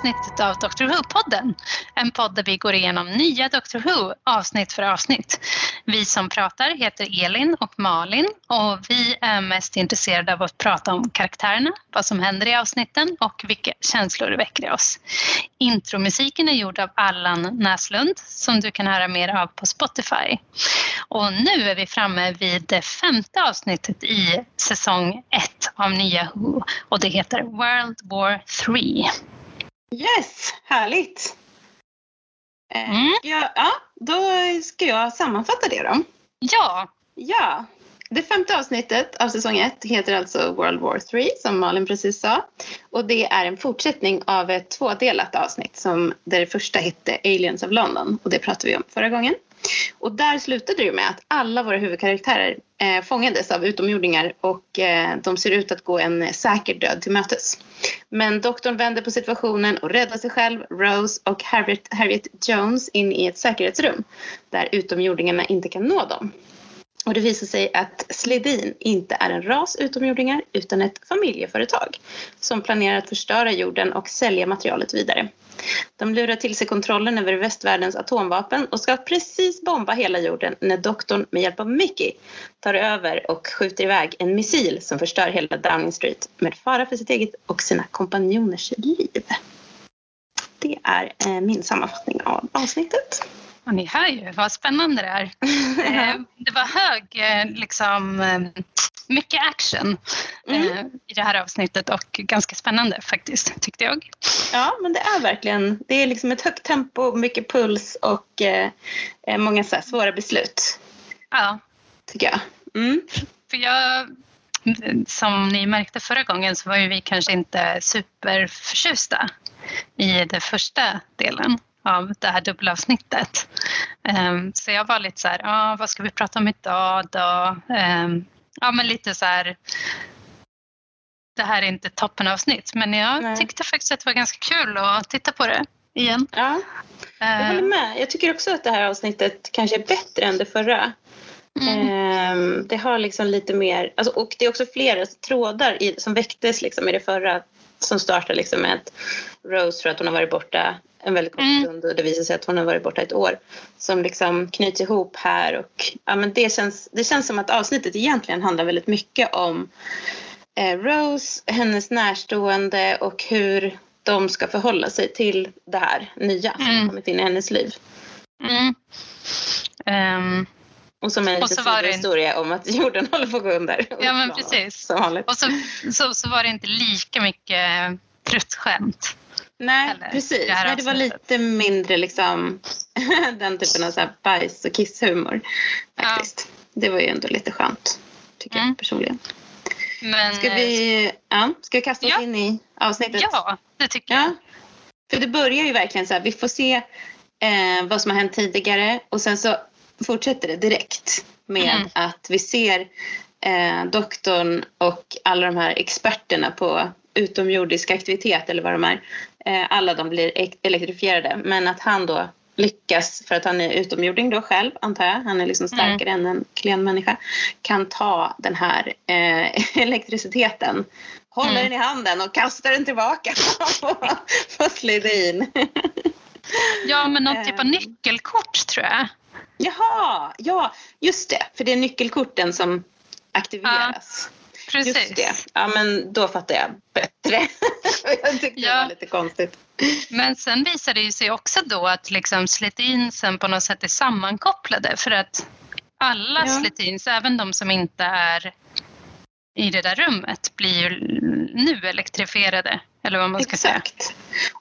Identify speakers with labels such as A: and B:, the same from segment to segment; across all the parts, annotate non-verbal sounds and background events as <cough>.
A: avsnittet av Doctor Who-podden. En podd där vi går igenom nya Doctor Who avsnitt för avsnitt. Vi som pratar heter Elin och Malin och vi är mest intresserade av att prata om karaktärerna, vad som händer i avsnitten och vilka känslor det väcker i oss. Intromusiken är gjord av Allan Näslund som du kan höra mer av på Spotify. Och nu är vi framme vid det femte avsnittet i säsong ett av nya Who och det heter World War 3.
B: Yes, härligt! Eh,
A: Mm.
B: ja, ja, då ska jag sammanfatta det då.
A: Ja,
B: Ja, det femte avsnittet av säsong ett heter alltså World War 3 som Malin precis sa. Och det är en fortsättning av ett tvådelat avsnitt som där det första hette Aliens of London och det pratade vi om förra gången. Och där slutade det med att alla våra huvudkaraktärer eh, fångades av utomjordingar och eh, de ser ut att gå en säker död till mötes. Men doktorn vänder på situationen och räddar sig själv, Rose och Harriet, Harriet Jones in i ett säkerhetsrum där utomjordingarna inte kan nå dem. Och det visar sig att Sledin inte är en ras utomjordingar utan ett familjeföretag som planerar att förstöra jorden och sälja materialet vidare. De lurar till sig kontrollen över västvärldens atomvapen och ska precis bomba hela jorden när doktorn med hjälp av Mickey tar över och skjuter iväg en missil som förstör hela Downing Street med fara för sitt eget och sina kompanjoners liv. Det är eh, min sammanfattning av avsnittet
A: och ni hör ju vad spännande det är. <laughs> Eh, Det var hög, eh, liksom, eh, mycket action
B: Mm.
A: i det här avsnittet och ganska spännande faktiskt, tyckte jag.
B: Ja, men det är verkligen, det är liksom ett högt tempo, mycket puls och eh, många så här svåra beslut,
A: Ja,
B: tycker jag. Mm.
A: för jag, som ni märkte förra gången så var ju vi kanske inte superförtjusta i den första delen av det här dubbelavsnittet. Ehm, Så jag var lite så här, ah, vad ska vi prata om idag då? Ehm, Ja, men lite så här, det här är inte toppenavsnitt, men jag
B: Nej.
A: tyckte faktiskt att det var ganska kul att titta på det igen.
B: Ja, jag håller
A: Ehm,
B: med. Jag tycker också att det här avsnittet kanske är bättre än det förra.
A: Mm.
B: Ehm, det har liksom lite mer, alltså, och det är också flera trådar i, som väcktes liksom i det förra som startar liksom med att Rose tror att hon har varit borta en väldigt kort
A: Mm.
B: stund och det visar sig att hon har varit borta ett år. Som liksom knyts ihop här och ja, men det, känns, det känns som att avsnittet egentligen handlar väldigt mycket om eh, Rose, hennes närstående och hur de ska förhålla sig till det här nya som
A: Mm.
B: kommit in i hennes liv.
A: Mm. Ehm,
B: Och som en
A: Och så var det-
B: historia om att <laughs> jorden håller på att gå under.
A: Ja, men precis. Och så, så, så var det inte lika mycket pruttskämt.
B: Nej,
A: Eller
B: precis.
A: det
B: Nej, det var lite mindre liksom <laughs> den typen av så här bajs och kisshumor. Faktiskt. Det var ju ändå lite skönt, tycker
A: Mm.
B: jag personligen.
A: Men,
B: Ska vi, ja, ska vi kasta oss
A: Ja.
B: in i avsnittet?
A: Ja, det tycker jag.
B: Ja. För det börjar ju verkligen så här, vi får se eh, vad som har hänt tidigare och sen så fortsätter det direkt med
A: Mm.
B: att vi ser eh, doktorn och alla de här experterna på utomjordisk aktivitet eller vad de är. Eh, alla de blir ek- elektrifierade men att han då lyckas, för att han är utomjording då själv antar jag, han är liksom starkare än en klen människa, kan ta den här eh, <laughs> elektriciteten håller
A: Mm.
B: den i handen och kastar den tillbaka <laughs> på, Sledin.
A: Ja, men någon typ av
B: Ehm.
A: nyckelkort tror jag.
B: Jaha, ja just det, för det är nyckelkorten som aktiveras.
A: Precis.
B: Just det, ja men då fattar jag bättre. <laughs> jag tyckte det
A: Ja.
B: var lite konstigt.
A: Men sen visar det ju sig också då att liksom Slitinsen på något sätt är sammankopplade för att alla
B: Ja.
A: Slitins, även de som inte är i det där rummet, blir ju nu elektrifierade. Eller vad man ska säga.
B: Exakt.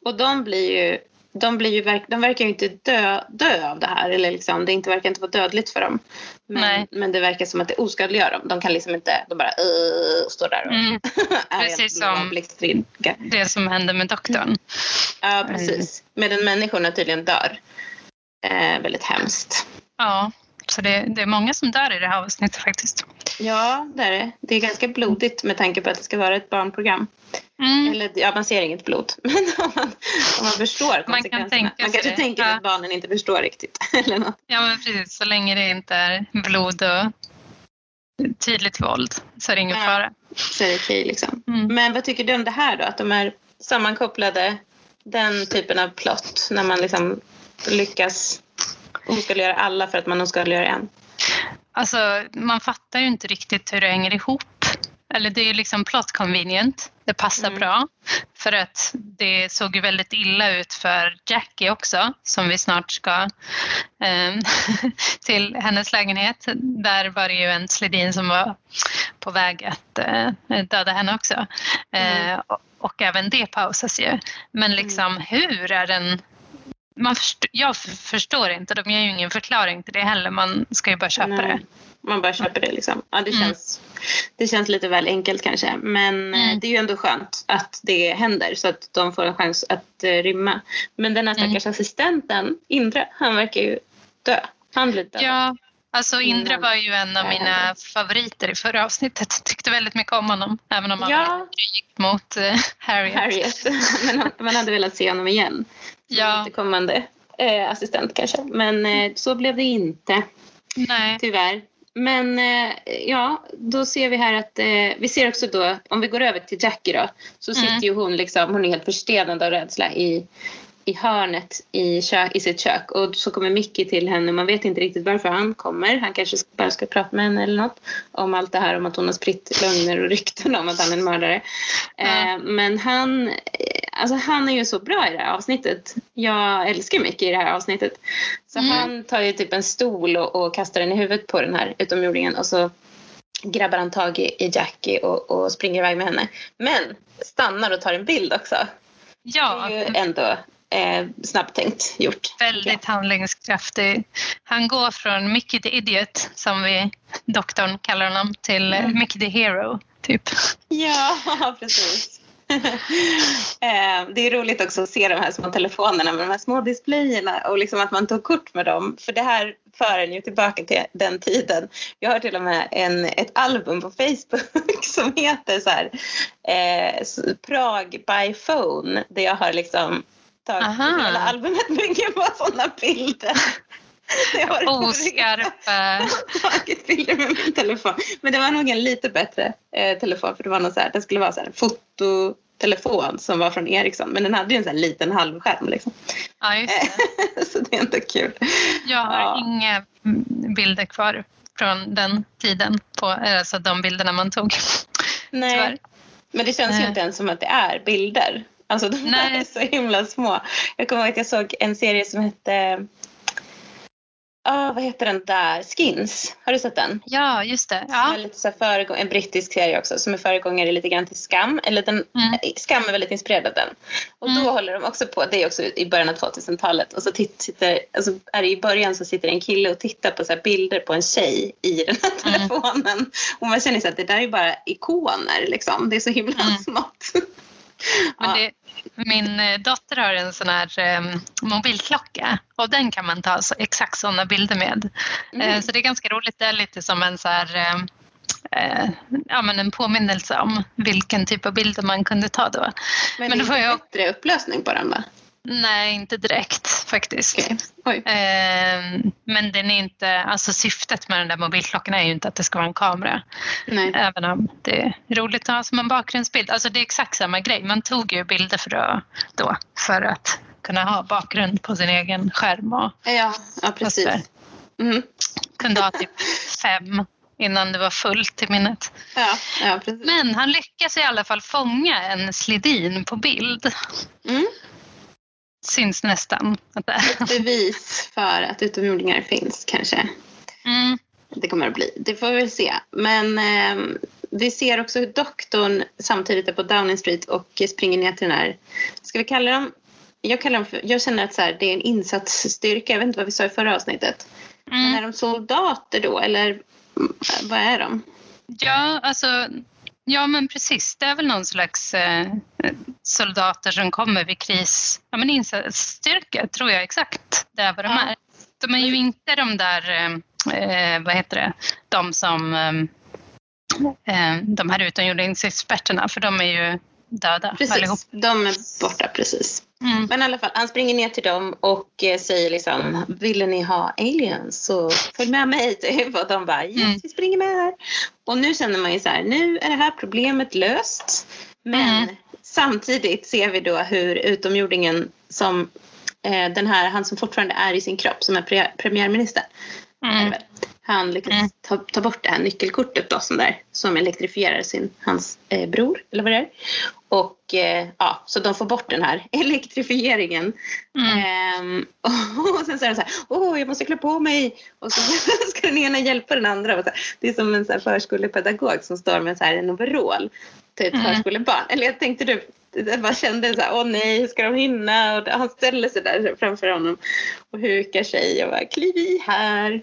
B: Och de blir ju, de, blir ju verk, de verkar ju inte dö, dö av det här. Eller liksom, det inte, verkar inte vara dödligt för dem. Men,
A: Nej.
B: men det verkar som att det oskadliggör dem. De kan liksom inte, de bara uh, står där och
A: Mm, <laughs>
B: är
A: precis som- det som hände med doktorn.
B: Ja, precis. Medan människorna tydligen dör. Eh, väldigt hemskt.
A: Ja, så det, det är många som dör i det här avsnittet faktiskt.
B: Ja, det är det. Det är ganska blodigt med tanke på att det ska vara ett barnprogram.
A: Mm.
B: Eller ja, man ser inget blod. <laughs> Men om man, om man förstår
A: kan
B: konsekvenserna.
A: tänka
B: man
A: sig
B: kanske
A: det.
B: tänker
A: Ja.
B: att barnen inte förstår riktigt. <laughs> Eller något.
A: Ja, men precis. Så länge det inte är blod och tydligt våld så är det ingen
B: Ja.
A: fara.
B: Så är det okej liksom.
A: Mm.
B: Men vad tycker du om det här då? Att de är sammankopplade. Den typen av plott när man liksom lyckas oskadliggöra alla för att man oskadliggör en.
A: Alltså, man fattar ju inte riktigt hur det hänger ihop. Eller det är ju liksom plot convenient. Det passar
B: Mm.
A: bra. För att det såg ju väldigt illa ut för Jackie också, som vi snart ska eh, <laughs> till hennes lägenhet. Där var det ju en Sledin som var på väg att eh, döda henne också. Eh, och, och även det pausas ju. Men liksom hur är den man först, jag förstår inte, de ger ju ingen förklaring till det heller. Man ska ju bara köpa
B: Nej.
A: det.
B: Man bara köper det liksom. Ja, det,
A: Mm.
B: känns, det känns lite väl enkelt kanske. Men eh,
A: Mm.
B: det är ju ändå skönt att det händer så att de får en chans att eh, rymma. Men den här
A: Mm.
B: stackars assistenten, Indra, han verkar ju dö. Han blir död.
A: Ja, alltså Indra
B: Innan
A: var ju en av mina favoriter i förra avsnittet. Tyckte väldigt mycket om honom, även om han
B: Ja.
A: gick mot eh, Harriet.
B: Harriet. <laughs> Men man hade velat se honom igen.
A: Ja.
B: återkommande eh, assistent kanske. Men eh, så blev det inte.
A: Nej.
B: Tyvärr. Men eh, ja, då ser vi här att eh, vi ser också då, om vi går över till Jackie då, så
A: Mm.
B: sitter ju hon liksom, hon är helt förstenad av rädsla i, i hörnet i, kö, i sitt kök och så kommer Mickey till henne. Man vet inte riktigt varför han kommer. Han kanske bara ska prata med henne eller något om allt det här om att hon har spritt lögner och rykten om att han är en mördare.
A: Ja.
B: Eh, men han, eh, alltså han är ju så bra i det här avsnittet. Jag älskar Mickey i det här avsnittet. Så
A: Mm.
B: han tar ju typ en stol och, och kastar den i huvudet på den här utomjordingen och så grabbar han tag i, i Jackie och, och springer iväg med henne. Men stannar och tar en bild också.
A: Ja,
B: Det är ju ändå eh, snabbtänkt gjort.
A: väldigt handlingskraftig. Han går från Mickey the Idiot, som vi doktorn kallar honom, till
B: Mm.
A: Mickey the Hero, typ.
B: Ja, <laughs> precis. <laughs> Eh, det är roligt också att se de här små telefonerna med de här små displayerna och liksom att man tog kort med dem. För det här för en ju tillbaka till den tiden. Jag har till och med en, ett album på Facebook <laughs> som heter så här, eh, Prag by phone där jag har liksom tagit
A: Aha.
B: hela albumet bygger på sådana bilder. <laughs> Jag har
A: Oskarpa. <laughs>
B: tagit bilder med min telefon. Men det var nog en lite bättre eh, telefon för det var någon så här, det skulle vara så här en fototelefon som var från Ericsson men den hade ju en sån här liten halvskärm liksom.
A: Ja, just det. <laughs>
B: så det är inte kul.
A: Jag har
B: Ja.
A: inga mm, bilder kvar från den tiden, på, alltså de bilderna man tog.
B: Nej.
A: Tyvärr.
B: Men det känns ju
A: Nej.
B: inte ens som att det är bilder. Alltså de
A: Nej.
B: är så himla små. Jag kommer ihåg att jag såg en serie som hette Ah, vad heter den där? Skins. Har du sett den?
A: Ja, just det.
B: Som är
A: Ja.
B: lite så föregång- en brittisk serie också som är föregångare lite grann till Skam. Eller den,
A: Mm.
B: Skam är väldigt inspirerad av den. Och då
A: Mm.
B: håller de också på, det är också i början av 2000-talet. Och så sitter, alltså är i början så sitter en kille och tittar på så bilder på en tjej i den här
A: Mm.
B: telefonen. Och man känner så att det där är bara ikoner liksom. Det är så himla
A: Mm.
B: smått.
A: Men det, min eh, dotter har en sån här eh, mobilklocka och den kan man ta så, exakt sådana bilder med.
B: Mm.
A: Eh, så det är ganska roligt. Det är lite som en, så här, eh, eh, ja, men en påminnelse om vilken typ av bilder man kunde ta då.
B: Men,
A: Men
B: det
A: jag-
B: inte bättre upplösning på den va?
A: Nej, inte direkt faktiskt.
B: Oj.
A: Eh, men den är inte, alltså syftet med den där mobilklockan är ju inte att det ska vara en kamera.
B: Nej.
A: Även om det är roligt att ha som en bakgrundsbild. Alltså det är exakt samma grej. Man tog ju bilder för att, då, för att kunna ha bakgrund på sin egen skärm och
B: Ja, ja precis. Mm.
A: kunde ha typ fem innan det var fullt i minnet.
B: Ja, ja, precis.
A: Men han lyckas i alla fall fånga en slidin på bild.
B: Mm.
A: Syns nästan är.
B: Bevis för att utomjordingar finns kanske.
A: Mm.
B: Det kommer att bli. Det får vi väl se. Men eh, vi ser också hur doktorn samtidigt är på Downing Street och springer ner till den här, ska vi kalla dem, jag, kallar dem för, jag känner att så här, det är en insatsstyrka, jag vet inte vad vi sa i förra avsnittet. Men
A: Mm.
B: är de soldater då eller vad är de?
A: Ja, alltså, ja men precis. Det är väl någon slags eh, soldater som kommer vid kris. Ja men insatsstyrka tror jag exakt. Det är vad de är. De är ju inte de där, eh, eh, vad heter det, de som eh, eh, de här utomjordingsexperterna för de är ju döda allihop.
B: Precis, de är borta precis.
A: Mm.
B: Men i alla fall, han springer ner till dem och eh, säger liksom Ville ni ha aliens så följ med mig <laughs> typ. Och de bara yes,
A: Mm.
B: vi springer med här. Och nu känner man ju så här, nu är det här problemet löst. Men
A: Mm.
B: samtidigt ser vi då hur utomjordingen som eh, den här, han som fortfarande är i sin kropp som är pre premiärminister. Han lyckas
A: Mm.
B: ta, ta bort det här nyckelkortet då som, där, som elektrifierar sin, hans eh, bror, eller vad det är. Och eh, ja, så de får bort den här <laughs> elektrifieringen.
A: Mm.
B: Ehm, <laughs> och sen så är de så här, åh jag måste klä på mig. Och så <laughs> ska den ena hjälpa den andra. Och så här, det är som en så här förskolepedagog som står med så här en overall till ett
A: Mm.
B: förskolebarn. Eller jag tänkte du, jag bara kände så här, åh nej hur ska de hinna? Och han ställer sig där framför honom och hukar sig och bara, kliv i här.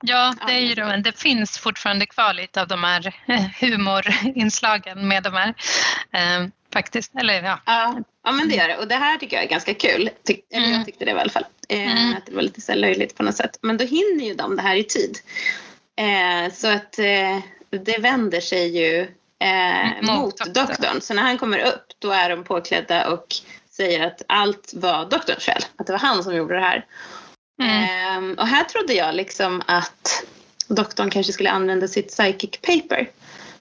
A: Ja, det, är ju, de- det finns fortfarande kvar lite av de här eh, humorinslagen med de här. Eh, faktiskt. Eller ja.
B: Ja, ja men det gör det. Och det här tycker jag är ganska kul. Tyck, eller
A: Mm.
B: jag tyckte det i alla fall. Eh,
A: Mm.
B: Att det var lite så löjligt på något sätt. Men då hinner ju de det här i tid. Eh, så att eh, det vänder sig ju eh,
A: Mot
B: mot,
A: doktorn.
B: doktorn. Så när han kommer upp då är de påklädda och säger att allt var doktorns fel. Att det var han som gjorde det här.
A: Mm.
B: Ehm, och här trodde jag liksom att doktorn kanske skulle använda sitt psychic paper.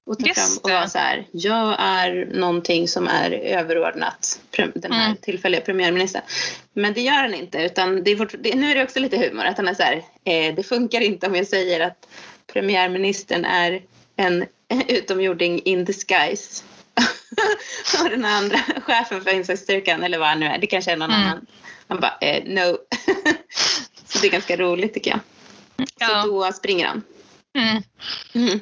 B: Och ta
A: Just
B: fram och vara så här, jag är någonting som är överordnat den här
A: Mm.
B: tillfälliga premiärministern. Men det gör han inte utan det är fort, det, nu är det också lite humor att han är så här, eh, det funkar inte om jag säger att premiärministern är en utomjording in disguise. <laughs> och den andra <laughs> chefen för insatsstyrkan eller vad han nu är, det kanske är någon
A: Mm.
B: annan. Han bara, eh, no. <laughs> så det är ganska roligt tycker jag.
A: Ja.
B: Så då springer han.
A: Mm.
B: Mm.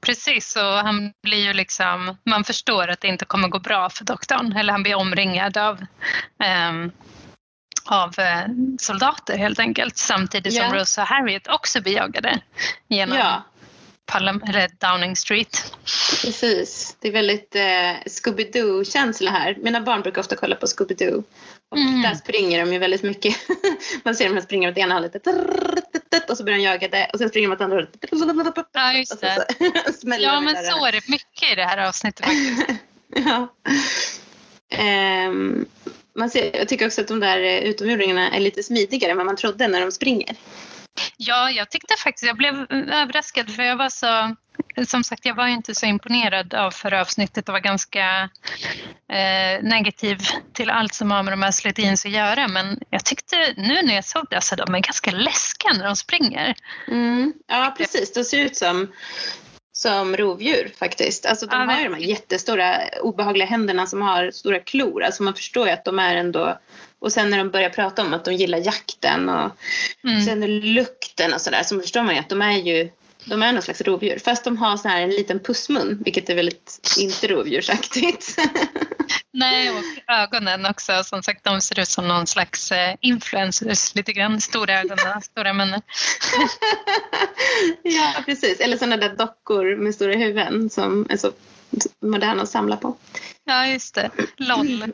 A: Precis, och han blir ju liksom, man förstår att det inte kommer gå bra för doktorn. Eller han blir omringad av, ehm, av eh, soldater helt enkelt. Samtidigt som
B: Ja.
A: Rose och Harriet också blir jagade genom
B: Ja,
A: eller Downing Street.
B: precis. Det är väldigt eh, Scooby-Doo-känsla här. Mina barn brukar ofta kolla på Scooby-Doo. Och
A: Mm.
B: där springer de ju väldigt mycket. <laughs> Man ser dem springa åt ena hållet. Och så börjar de jaga det. Och sen springer de åt andra hållet.
A: Ja, just det. <laughs>
B: så
A: Ja, men
B: där.
A: så är det mycket i det här avsnittet faktiskt. <laughs>
B: ja. Ehm, man ser, jag tycker också att de där eh, utomjordingarna är lite smidigare än vad man trodde när de springer.
A: Ja, jag tyckte faktiskt, jag blev överraskad för jag var så, som sagt jag var ju inte så imponerad av förra avsnittet och var ganska eh, negativ till allt som har med de här slutins att göra men jag tyckte nu när jag såg det, alltså de är ganska läskiga när de springer.
B: Mm. Ja, precis. De ser ut som, som rovdjur faktiskt. Alltså, de
A: Ja,
B: har ju de här jättestora obehagliga händerna som har stora klor. Alltså, man förstår ju att de är ändå... Och sen när de börjar prata om att de gillar jakten och
A: Mm.
B: sen lukten och sådär så förstår man ju att de är ju de är någon slags rovdjur. Fast de har så här en liten pussmun, vilket är väldigt inte rovdjursaktigt. <laughs>
A: Nej, och ögonen också. Som sagt, de ser ut som någon slags eh, influencers lite grann. Stora ögon och stora munnen. <laughs>
B: ja, precis. Eller sådana där dockor med stora huvuden som är så moderna att samla på.
A: Ja, just det. LOL. <laughs>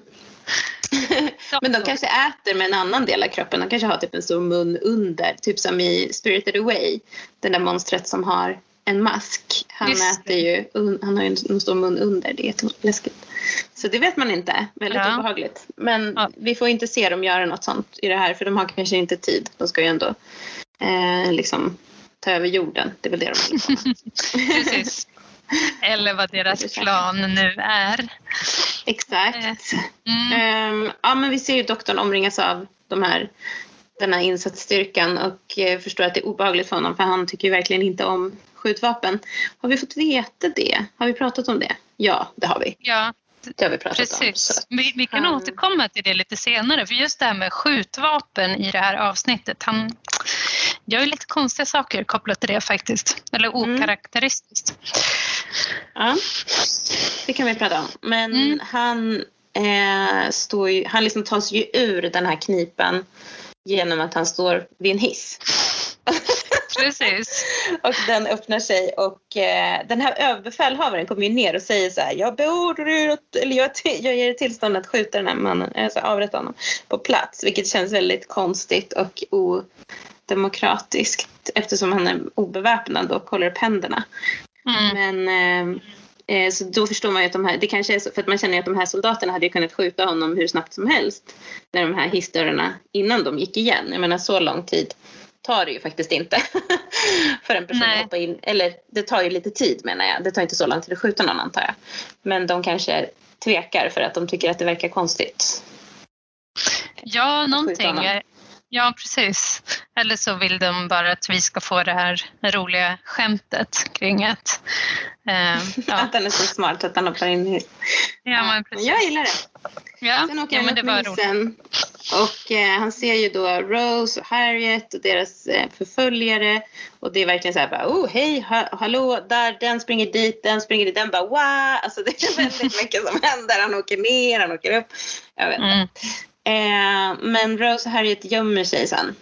A: <laughs>
B: Men de kanske äter med en annan del av kroppen. De kanske har typ en stor mun under. Typ som i Spirited Away. Den där monstret som har en mask. Han
A: Just
B: äter ju, han har ju en, stor mun under. Det är jätteläskigt. Så det vet man inte. Väldigt
A: Ja.
B: obehagligt. Men
A: Ja.
B: vi får inte se dem göra något sånt i det här. För de har kanske inte tid. De ska ju ändå eh, liksom ta över jorden. Det är väl det de med. <laughs>
A: Precis. Eller vad deras plan nu är.
B: Exakt.
A: Mm.
B: Ehm, ja, men vi ser ju doktorn omringas av de här, den här insatsstyrkan och eh, förstår att det är obehagligt för honom för han tycker verkligen inte om skjutvapen. Har vi fått veta det? Har vi pratat om det? Ja, det har vi.
A: Ja,
B: Det har vi pratat om.
A: Precis. Vi, vi kan
B: han-
A: återkomma till det lite senare. För just det här med skjutvapen i det här avsnittet. Han gör ju lite konstiga saker kopplat till det faktiskt. Eller
B: Mm. Ja, det kan vi prata om. Men
A: Mm.
B: han, eh, står ju, han liksom tar sig ju ur den här knipan genom att han står vid en hiss.
A: Precis. <laughs>
B: Och den öppnar sig och eh, den här överbefälhavaren kommer ju ner och säger så här. Jag beordrar, eller jag, jag ger tillstånd att skjuta den här mannen, alltså avrätta honom på plats. Vilket känns väldigt konstigt och odemokratiskt eftersom han är obeväpnad och håller upp händerna.
A: Mm.
B: Men eh, eh, så då förstår man ju att de här, det kanske är så, för att man känner ju att de här soldaterna hade ju kunnat skjuta honom hur snabbt som helst när de här hissdörrarna innan de gick igen. Jag menar så lång tid tar det ju faktiskt inte <laughs> för en person
A: Nej.
B: att hoppa in. Eller det tar ju lite tid menar jag. Det tar inte så lång tid att skjuta någon antar jag. Men de kanske tvekar för att de tycker att det verkar konstigt.
A: Ja, någonting. Ja, precis. Eller så vill de bara att vi ska få det här roliga skämtet kring att... Eh, ja,
B: Att han är så smart att han hoppar in i...
A: ja, men precis.
B: jag gillar det.
A: Ja,
B: Sen åker
A: ja,
B: han upp med hissen och eh, han ser ju då Rose och Harriet och deras eh, förföljare och det är verkligen så här bara oh hej ha, hallå där den springer dit den springer dit den bara wow alltså det är väldigt mycket som händer han åker ner han åker upp jag vet inte.
A: Mm.
B: Eh, men Rose och Harriet gömmer sig sen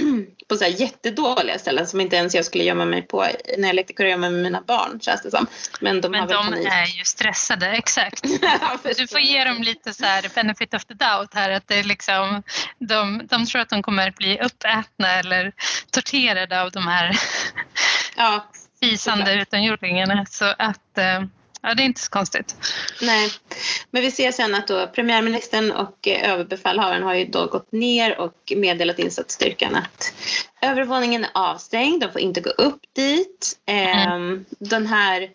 B: <clears throat> på så jättedåliga ställen som inte ens jag skulle gömma mig på när jag lekte kurragömma med mina barn känns det som. Men de
A: Men de är ju stressade, exakt. <laughs> Du får ge dem lite så här benefit of the doubt här. Att det är liksom, de, de tror att de kommer att bli uppätna eller torterade av de här
B: ja, <laughs>
A: fisande utomjordingarna. Så att, eh, ja det är inte så konstigt.
B: Nej, men vi ser sen att då premiärministern och eh, överbefälhavaren har ju då gått ner och meddelat insatsstyrkan att övervåningen är avstängd, de får inte gå upp dit. Ehm, Den här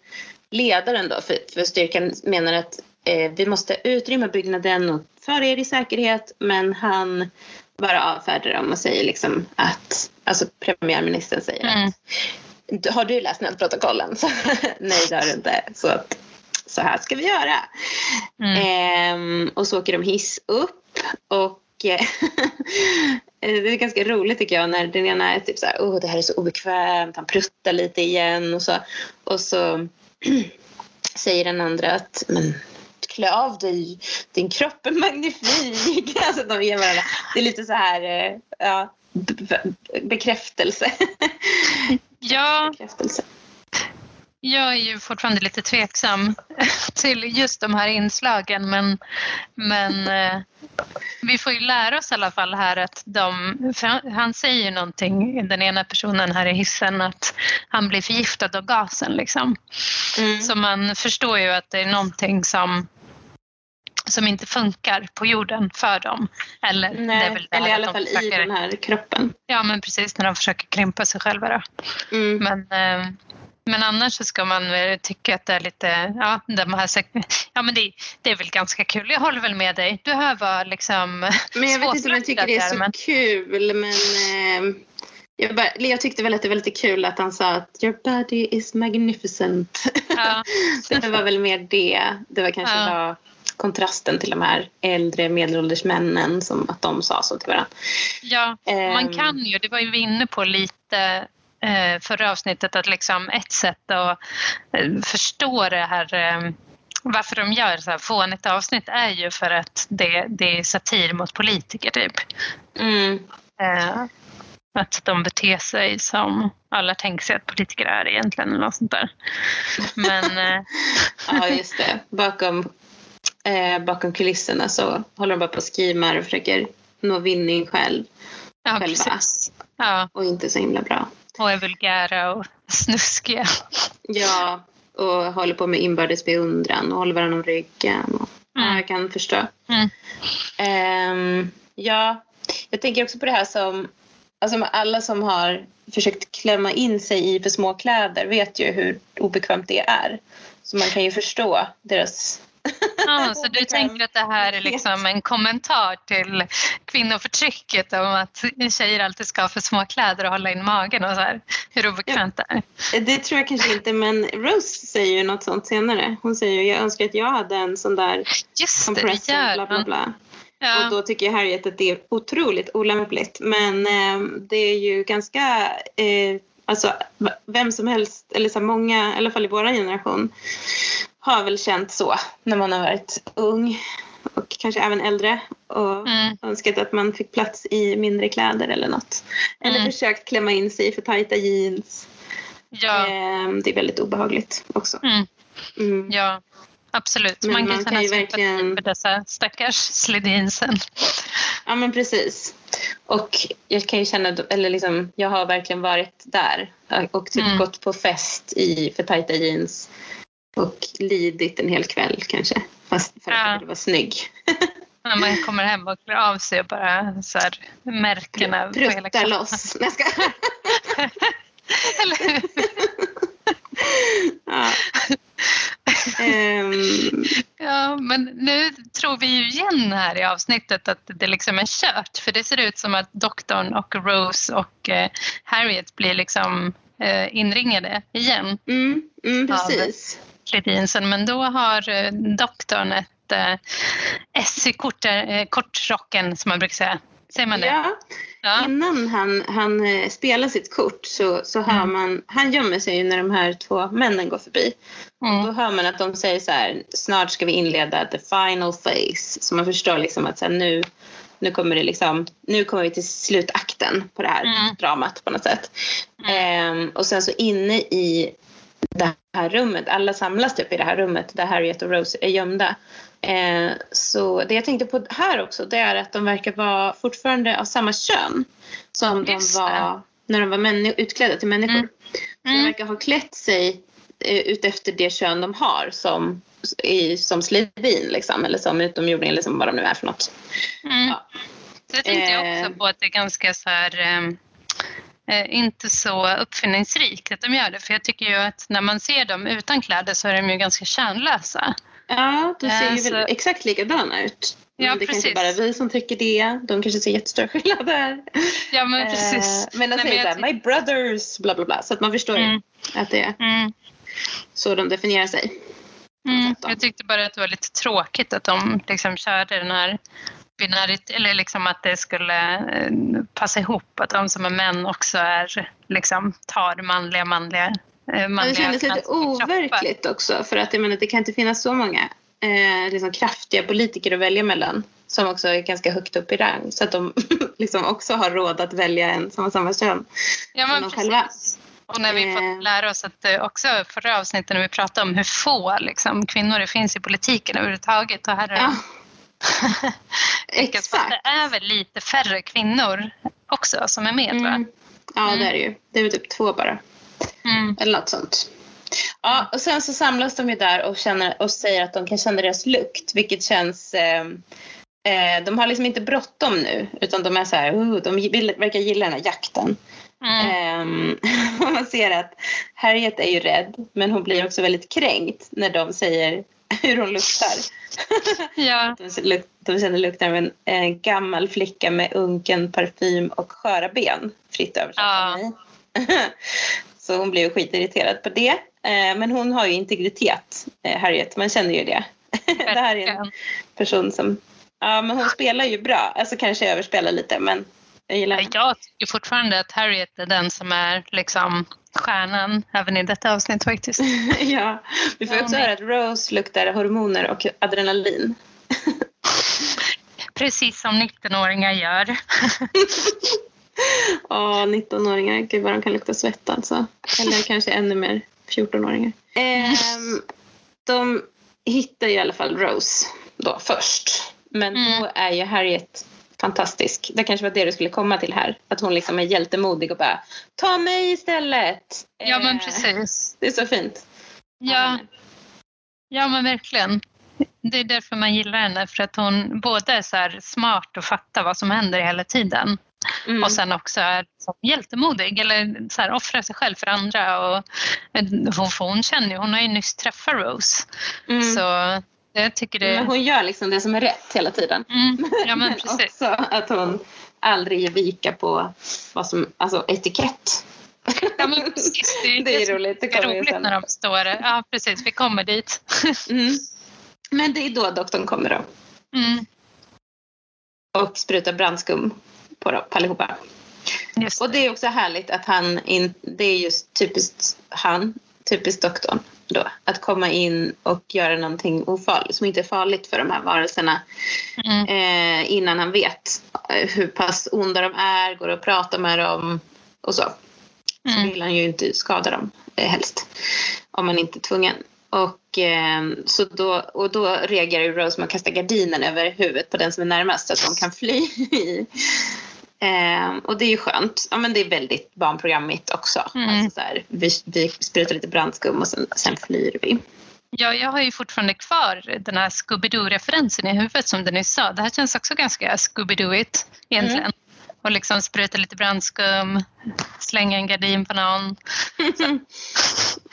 B: ledaren då för, för styrkan menar att eh, vi måste utrymma byggnaden och föra er i säkerhet men han bara avfärdar dem och säger liksom att, alltså premiärministern säger
A: Mm.
B: att har du läst nödprotokollen? Så, <laughs> Nej, det har du inte. Så, så här ska vi göra.
A: Mm.
B: Ehm, och så åker de hiss upp och <laughs> eh, det är ganska roligt tycker jag när den ena är typ så här, oh det här är så obekvämt, han pruttar lite igen och så, och så <clears throat> säger den andra att men klä av dig, din kropp är magnifik. <laughs> Alltså de ger varandra, det är lite så här, eh, ja, be- be- bekräftelse.
A: Ja,
B: bekräftelse.
A: jag är ju fortfarande lite tveksam <laughs> till just de här inslagen men, men eh, vi får ju lära oss i alla fall här att de, han säger ju någonting, den ena personen här i hissen, att han blir förgiftad av gasen liksom.
B: Mm.
A: Så man förstår ju att det är någonting som som inte funkar på jorden för dem. Eller,
B: Nej, eller i alla
A: de
B: fall i
A: försöker-
B: den här kroppen.
A: Ja men precis, när de försöker krympa sig själva då.
B: Mm.
A: Men, eh, men annars så ska man tycka att det är lite, ja, de här, ja men det, det är väl ganska kul. Jag håller väl med dig. Du här var liksom
B: Men jag vet inte om jag tycker det är så
A: men,
B: kul. Men eh, jag, bara, jag tyckte väl att det var lite kul att han sa att your body is magnificent.
A: ja, <laughs>
B: det var väl mer det. Det var kanske
A: Ja.
B: var kontrasten till de här äldre medelålders männen som att de sa så till varandra.
A: ja, man
B: Ehm.
A: kan ju, det var ju vi inne på lite eh, förra avsnittet, att liksom ett sätt att eh, förstå det här eh, varför de gör så här fånigt avsnitt är ju för att det, det är satir mot politiker typ.
B: Mm.
A: Eh, att de beter sig som alla tänker sig att politiker är egentligen eller något sånt där. Men eh, <laughs>
B: Ja, just det. Bakom, eh, bakom kulisserna så håller de bara på och skriver och försöker nå vinning själv.
A: ja,
B: Själva.
A: precis. Ja,
B: Och inte så himla bra.
A: och är vulgära och <laughs> snuskiga.
B: Ja, och håller på med inbördes beundran och håller varandra om ryggen. Och,
A: Mm.
B: jag kan förstå.
A: Mm.
B: Ehm, ja, jag tänker också på det här som alltså alla som har försökt klämma in sig i för små kläder vet ju hur obekvämt det är. Så man kan ju förstå deras...
A: Ja, <laughs> så du tänker att det här är liksom en kommentar till kvinnoförtrycket om att tjejer alltid ska ha för små kläder och hålla in magen och så här. Hur obekvämt det är.
B: Det tror jag kanske inte, men Rose säger ju något sånt senare. Hon säger ju jag önskar att jag hade en sån där
A: Just det gör
B: bla bla bla. Och
A: Ja,
B: då tycker Harriet att det är otroligt olämpligt. Men eh, det är ju ganska, eh, alltså vem som helst, eller så många, i alla fall i vår generation, har väl känt så när man har varit ung och kanske även äldre och
A: mm,
B: önskat att man fick plats i mindre kläder eller något. Eller
A: Mm.
B: försökt klämma in sig i för tajta jeans.
A: ja,
B: Eh, det är väldigt obehagligt också.
A: mm,
B: Mm.
A: ja, absolut.
B: Men
A: man kan
B: man
A: känna
B: kan verkligen-
A: för dessa stackars slidinsen.
B: Ja men precis. Och jag kan ju känna, eller liksom, jag har verkligen varit där och typ
A: Mm.
B: gått på fest i för tajta jeans och lidit en hel kväll kanske. Fast för att
A: Ja.
B: jag vara snygg. <laughs>
A: när man kommer hem och klär av sig och bara så här, märkena på hela
B: Pruttar
A: kroppen.
B: loss. Nej, skojar. <laughs>
A: Eller
B: ja. Ehm,
A: Ja, men nu tror vi ju igen här i avsnittet att det liksom är kört. För det ser ut som att doktorn och Rose och eh, Harriet blir liksom eh, inringade igen.
B: mm, mm,
A: Cledinsen. Men då har eh, doktorn ett eh, S i kort, eh, kortrocken som man brukar säga. Säger man det?
B: Ja,
A: Ja.
B: innan han, han eh, spelar sitt kort så, så hör
A: Mm.
B: man, han gömmer sig ju när de här två männen går förbi. Då
A: Mm.
B: hör man att de säger så här, snart ska vi inleda the final phase. Så man förstår liksom att så här, nu, nu kommer det liksom, nu kommer vi till slutakten på det här
A: Mm.
B: dramat på något sätt. Ehm, och sen så inne i det här rummet, alla samlas typ i det här rummet där Harriet och Rose är gömda. Eh, så det jag tänkte på här också det är att de verkar vara fortfarande av samma kön som de
A: Just det.
B: var när de var utklädda till människor.
A: Mm.
B: Så de
A: Mm.
B: verkar ha klätt sig eh, utefter det kön de har som, i, som Slevin liksom, eller som utomjording eller som vad de nu är för något.
A: Mm.
B: Ja.
A: Så jag tänkte
B: Eh.
A: också på att det är ganska så här, ehm, eh, inte så uppfinningsrikt att de gör det. För jag tycker ju att när man ser dem utan kläder så är de ju ganska kärnlösa.
B: Ja, de ser
A: Eh,
B: ju
A: så-
B: väl exakt likadana ut.
A: Ja,
B: Men det kanske
A: precis.
B: bara är vi som tycker det. De kanske ser jättestora skillnader.
A: Ja men precis.
B: Eh, men de säger såhär, my brothers, bla bla bla. Så att man förstår
A: Mm.
B: att det är
A: Mm.
B: så de definierar sig.
A: Mm. Jag tyckte bara att det var lite tråkigt att de liksom körde den här binärit, eller liksom att det skulle eh, passa ihop att de som är män också är liksom tar manliga manliga eh, manliga
B: det kändes lite
A: kroppar.
B: overkligt också. För att jag menar, det kan inte finnas så många eh, liksom kraftiga politiker att välja mellan. Som också är ganska högt upp i rang. Så att de <laughs> liksom också har råd att välja en som har samma kön.
A: Ja,
B: som
A: men
B: de
A: precis.
B: själva.
A: Och när vi
B: Eh.
A: fått lära oss att också förra avsnittet när vi pratade om hur få liksom, kvinnor det finns i politiken överhuvudtaget. Och här är
B: Ja, <laughs> exakt.
A: det är väl lite färre kvinnor också som är med va?
B: Mm. Ja,
A: Mm.
B: det är det ju. Det är väl typ två bara.
A: Mm.
B: Eller något sånt. Ja, och sen så samlas de ju där och, känner, och säger att de kan känna deras lukt. Vilket känns... Eh, eh, de har liksom inte bråttom nu. Utan de är så här, uh, de vill, verkar gilla den här jakten.
A: Mm.
B: Ehm, <laughs> och man ser att Harriet är ju rädd. Men hon blir också väldigt kränkt när de säger <laughs> hur hon luktar. <laughs>
A: Ja.
B: De, känner lukten av en eh, gammal flicka med unken parfym och sköra ben. Fritt översatt
A: Ja.
B: av mig. <laughs> Så hon ju skitirriterad på det. Eh, men hon har ju integritet, eh, Harriet. Man känner ju det. det här är en person som... Ja, men hon spelar ju bra. Alltså kanske överspelar lite, men jag gillar henne.
A: Jag tycker fortfarande att Harriet är den som är liksom stjärnan även i detta avsnitt faktiskt. <laughs>
B: ja. Vi får också höra att Rose luktar hormoner och adrenalin. <laughs>
A: Precis som 19-åringar gör. <laughs>
B: Ja, 19-åringar. Gud vad de kan lukta svett alltså. Eller kanske ännu mer 14-åringar. Ehm, de hittar ju i alla fall Rose då först. Men
A: Mm.
B: då är ju Harriet fantastisk. Det kanske var det du skulle komma till här. Att hon liksom är hjältemodig och bara ta mig istället.
A: Ja men
B: Eh,
A: precis.
B: Det är så fint.
A: Ja, ja men verkligen. Det är därför man gillar henne. För att hon både är så smart och fattar vad som händer hela tiden.
B: Mm.
A: Och sen också är så hjältemodig eller så här, offrar sig själv för andra. Och, eh, hon, hon känner ju, hon har ju nyss träffat Rose.
B: Mm.
A: Så jag tycker det...
B: Men hon gör liksom det som är rätt hela tiden.
A: Mm, ja men <laughs> precis.
B: också att hon aldrig ger vika på vad som, alltså etikett.
A: Ja, men precis. Det är, <laughs>
B: Det är roligt, det
A: är
B: kommer ju
A: roligt när de står Ja precis, vi kommer dit. <laughs>
B: Mm. Men det är då doktorn kommer då
A: Mm,
B: och sprutar brandskum på dem på allihopa.
A: just
B: Och det är också härligt att han, in, det är just typiskt han, typiskt doktorn då, att komma in och göra någonting ofarligt som inte är farligt för de här varelserna
A: Mm,
B: eh, innan han vet eh, hur pass onda de är, går att prata med dem och så. Så
A: mm,
B: vill han ju inte skada dem eh, helst. Om man inte är tvungen. Och, eh, så då, och då reagerar ju Rose med att kasta gardinen över huvudet på den som är närmast så att de kan fly. <laughs> Eh, och det är ju skönt. Ja, men det är väldigt barnprogrammigt också.
A: Mm.
B: Alltså så här, vi, vi sprutar lite brandskum och sen, sen flyr vi.
A: Ja, jag har ju fortfarande kvar den här Scooby-Doo-referensen i huvudet som du nyss sa. Det här känns också ganska Scooby-Dooigt egentligen. Mm. Och liksom spruta lite brandskum, slänga en gardin på någon. <laughs>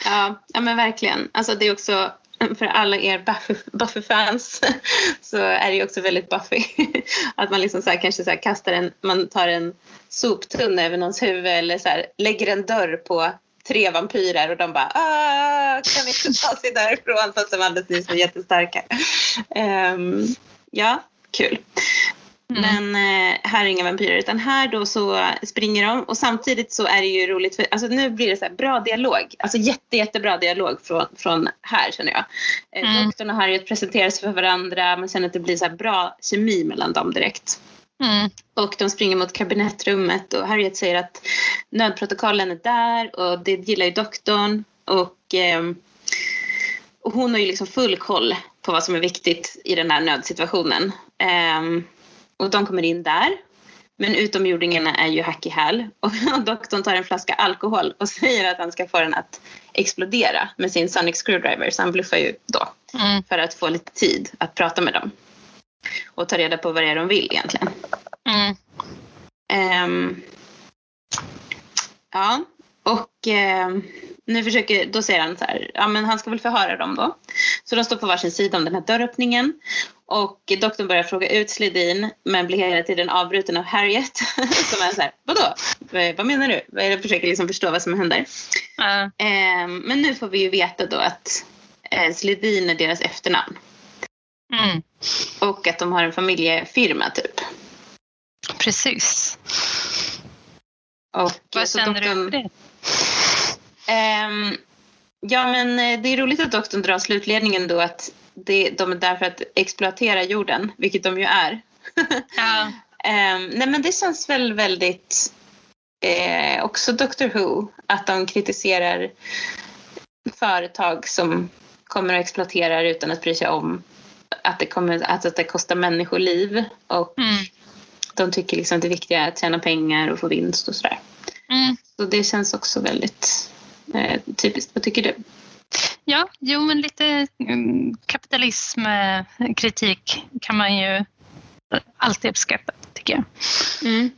B: ja, ja, men verkligen. Alltså det är också <laughs> för alla er Buffy-fans <laughs> så är det ju också väldigt Buffy. <laughs> Att man liksom så här, kanske så här kastar en, man tar en soptunna över någons huvud eller så här, lägger en dörr på tre vampyrer och de bara ah, kan vi inte ta sig därifrån fast de alldeles nyss var jättestarka. Um, ja, kul. Mm. Men eh, här är inga vampyrer utan här då så springer de och samtidigt så är det ju roligt för alltså nu blir det så bra dialog. Alltså jätte, jättebra dialog från, från här känner jag. Eh, mm. Doktorn och Harriet presenterar sig för varandra. Man känner att det blir så bra kemi mellan dem direkt. Mm. Och de springer mot kabinettrummet och Harriet säger att nödprotokollen är där och det gillar ju doktorn. Och, eh, och hon har ju liksom full koll på vad som är viktigt i den här nödsituationen. Eh, och de kommer in där. Men utomjordingarna är ju hack i häl och <laughs> doktorn tar en flaska alkohol och säger att han ska få den att explodera med sin Sonic Screwdriver så han bluffar ju då mm. för att få lite tid att prata med dem och ta reda på vad det är de vill egentligen. Mm. Um, ja, och um, nu försöker, då säger han så här, ja men han ska väl förhöra dem då. Så de står på varsin sida om den här dörröppningen och doktorn börjar fråga ut Sledin men blir hela tiden avbruten av Harriet <laughs> som är så här, vadå? Vad menar du? Jag försöker liksom förstå vad som händer. Uh. Um, men nu får vi ju veta då att uh, Sledin är deras efternamn. Mm. Och att de har en familjefirma typ.
A: Precis.
B: Och,
A: Vad känner doktorn, du för det?
B: Um, ja men eh, det är roligt att doktorn drar slutledningen då att det, de är där för att exploatera jorden, vilket de ju är. <laughs> Ja. um, nej men det känns väl väldigt eh, också Doctor Who att de kritiserar företag som kommer och exploaterar utan att bry sig om att det, kommer, att, att det kostar människoliv. Och mm. de tycker liksom att det viktiga är att tjäna pengar och få vinst och sådär. Mm. Så det känns också väldigt eh, typiskt. Vad tycker du?
A: Ja, jo men lite mm, kapitalismkritik eh, kan man ju alltid uppskatta tycker jag. Mm.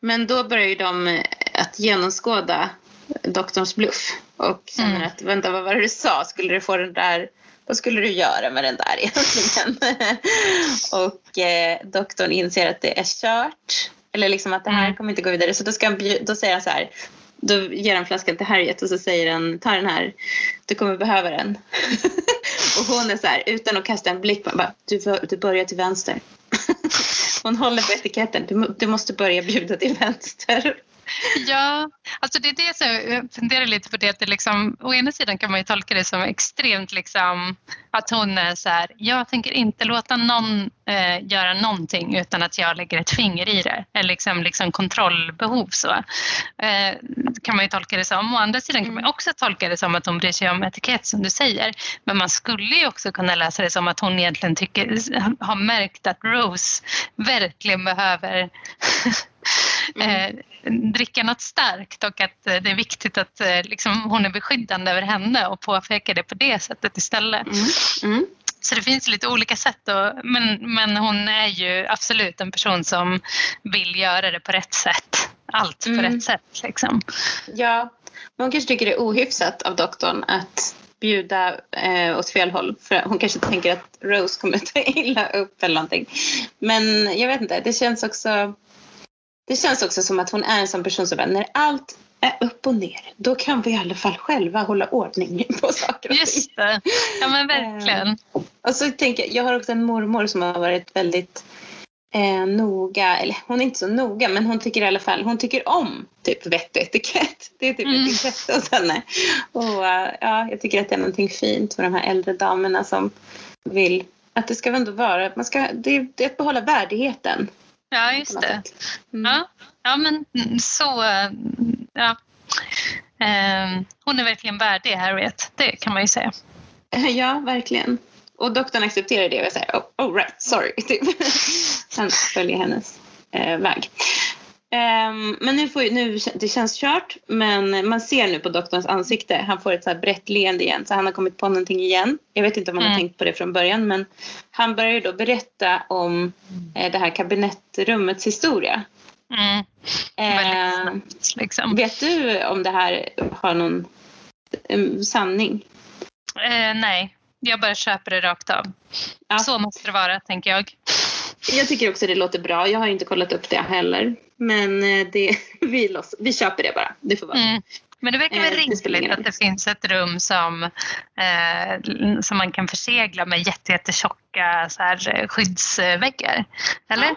B: Men då börjar ju de eh, att genomskåda doktorns bluff och känner mm. att vänta vad var det du sa? Skulle du få den där vad skulle du göra med den där egentligen? <laughs> och eh, doktorn inser att det är kört. Eller liksom att det här mm. kommer inte gå vidare. Så då, ska då säger han så här. Då ger han flaskan till Harriet och så säger han ta den här. Du kommer behöva den. <laughs> och hon är så här utan att kasta en blick på bara, du, du börjar till vänster. <laughs> hon håller på etiketten. Du, du måste börja bjuda till vänster. <laughs>
A: Ja, alltså det är det som jag funderar lite på det att det liksom, å ena sidan kan man ju tolka det som extremt liksom att hon är så här, jag tänker inte låta någon eh, göra någonting utan att jag lägger ett finger i det. Eller liksom, liksom kontrollbehov så. Eh, kan man ju tolka det som. Å andra sidan kan man också tolka det som att hon bryr sig om etikett som du säger. Men man skulle ju också kunna läsa det som att hon egentligen tycker, har märkt att Rose verkligen behöver <laughs> Mm. Eh, dricka något starkt och att eh, det är viktigt att eh, liksom, hon är beskyddande över henne och påpekar det på det sättet istället. Mm. Mm. Så det finns lite olika sätt. Och, men, men hon är ju absolut en person som vill göra det på rätt sätt. Allt på mm. rätt sätt. Liksom.
B: Ja, hon kanske tycker det är ohyfsat av doktorn att bjuda eh, åt fel håll. För hon kanske tänker att Rose kommer ta illa upp eller någonting. Men jag vet inte, det känns också det känns också som att hon är en sån person som bara, när allt är upp och ner, då kan vi i alla fall själva hålla ordning <laughs> på saker och
A: Just det, ja men verkligen. Eh,
B: och så tänker jag, jag har också en mormor som har varit väldigt eh, noga, eller hon är inte så noga men hon tycker i alla fall, hon tycker om typ vett och etikett. <laughs> Det är typ mm. ett intresse hos henne. Och uh, ja, jag tycker att det är någonting fint med de här äldre damerna som vill att det ska ändå vara, man ska, det, det är att behålla värdigheten.
A: Ja, just det. Mm. Ja, ja, men så... Ja. Um, hon är verkligen värdig, Harriet. Det kan man ju säga. <laughs>
B: Ja, verkligen. Och doktorn accepterar det och säger oh, oh right, sorry. <laughs> Typ. Han följer hennes eh, väg. Um, men nu, får, nu det känns kört, men man ser nu på doktorns ansikte, han får ett så här brett leende igen, så han har kommit på någonting igen. Jag vet inte om han mm. har tänkt på det från början, men han börjar då berätta om eh, det här kabinettrummets historia.
A: Mm.
B: Eh, liksom. Vet du om det här har någon um, sanning?
A: Eh, nej, jag bara köper det rakt av. Ja. Så måste det vara, tänker jag.
B: Jag tycker också det låter bra. Jag har inte kollat upp det heller. Men eh, det, <laughs> vi, loss, vi köper det bara. Det får vara. Mm.
A: Men det verkar väl eh, rimligt att det finns ett rum som, eh, som man kan försegla med jättetjocka så här, eh, skyddsväggar. Eller? Ja.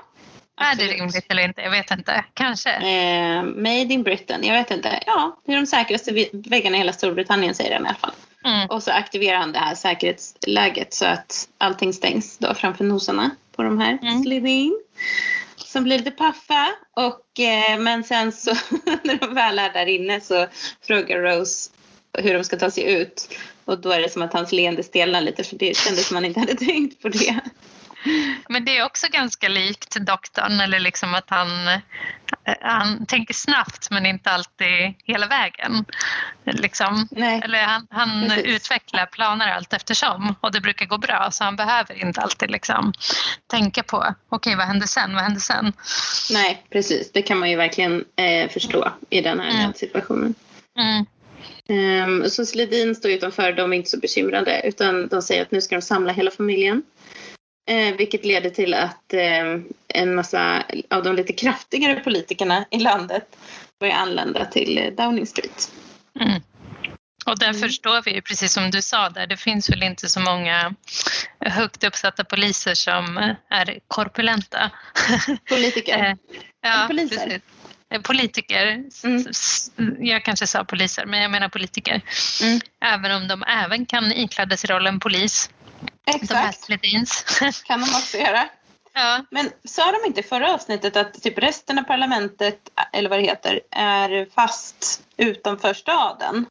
A: Är det rimligt eller inte? Jag vet inte. Kanske.
B: Eh, made in Britain. Jag vet inte. Ja, det är de säkraste väggarna i hela Storbritannien säger den i alla fall. Mm. Och så aktiverar han det här säkerhetsläget så att allting stängs då framför nosarna på de här mm. Slidin. Som blir lite paffa. Och, eh, men sen så <laughs> när de väl är där inne så frågar Rose hur de ska ta sig ut. Och då är det som att hans leende stelnar lite för det kändes som han inte hade <laughs> tänkt på det.
A: Men det är också ganska likt doktorn, eller liksom att han, han tänker snabbt men inte alltid hela vägen. Liksom. Eller han, han utvecklar planer allt eftersom och det brukar gå bra så han behöver inte alltid liksom tänka på okej okay, vad händer sen, vad händer sen?
B: Nej precis, det kan man ju verkligen eh, förstå i den här mm. situationen.
A: Mm.
B: Um, så Sledin står utanför, de är inte så bekymrade utan de säger att nu ska de samla hela familjen. Eh, vilket leder till att eh, en massa av de lite kraftigare politikerna i landet börjar anlända till eh, Downing Street.
A: Mm. Och där mm. förstår vi ju, precis som du sa där, det finns väl inte så många högt uppsatta poliser som är korpulenta. <laughs>
B: Politiker?
A: Eh, ja, poliser? Precis. Eh, politiker, mm. jag kanske sa poliser, men jag menar politiker. Mm. Även om de även kan ikläda sig rollen polis.
B: Exakt. <laughs> kan de också göra.
A: Ja.
B: Men sa de inte i förra avsnittet att typ resten av parlamentet, eller vad det heter, är fast utanför staden?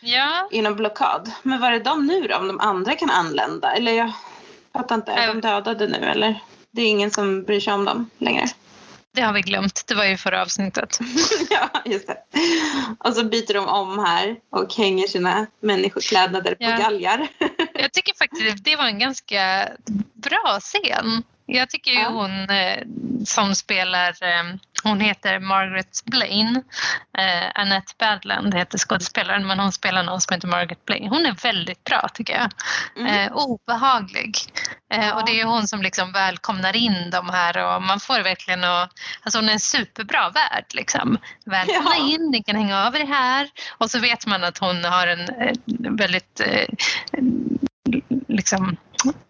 A: Ja.
B: Inom blockad. Men var är de nu då, om de andra kan anlända? Eller jag fattar inte, är de dödade nu eller? Det är ingen som bryr sig om dem längre.
A: Det har vi glömt. Det var ju förra avsnittet. <laughs>
B: ja, just det. Och så byter de om här och hänger sina människoklädnader ja. på galgar. <laughs>
A: Jag tycker faktiskt att det var en ganska bra scen. Jag tycker ju hon eh, som spelar, eh, hon heter Margaret Blaine. Eh, Annette Badland heter skådespelaren men hon spelar någon som heter Margaret Blaine. Hon är väldigt bra tycker jag. Mm. Eh, obehaglig. Eh, ja. Och det är hon som liksom välkomnar in de här och man får verkligen och, alltså hon är en superbra värd liksom. Välkomna ja. in, ni kan hänga över här. Och så vet man att hon har en väldigt liksom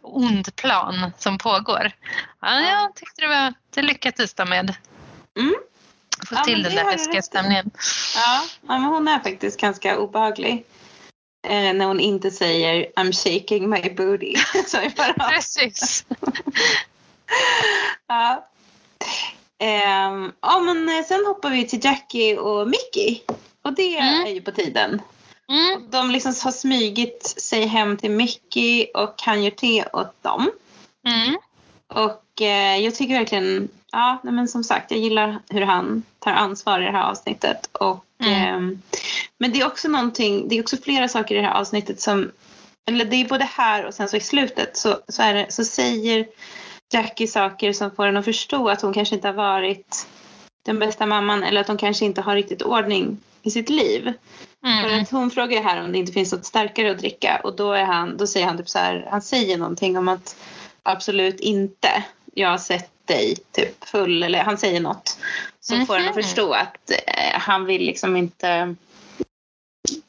A: ond plan som pågår. Ja, jag tyckte det var det lyckades de med.
B: Mm.
A: Få ja, till den där läskiga stämningen.
B: Ja, ja, men hon är faktiskt ganska obehaglig. Eh, när hon inte säger I'm shaking my booty. <laughs>
A: Precis. <laughs>
B: ja. Eh, ja, men sen hoppar vi till Jackie och Mickey. Och det mm. är ju på tiden.
A: Mm.
B: De liksom har smygit sig hem till Mickey och han gör te åt dem.
A: Mm.
B: Och eh, jag tycker verkligen, ja men som sagt jag gillar hur han tar ansvar i det här avsnittet. Och, mm. eh, men det är också någonting, det är också flera saker i det här avsnittet som, eller det är både här och sen så i slutet så, så, är det, så säger Jackie saker som får en att förstå att hon kanske inte har varit den bästa mamman eller att hon kanske inte har riktigt ordning i sitt liv. Mm. För att hon frågar här om det inte finns något starkare att dricka och då, är han, då säger han typ så här, han säger någonting om att absolut inte, jag har sett dig typ full eller han säger något som mm. får att förstå att eh, han vill liksom inte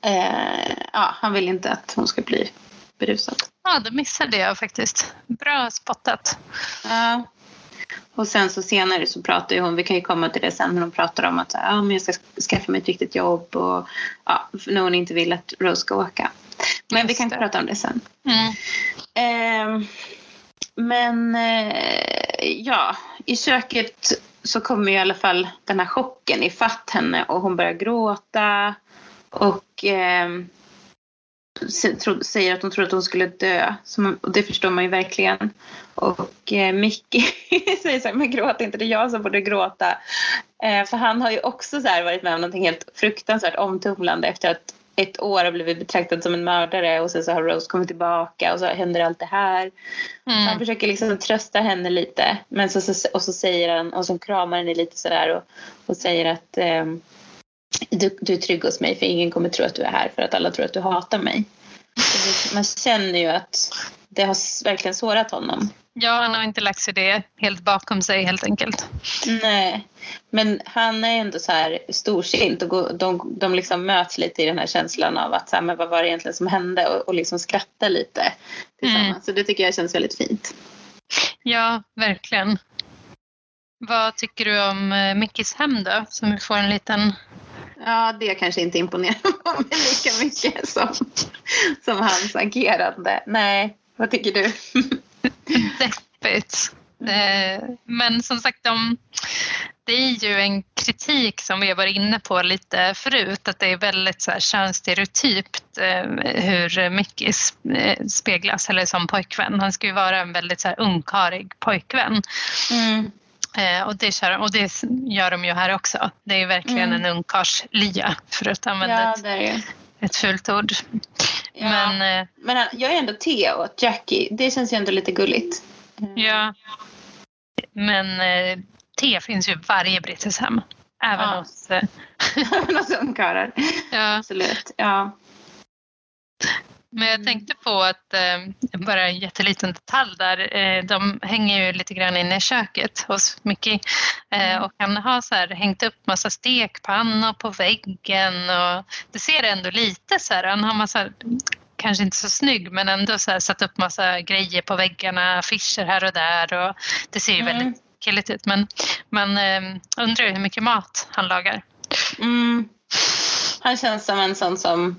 B: eh, ja, han vill inte att hon ska bli berusad.
A: Ja, det missade jag faktiskt. Bra spottat.
B: Ja. Och sen så senare så pratar ju hon, vi kan ju komma till det sen, men hon pratar om att ja, men jag ska skaffa mig ett riktigt jobb och ja, när hon inte vill att Rose ska åka. Men Just vi kan det. prata om det sen.
A: Mm.
B: Eh, men eh, ja, i köket så kommer i alla fall den här chocken ifatt henne och hon börjar gråta. Och eh, säger att hon trodde att hon skulle dö. Som, och det förstår man ju verkligen. Och eh, Mickey <laughs> säger så här, men gråt inte, det är jag som borde gråta. Eh, för han har ju också så varit med om någonting helt fruktansvärt omtumlande efter att ett år har blivit betraktad som en mördare och sen så har Rose kommit tillbaka och så händer allt det här. Mm. Han försöker liksom trösta henne lite men så, så, och så säger han och så kramar henne lite sådär och, och säger att eh, du, du är trygg hos mig för ingen kommer tro att du är här för att alla tror att du hatar mig. Man känner ju att det har verkligen sårat honom.
A: Ja, han har inte lagt sig det helt bakom sig helt enkelt.
B: Nej, men han är ändå så här storsint och de, de liksom möts lite i den här känslan av att så här, men vad var det egentligen som hände och, och liksom skratta lite tillsammans. Mm. Så det tycker jag känns väldigt fint.
A: Ja, verkligen. Vad tycker du om eh, Mickis hem då? Som vi får en liten
B: Ja, det kanske inte imponerar <laughs> mig lika mycket som, som hans agerande. Nej, vad tycker du? <laughs>
A: Deppigt. Eh, men som sagt, de, det är ju en kritik som vi har varit inne på lite förut, att det är väldigt så här könsstereotypt eh, hur Mickey eh, speglas, eller som pojkvän. Han ska ju vara en väldigt så här ungkarig pojkvän. Mm. Eh, och, det kör, och det gör de ju här också. Det är verkligen mm. en ungkarlslya för att använda ja, ett, ett fult ord.
B: Ja. Men, eh, men jag är ändå Theo, Jackie. Det känns ju ändå lite gulligt.
A: Mm. Ja. Men eh, te finns ju i varje brittiskt hem. Även ja. hos... Eh... <laughs>
B: hos ungkarlar. Ja. Absolut. Ja.
A: Men jag tänkte på att, eh, bara en jätteliten detalj där, eh, de hänger ju lite grann inne i köket hos Mickey eh, mm. och han har så här, hängt upp massa stekpannor på väggen och det ser ändå lite så här, han har massa kanske inte så snygg men ändå så här, satt upp massa grejer på väggarna, affischer här och där och det ser ju mm. väldigt killigt ut men man undrar ju hur mycket mat han lagar.
B: Mm. Han känns som en sån som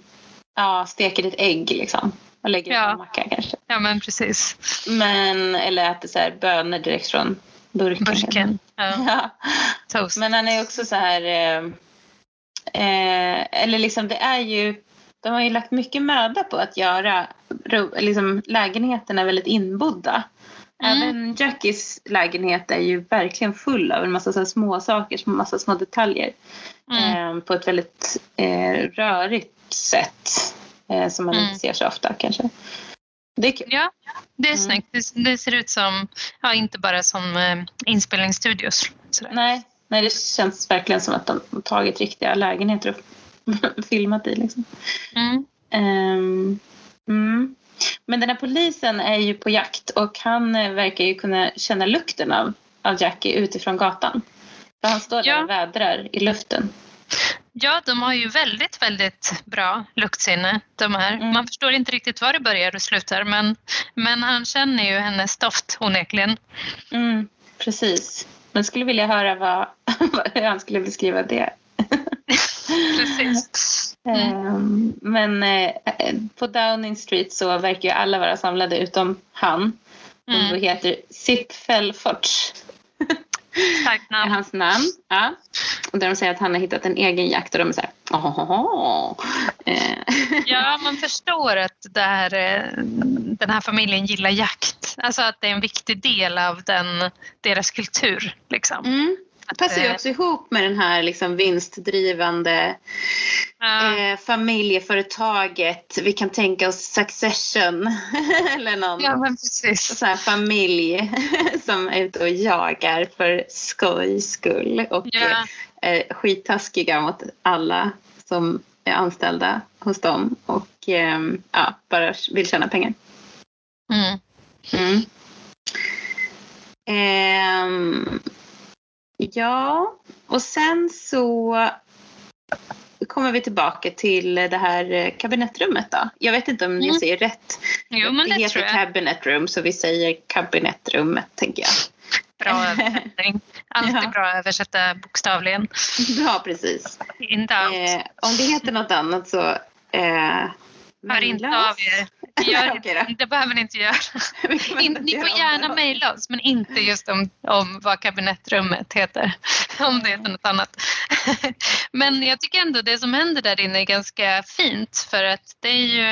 B: ja, steker ett ägg liksom. Och lägger ja. på macka kanske.
A: Ja men precis.
B: Men, eller äter så här bönor direkt från burken.
A: burken. Ja. <laughs> ja.
B: Toast. Men han är också så här... Eh, eh, eller liksom det är ju... De har ju lagt mycket möda på att göra liksom, lägenheterna väldigt inbodda. Mm. Även Jackies lägenhet är ju verkligen full av en massa så små saker, en massa små detaljer. Mm. Eh, på ett väldigt eh, rörigt sätt eh, som man mm. inte ser så ofta kanske.
A: Det är kul. Ja, det är mm. snyggt. Det, det, ser ut som, ja, inte bara som eh, inspelningsstudios.
B: Nej, nej, det känns verkligen som att de tagit riktiga lägenheter och <laughs> filmat i. Liksom. Mm. Um, mm. Men den här polisen är ju på jakt och han eh, verkar ju kunna känna lukten av, av Jackie utifrån gatan. För han står där ja. och vädrar i luften.
A: Ja, de har ju väldigt, väldigt bra luktsinne de här. Mm. Man förstår inte riktigt var det börjar och slutar men, men han känner ju hennes doft onekligen.
B: Mm, precis. Men skulle vilja höra vad, <laughs> hur han skulle beskriva det. <laughs>
A: precis.
B: Mm. Men eh, på Downing Street så verkar ju alla vara samlade utom han. Mm. då heter Sip Felforts.
A: Starkt namn.
B: Hans namn. Ja. Och där de säger att han har hittat en egen jakt och de är så här,
A: eh. Ja, man förstår att där, eh, den här familjen gillar jakt. Alltså att det är en viktig del av den, deras kultur. Liksom.
B: Mm. Det passar ju också ihop med den här liksom vinstdrivande ja. eh, familjeföretaget. Vi kan tänka oss Succession <laughs> eller någon
A: ja, men precis.
B: Så här familj <laughs> som är ute och jagar för skojs skull och ja. eh, skittaskiga mot alla som är anställda hos dem och eh, ja, bara vill tjäna pengar. Mm. Mm. Eh, Ja, och sen så kommer vi tillbaka till det här kabinettrummet då. Jag vet inte om mm. jag säger rätt.
A: Jo, men det,
B: det heter
A: tror jag.
B: cabinet room så vi säger kabinettrummet tänker jag.
A: Bra <laughs> översättning. Alltid ja. bra att översätta bokstavligen.
B: Ja, precis.
A: Inte allt.
B: Eh, om det heter något annat så eh,
A: Hör inte av er. <laughs> Gör, okay det behöver ni inte göra. <laughs> In, ni får gärna mejla oss men inte just om, om vad kabinettrummet heter. <laughs> Om det heter något annat. men jag tycker ändå det som händer där inne är ganska fint för att det är ju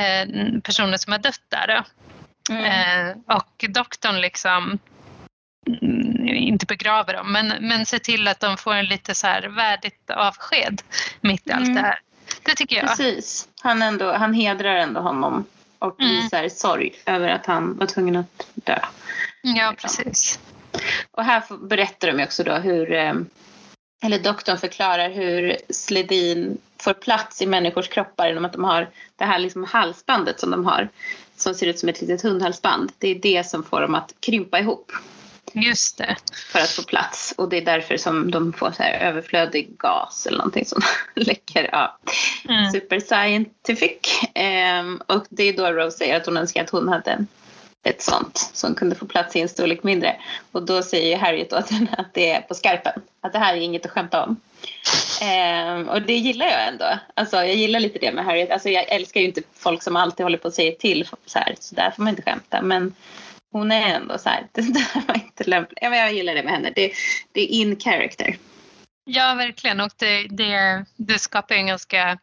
A: eh, personer som har dött där. Mm. Eh, och doktorn liksom mm, inte begraver dem, men, men se till att de får en lite så här värdigt avsked mitt i allt mm. det här. Det tycker jag.
B: Precis. Han, ändå, han hedrar ändå honom och mm. visar sorg över att han var tvungen att dö.
A: Ja, precis.
B: Och här berättar de också då hur, eh, eller doktorn förklarar hur Sledin får plats i människors kroppar genom att de har det här liksom halsbandet som de har som ser ut som ett litet hundhalsband. Det är det som får dem att krympa ihop.
A: Just det.
B: För att få plats. Och det är därför som de får så här överflödig gas eller någonting som <laughs> läcker. Ja. Mm. Super scientific. Um, och det är då Rose säger att hon önskar att hon hade ett sånt som kunde få plats i en storlek mindre. Och då säger Harriet åt henne <laughs> att det är på skarpen. Att det här är inget att skämta om. Um, och det gillar jag ändå. Alltså, jag gillar lite det med Harriet. Alltså, jag älskar ju inte folk som alltid håller på att säga till. Så, här, så där får man inte skämta. Men hon är ändå så här, <laughs> det där var inte lämpligt. Ja, jag gillar det med henne. Det, det är in character.
A: Ja, verkligen. Och det, det, det skapar en ganska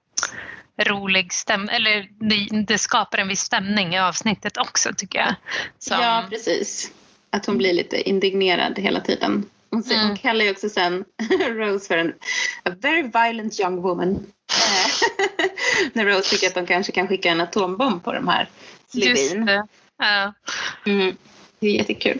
A: rolig stämning, eller det, det, skapar en viss stämning i avsnittet också tycker jag.
B: Som... Ja, precis. Att hon blir lite indignerad hela tiden. Hon, mm. hon kallar ju också sen <laughs> Rose för en a very violent young woman. <laughs> När Rose tycker att de kanske kan skicka en atombomb på de här Slevin. Ja. Mm, det är jättekul.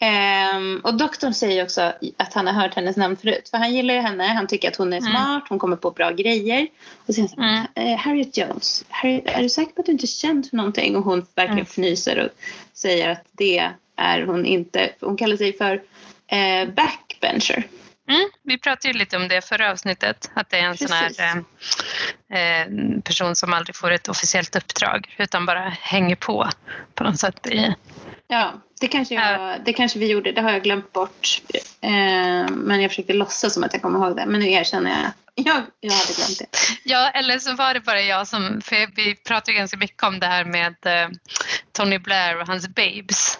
B: Um, och doktorn säger också att han har hört hennes namn förut. För han gillar ju henne, han tycker att hon är mm. smart, hon kommer på bra grejer. Och så säger han mm. Eh, Harriet Jones, Harriet, är du säker på att du inte är känd för någonting? Och hon verkligen mm. fnyser och säger att det är hon inte. Hon kallar sig för eh, backbencher.
A: Mm, vi pratade ju lite om det förra avsnittet, att det är en Precis. sån här eh, eh, person som aldrig får ett officiellt uppdrag utan bara hänger på på något sätt. I...
B: Ja, det kanske, jag, det kanske vi gjorde, det har jag glömt bort. Eh, men jag försökte låtsas som att jag kommer ihåg det, men nu erkänner jag jag, jag hade glömt det.
A: Ja, eller så var det bara jag som, för vi pratade ganska mycket om det här med eh, Tony Blair och hans babes.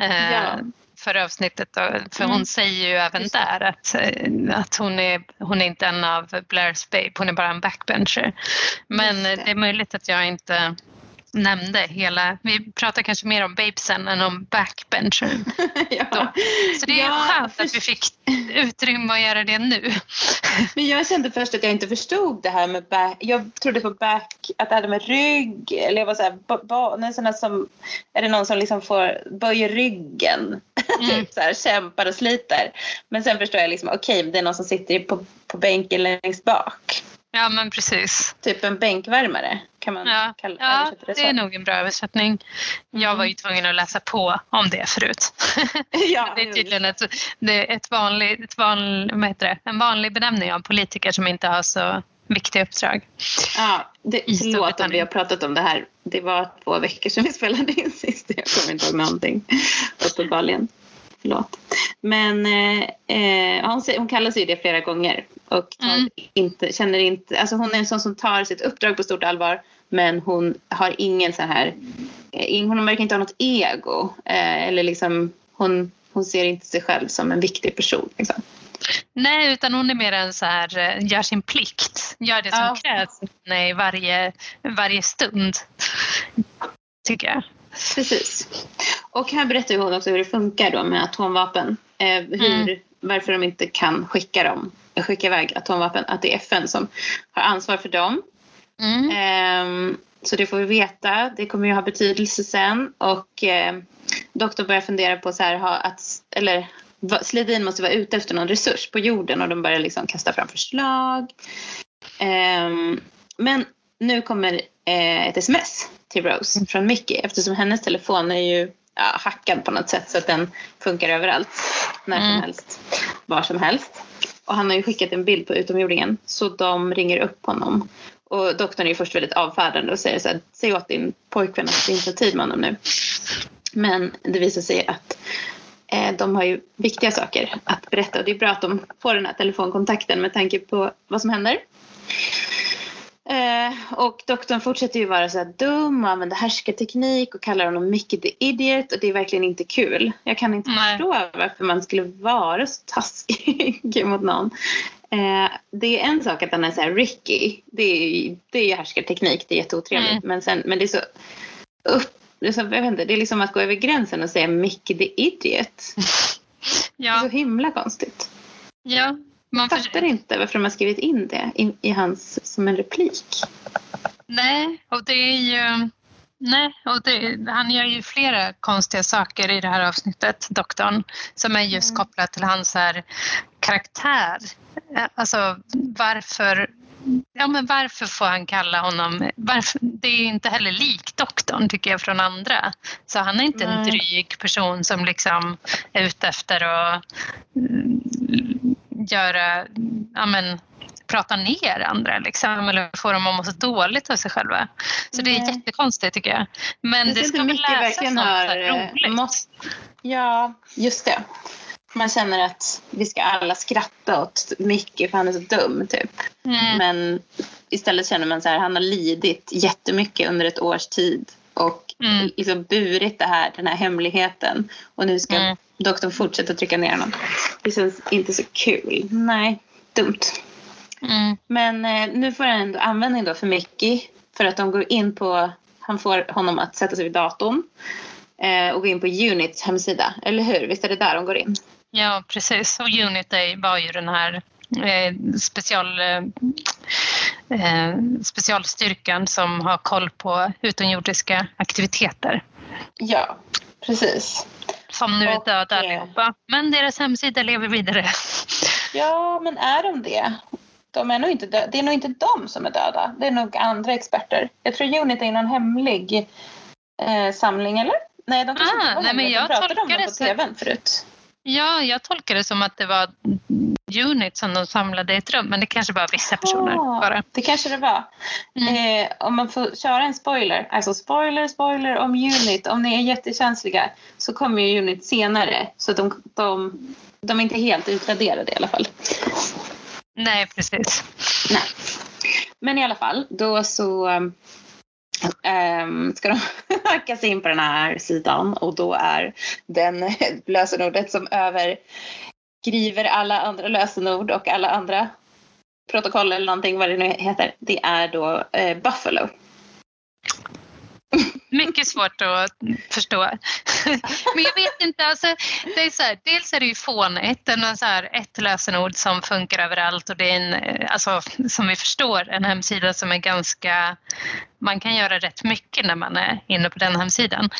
A: Eh, ja förra avsnittet. För mm. hon säger ju även där att, eh, att hon, är, hon är inte en av Blairs babe, hon är bara en backbencher. Men det. det är möjligt att jag inte nämnde hela, vi pratar kanske mer om babesen än om backbencher. <laughs> ja. Så det är ja, skönt att vi fick utrymme att göra det nu. <laughs>
B: Men jag kände först att jag inte förstod det här med back. Jag trodde på back, att det hade med rygg, eller jag var så här, ba, såna som, är det någon som liksom får, böjer ryggen, mm. Typ <laughs> så här, kämpar och sliter. Men sen förstår jag liksom, okej, okay, det är någon som sitter på, på bänken längst bak.
A: Ja men precis.
B: Typ en bänkvärmare kan man
A: ja.
B: kalla
A: ja, det. Ja, det är nog en bra översättning. Jag mm. var ju tvungen att läsa på om det förut. <laughs> ja, <laughs> det är tydligen ett, det är ett vanlig, ett vanlig, vad heter det, en vanlig benämning av politiker som inte har så viktiga uppdrag.
B: Ja, det, förlåt om vi har pratat om det här. Det var två veckor sedan vi spelade in <laughs> sist. Jag kommer inte ihåg någonting. Uppenbarligen. Förlåt. Men eh, eh hon, hon kallar sig det flera gånger och mm. inte, känner inte, alltså hon är en sån som tar sitt uppdrag på stort allvar men hon har ingen så här, eh, hon verkar inte ha något ego eh, eller liksom hon, hon ser inte sig själv som en viktig person. Liksom.
A: Nej, utan hon är mer en så här, eh, gör sin plikt, gör det som ja. krävs i varje, varje stund. Tycker jag.
B: Precis. Och här berättar hon också hur det funkar då med atomvapen. Eh, hur, mm. Varför de inte kan skicka, dem, skicka iväg atomvapen. Att det är FN som har ansvar för dem. Mm. Eh, så det får vi veta. Det kommer ju ha betydelse sen. Och eh, doktorn börjar fundera på så här, ha, att, eller Sledin måste vara ute efter någon resurs på jorden och de börjar liksom kasta fram förslag. Um, men nu kommer eh, ett sms till Rose mm. från Mickey eftersom hennes telefon är ju ja, hackad på något sätt så att den funkar överallt. När som mm. helst, var som helst. Och han har ju skickat en bild på utomjordingen så de ringer upp honom. Och doktorn är ju först väldigt avfärdande och säger så här, säg åt din pojkvän att det inte har tid med honom nu. Men det visar sig att de har ju viktiga saker att berätta och det är bra att de får den här telefonkontakten med tanke på vad som händer. Eh, och doktorn fortsätter ju vara så här dum och använda härskarteknik och kallar honom Mickey the Idiot och det är verkligen inte kul. Jag kan inte
A: Nej.
B: förstå varför man skulle vara så taskig <laughs> mot någon. Eh, det är en sak att han är så här Ricky. Det är ju det är härskarteknik, det är jätteotrevligt.
A: Mm.
B: Men, sen, men det är så upp, det är, så, jag vet inte, det är liksom att gå över gränsen och säga Mickey the Idiot. <laughs> Det är
A: Ja,
B: så himla konstigt.
A: ja. Man
B: Jag fattar inte varför de har skrivit in det i, i hans som en replik.
A: Nej, och det är ju... Nej, och det, han gör ju flera konstiga saker i det här avsnittet, doktorn, som är just
B: Mm.
A: kopplat till hans här karaktär. Alltså varför... Ja, men varför får han kalla honom... Varför, det är ju inte heller lik doktorn, tycker jag, från andra. Så han är inte en
B: Nej.
A: dryg person som liksom är ute efter att mm, göra... Ja, men, prata ner andra liksom, eller få dem att må så dåligt av sig själva. Så det är
B: Nej.
A: jättekonstigt tycker jag. Men
B: Det
A: det, ska väl läsas något här
B: eh,
A: roligt.
B: mått- Ja, just det. Man känner att vi ska alla skratta åt Mickey för han är så dum typ.
A: Mm.
B: Men istället känner man så här, han har lidit jättemycket under ett års tid och
A: Mm.
B: liksom burit det här, den här hemligheten. Och nu ska
A: Mm.
B: doktorn fortsätta trycka ner honom. Det känns inte så kul. Nej, dumt.
A: Mm.
B: Men eh, nu får han ändå användning då för Mickey. För att de går in på, han får honom att sätta sig vid datorn. Eh, och gå in på Units hemsida. Eller hur? Visst är det där de går in?
A: Ja, precis. Och Unity var ju den här eh, special, eh, eh, specialstyrkan som har koll på utomjordiska aktiviteter.
B: Ja, precis.
A: Som nu är
B: Och,
A: döda allihopa. Men deras hemsida lever vidare. <laughs>
B: Ja, men är de det? De är nog inte det är nog inte de som är döda. Det är nog andra experter. Jag tror Unity är någon hemlig eh, samling, eller? Nej, de kanske
A: Ah,
B: inte
A: nej, men jag
B: de pratade om
A: det
B: på tvn förut.
A: Ja, jag tolkar det som att det var Unit som de samlade i ett rum. Men det kanske bara vissa personer
B: Ah,
A: bara.
B: Det kanske det var.
A: Mm.
B: Eh, om man får köra en spoiler, alltså spoiler, spoiler om Unit, om ni är jättekänsliga så kommer ju Unit senare. Så de, de, de är inte helt utraderade i alla fall.
A: Nej, precis.
B: Nej. Men i alla fall, då så um, ska de <laughs> hacka sig in på den här sidan och då är den <laughs> lösenordet som överskriver alla andra lösenord och alla andra protokoll eller någonting vad det nu heter. Det är då eh, Buffalo.
A: Mycket svårt att förstå. Men jag vet inte, alltså, det är så här, dels är det ju fånigt, någon så här, ett lösenord som funkar överallt och det är en, alltså, som vi förstår, en hemsida som är ganska, man kan göra rätt mycket när man är inne på den hemsidan.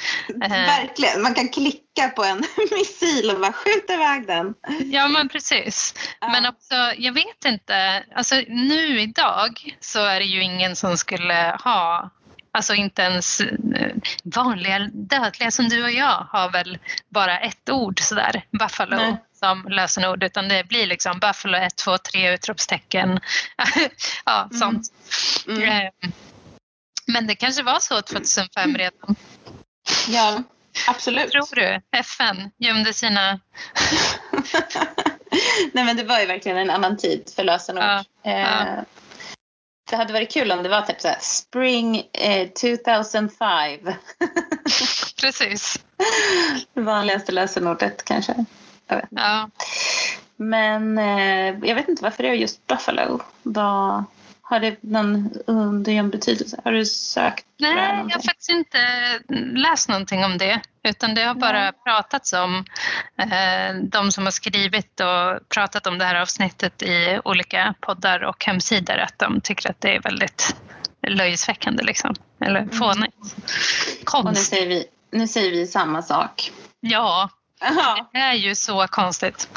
A: Eh,
B: Verkligen, man kan klicka på en <laughs> missil och bara skjuta iväg den.
A: Ja men precis.
B: Ja.
A: Men också, jag vet inte, alltså nu idag så är det ju ingen som skulle ha Alltså inte ens eh, vanliga dödliga som du och jag har väl bara ett ord sådär, buffalo,
B: Nej.
A: som lösenord. Utan det blir liksom buffalo 1, 2, 3 utropstecken. <laughs> ja,
B: Mm.
A: sånt.
B: Mm.
A: Eh, Men det kanske var så 2005 redan.
B: Ja, absolut.
A: Tror du? FN gömde sina... <laughs>
B: Nej men det var ju verkligen en annan tid för lösenord.
A: Ja,
B: Eh,
A: ja.
B: Det hade varit kul om det var typ så här, Spring eh, 2005. <laughs>
A: Precis.
B: det vanligaste lösenordet kanske.
A: Ja.
B: Men eh, jag vet inte varför det är just Buffalo. Vad, har det någon undergömd betydelse? Har du sökt
A: Nej, jag har faktiskt inte läst någonting om det. Utan det har bara
B: Nej.
A: pratats om eh, de som har skrivit och pratat om det här avsnittet i olika poddar och hemsidor. Att de tycker att det är väldigt löjesväckande liksom. Eller fånigt.
B: Och nu säger, vi, nu säger vi samma sak.
A: Ja,
B: Ja,
A: det är ju så konstigt.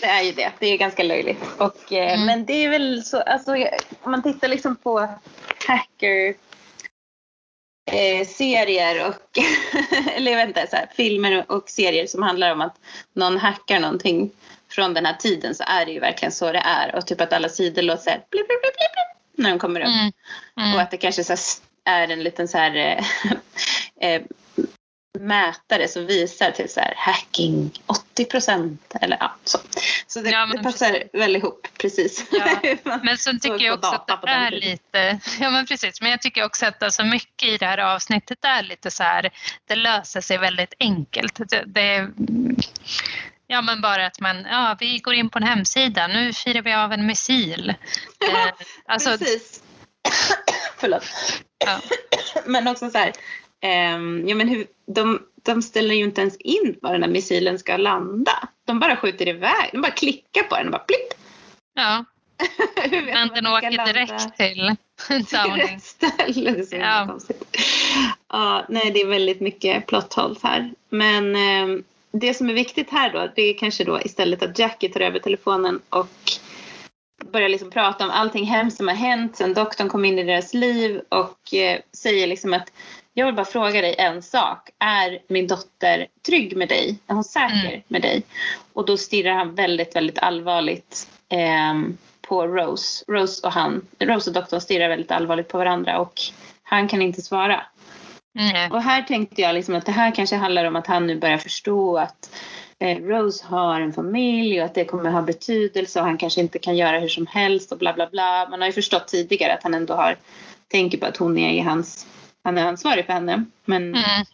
B: det är ju det. Det är ganska löjligt. Och, eh,
A: Mm.
B: Men det är väl så, alltså, om man tittar liksom på hacker eh, serier och <laughs> eller inte, så här, filmer och serier som handlar om att någon hackar någonting från den här tiden så är det ju verkligen så det är. Och typ att alla sidor låter så här blip, blip, blip, blip, när de kommer upp.
A: Mm.
B: Och
A: Mm.
B: att det kanske så här, är en liten så här <laughs> eh, eh, mätare som visar typ så här hacking 80 procent eller ja, så. Så det,
A: Ja,
B: det passar väl ihop precis.
A: Ja, <laughs> Men så tycker jag också att det är lite, <laughs> ja men precis, men jag tycker också att alltså mycket i det här avsnittet är lite så här, det löser sig väldigt enkelt. Det, det, ja men bara att man, ja vi går in på en hemsida, nu firar vi av en missil. <laughs> Eh, alltså,
B: Precis. <coughs> Förlåt.
A: ja,
B: Men också så här, ja, men hur, de, de ställer ju inte ens in var den här missilen ska landa. De bara skjuter iväg, de bara klickar på den och bara plipp.
A: ja, <laughs> men den åker
B: landa <laughs>
A: direkt till
B: till
A: Downing.
B: ställe?
A: Ja.
B: Ja, nej, det är väldigt mycket plot här. Men ehm, det som är viktigt här då, det är kanske då istället att Jackie tar över telefonen och börjar liksom prata om allting hemskt som har hänt sen doktorn kom in i deras liv och eh, säger liksom att jag vill bara fråga dig en sak. Är min dotter trygg med dig? Är hon säker
A: Mm.
B: med dig? Och då stirrar han väldigt, väldigt allvarligt ehm, på Rose. Rose och han, Rose och doktorn stirrar väldigt allvarligt på varandra och han kan inte svara.
A: Mm,
B: Och här tänkte jag liksom att det här kanske handlar om att han nu börjar förstå att eh, Rose har en familj och att det kommer ha betydelse och han kanske inte kan göra hur som helst och bla bla bla. Man har ju förstått tidigare att han ändå har tänker på att hon är i hans han är ansvarig för henne. Men,
A: mm,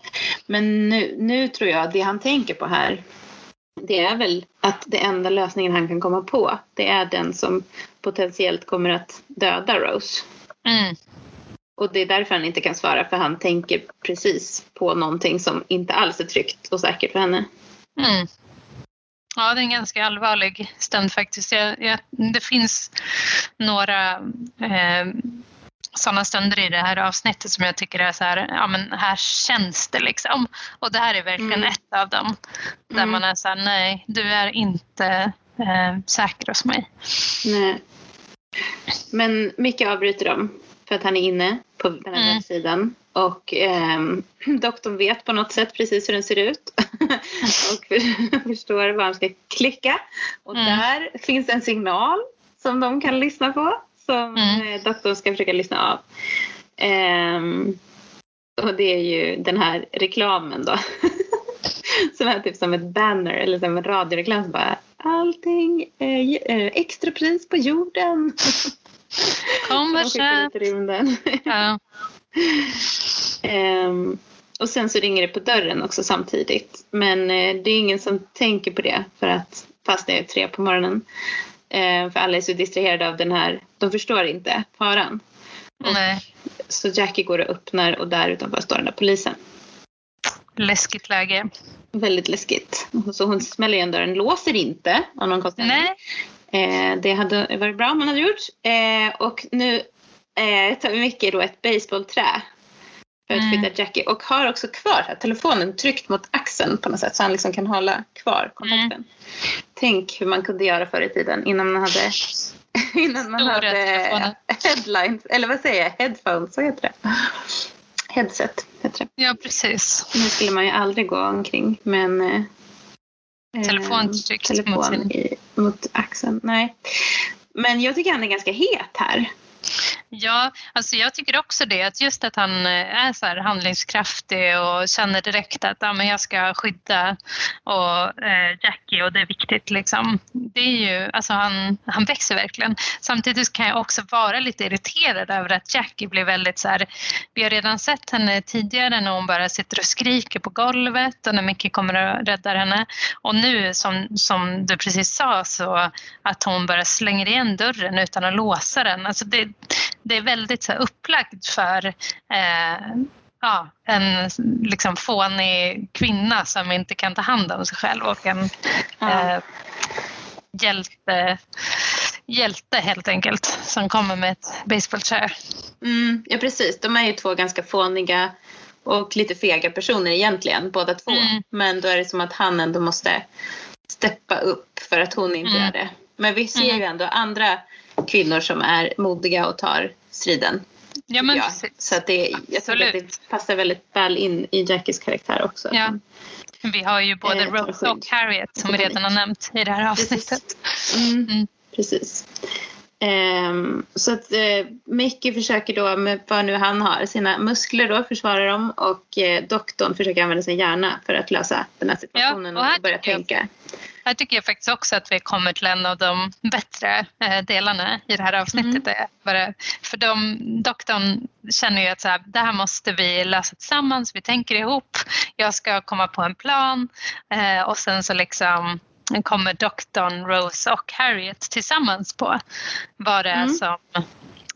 B: men nu, nu tror jag att det han tänker på här det är väl att det enda lösningen han kan komma på det är den som potentiellt kommer att döda Rose.
A: mm,
B: Och det är därför han inte kan svara för han tänker precis på någonting som inte alls är tryggt och säkert för henne.
A: mm. Ja, det är en ganska allvarlig stund faktiskt. Jag, jag, det finns några eh, sådana stunder i det här avsnittet som jag tycker är så här, ja men här känns det liksom. Och det här är verkligen
B: Mm.
A: ett av dem. Där
B: Mm.
A: man är så här, nej, du är inte eh, säker hos mig.
B: Nej. Men Micke avbryter dem för att han är inne på den här
A: Mm.
B: webbsidan. Och ehm, <clears throat> doktorn vet på något sätt precis hur den ser ut. <laughs> och för, <laughs> förstår vad han ska klicka. Och
A: Mm.
B: där finns en signal som de kan lyssna på. Som
A: Mm.
B: eh, doktorn ska försöka lyssna av. Ehm, och det är ju den här reklamen då. <laughs> som är typ som ett banner eller som en radioreklam som bara allting är eh, extrapris på jorden. <laughs>
A: Kom
B: rymden. <laughs>
A: Ja.
B: Ehm, och sen så ringer det på dörren också samtidigt. Men eh, det är ingen som tänker på det för att fast det är tre på morgonen. Eh, för alla är så distraherade av den här, de förstår inte faran.
A: Nej,
B: Så Jackie går och öppnar och där utanför står den där polisen.
A: läskigt läge.
B: Väldigt läskigt. Så hon smäller igen dörren, låser inte av någon konstig.
A: Nej,
B: Eh, det hade varit bra om man hade gjort. Eh, och nu eh, tar Micke då ett baseballträ att
A: Mm.
B: Jackie. Och har också kvar här, telefonen tryckt mot axeln på något sätt så han liksom kan hålla kvar kontakten.
A: Mm.
B: Tänk hur man kunde göra förr i tiden innan man hade <laughs> innan man
A: Stora
B: hade headlines, eller vad säger jag, headphones, vad heter det? Headset heter det.
A: ja precis.
B: Nu skulle man ju aldrig gå omkring med en eh,
A: Telefon
B: eh,
A: tryckt
B: telefon
A: mot sin-
B: i, mot axeln. Nej. Men jag tycker han är ganska het här.
A: Ja, alltså jag tycker också det. Att just att han eh, är så här handlingskraftig och känner direkt att ja, men jag ska skydda och, eh, Jackie och det är viktigt. Liksom. Det är ju, alltså han, han växer verkligen. Samtidigt kan jag också vara lite irriterad över att Jackie blir väldigt så här. Vi har redan sett henne tidigare när hon bara sitter och skriker på golvet och när Micke kommer och räddar henne. Och nu som, som du precis sa så att hon bara slänger igen dörren utan att låsa den. Alltså det, det är väldigt så här upplagt för eh, ja, en liksom fånig kvinna som inte kan ta hand om sig själv och en
B: Ja.
A: eh, hjälte, hjälte helt enkelt som kommer med ett basebollträ.
B: Mm, ja precis, de är ju två ganska fåniga och lite fega personer egentligen båda två.
A: Mm.
B: Men då är det som att han ändå måste steppa upp för att hon inte
A: Mm.
B: gör det. Men vi ser
A: Mm.
B: ju ändå andra kvinnor som är modiga och tar striden.
A: Ja, men.
B: Så att det, jag tror att det passar väldigt väl in i Jackies karaktär också.
A: Ja. Vi har ju både
B: Eh,
A: Rose och. Harriet som vi redan har nämnt i det här avsnittet.
B: Precis. Mm.
A: Mm.
B: Precis. Ehm, så att eh, Mickey försöker då med vad nu han har, sina muskler då försvara dem och eh, doktorn försöker använda sin hjärna för att lösa den här situationen
A: Ja, och
B: och börja
A: tycker jag-
B: tänka.
A: Här tycker jag faktiskt också att vi kommer till en av de bättre eh, delarna i det här avsnittet.
B: Mm.
A: för de, doktorn känner ju att så här, det här måste vi lösa tillsammans, vi tänker ihop, jag ska komma på en plan eh, och sen så liksom kommer doktorn, Rose och Harriet tillsammans på vad det är
B: Mm.
A: som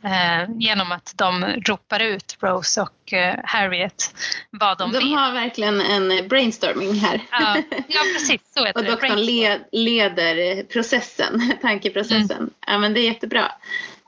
A: eh, genom att de ropar ut Rose och eh, Harriet vad de,
B: De
A: vill.
B: har verkligen en brainstorming här.
A: Ja, ja <laughs> precis, så heter
B: Och doktorn led, leder processen, <laughs> tankeprocessen.
A: Mm.
B: Ja, men det är jättebra.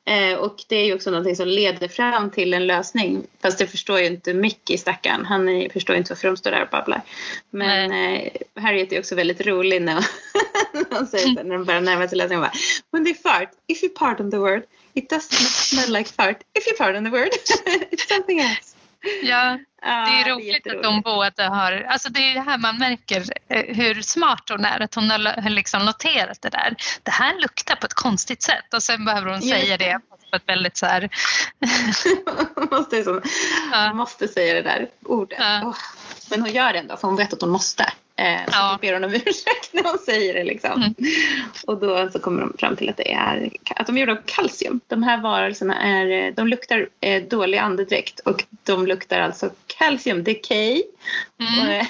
B: Eh, och det är ju också någonting som leder fram till en lösning. Fast det förstår ju inte Mickey, stackaren. Han är, förstår inte varför de står där och babblar. Men eh, Harriet är också väldigt rolig när <laughs> hon säger så, när de börjar närma sig lösningen. Hon bara, When they fart, if you pardon the word, it doesn't smell like fart. If you pardon the word, <laughs> it's something else.
A: Ja, Det är roligt att de båda har, alltså det är det här man märker eh, hur smart hon är, att hon har liksom noterat det där. Det här luktar på ett konstigt sätt och sen behöver hon
B: Just
A: säga
B: det.
A: det på ett väldigt så här, <laughs>
B: måste, så,
A: Ja.
B: måste säga det där ordet.
A: Ja.
B: Åh. Men hon gör det ändå för hon vet att hon måste. Eh, så
A: Ja.
B: då ber hon om <laughs> ursäkt när hon säger det. Liksom.
A: Mm.
B: Och då så kommer de fram till att det är att de är gjorda av kalcium. De här varelserna är, eh, de luktar eh, dålig andedräkt och de luktar alltså calcium decay.
A: mm,
B: eh,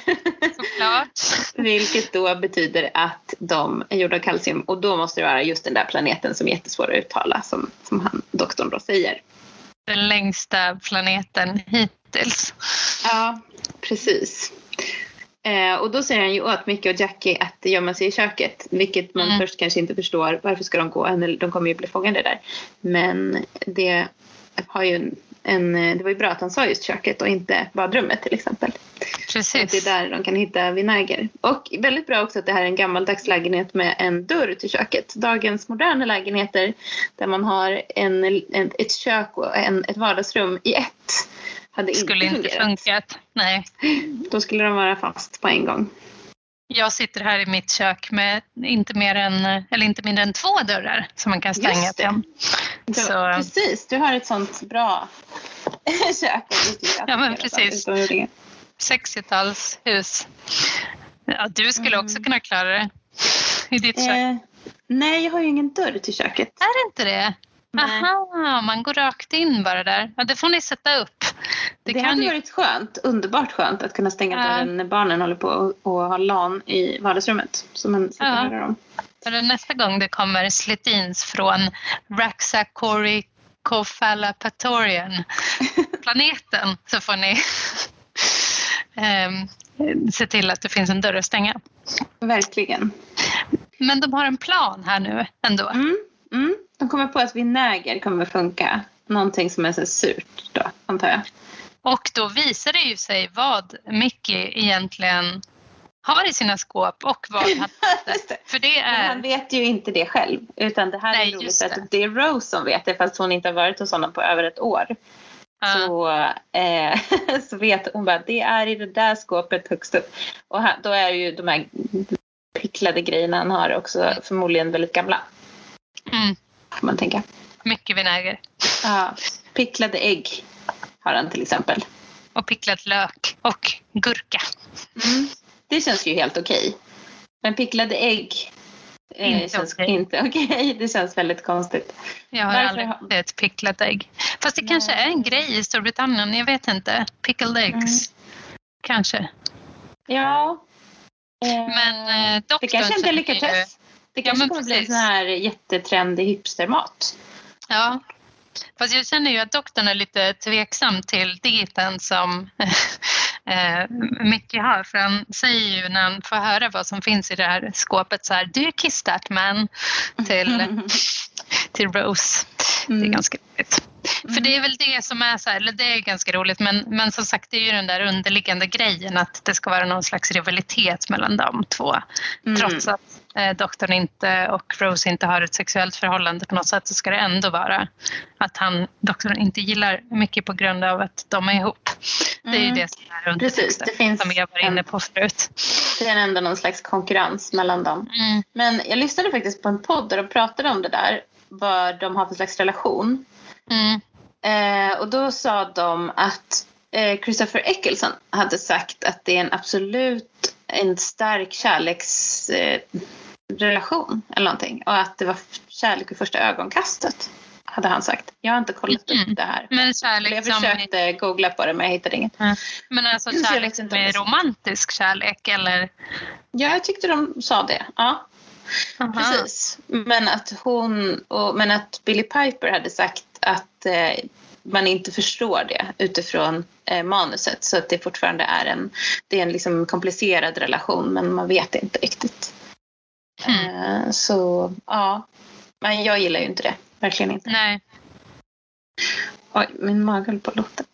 B: <laughs> vilket då betyder att de är gjorda av kalcium och då måste det vara just den där planeten som är jättesvår att uttala som, som han, doktorn då säger.
A: Den längsta planeten hittills.
B: Ja, precis. Eh, och då säger han ju åt Micke och Jackie att gömma sig i köket. Vilket man
A: Mm.
B: först kanske inte förstår. Varför ska de gå? En- De kommer ju bli fångade där. Men det har ju en, en, det var ju bra att han sa just köket och inte badrummet till exempel. Att det är
A: Precis.
B: där de kan hitta vinäger. Och väldigt bra också att det här är en gammaldags lägenhet med en dörr till köket. Dagens moderna lägenheter där man har en, en, ett kök och en, ett vardagsrum i ett hade inte
A: Skulle inte
B: fungerat.
A: funkat. Nej.
B: Då skulle de vara fast på en gång.
A: Jag sitter här i mitt kök med inte, mer än, eller inte mindre än två dörrar som man kan stänga till. Så-
B: Precis, du har ett sånt bra <laughs> kök.
A: Ja, men precis. 60-talshus. Ja, du skulle också
B: Mm.
A: kunna klara det i ditt kök.
B: Eh, nej, jag har ju ingen dörr till köket.
A: Är det inte det?
B: Nej.
A: Aha, man går rakt in bara där. Ja, det får ni sätta upp.
B: Det,
A: Det, kan
B: hade
A: ju...
B: varit skönt, underbart skönt att kunna stänga
A: Ja.
B: dörren när barnen håller på och, och ha LAN i vardagsrummet. Så man slipper
A: Ja.
B: höra dem.
A: För nästa gång det kommer slitins från Raxacoricofallapatorian <laughs> planeten så får ni ehm, se till att det finns en dörr att stänga.
B: Verkligen.
A: Men de har en plan här nu ändå.
B: Mm, mm. De kommer på att vinäger kommer funka. Någonting som är så surt då, antar jag.
A: Och då visar det ju sig vad Mickey egentligen har i sina skåp och vad han <laughs>
B: det.
A: För det
B: Men han
A: är...
B: vet ju inte det själv. Utan det här
A: Nej,
B: är roligt
A: det.
B: att det är Rose som vet det fast hon inte har varit hos honom på över ett år.
A: Ja,
B: Så, eh, <laughs> så vet hon bara det är i det där skåpet högst upp. Och han, då är ju de här picklade grejerna han har också förmodligen väldigt gamla.
A: mm,
B: Får man tänka.
A: Mycket vinäger.
B: Ja, picklade ägg har han till exempel.
A: Och picklad lök och gurka.
B: Mm. Det känns ju helt okej. Men picklade ägg eh,
A: Inte
B: känns
A: okej.
B: inte okej. <laughs> Det känns väldigt konstigt.
A: Jag har
B: Varför
A: aldrig
B: har-
A: ätit picklat ägg. Fast det kanske är en grej i Storbritannien, jag vet inte. Pickled eggs. Kanske.
B: Ja. Eh,
A: Men eh,
B: det
A: doktorn
B: kanske är en
A: säger ju-
B: delikatess. Det
A: Ja,
B: kanske
A: men
B: kommer bli
A: precis.
B: sån här jättetrendig hipstermat.
A: Ja. Fast jag känner ju att doktorn är lite tveksam till dieten som <laughs> eh, Mickey har. För han säger ju när han får höra vad som finns i det här skåpet så här Do you kiss that man? Till, <laughs> till Rose. Det är
B: Mm.
A: ganska roligt. För det är väl det som är så här, eller det är ganska roligt men, men som sagt det är ju den där underliggande grejen att det ska vara någon slags rivalitet mellan de två.
B: Mm.
A: Trots att doktorn inte och Rose inte har ett sexuellt förhållande på något sätt så ska det ändå vara att han, doktorn inte gillar mycket på grund av att de är ihop. Det är ju
B: Mm.
A: det som är
B: Precis,
A: undertexten
B: finns
A: som jag var inne på förut.
B: Det är ändå någon slags konkurrens mellan dem.
A: Mm.
B: Men jag lyssnade faktiskt på en podd där de pratade om det där. vad de har för slags relation.
A: Mm.
B: Eh, och då sa de att eh, Christopher Eccleston hade sagt att det är en absolut en stark kärleksrelation eh, relation eller någonting. Och att det var kärlek vid första ögonkastet. Hade han sagt. Jag har inte kollat
A: Mm.
B: upp det här.
A: Men kärlek
B: jag
A: som...
B: försökte googla på det men jag hittade inget.
A: Men alltså kärlek
B: vet inte om
A: med romantisk kärlek eller?
B: Ja, jag tyckte de sa det. Ja,
A: Aha.
B: precis. Men att hon och, men att Billy Piper hade sagt att eh, man inte förstår det utifrån eh, manuset. Så att det fortfarande är en, det är en liksom komplicerad relation men man vet inte riktigt.
A: Mm.
B: Eh, så ja, men jag gillar ju inte det. Verkligen inte.
A: Nej.
B: Oj, min mage höll på att låta.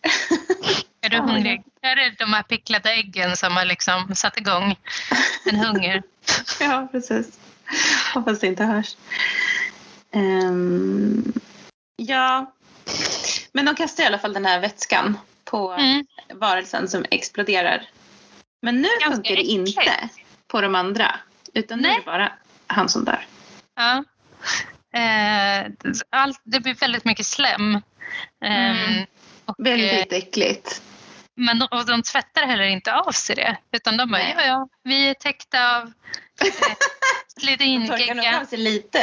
A: Är du <laughs> hungrig? Är det de här picklade äggen som har liksom satt igång en hunger? <laughs>
B: ja, precis. Hoppas det inte hörs. Ehm, ja, men de kastar i alla fall den här vätskan på
A: Mm.
B: varelsen som exploderar. Men nu
A: Ganska
B: funkar det inte på de andra. Utan nu är
A: Nej.
B: det bara han som dör.
A: Ja. Eh, allt, det blir väldigt mycket slem.
B: Mm.
A: och, eh,
B: Väldigt äckligt.
A: men de, och de tvättar heller inte av sig det. Utan de bara,
B: Nej.
A: ja ja, vi är täckta av eh, <laughs>
B: De torkar
A: slidingegga.
B: av sig lite.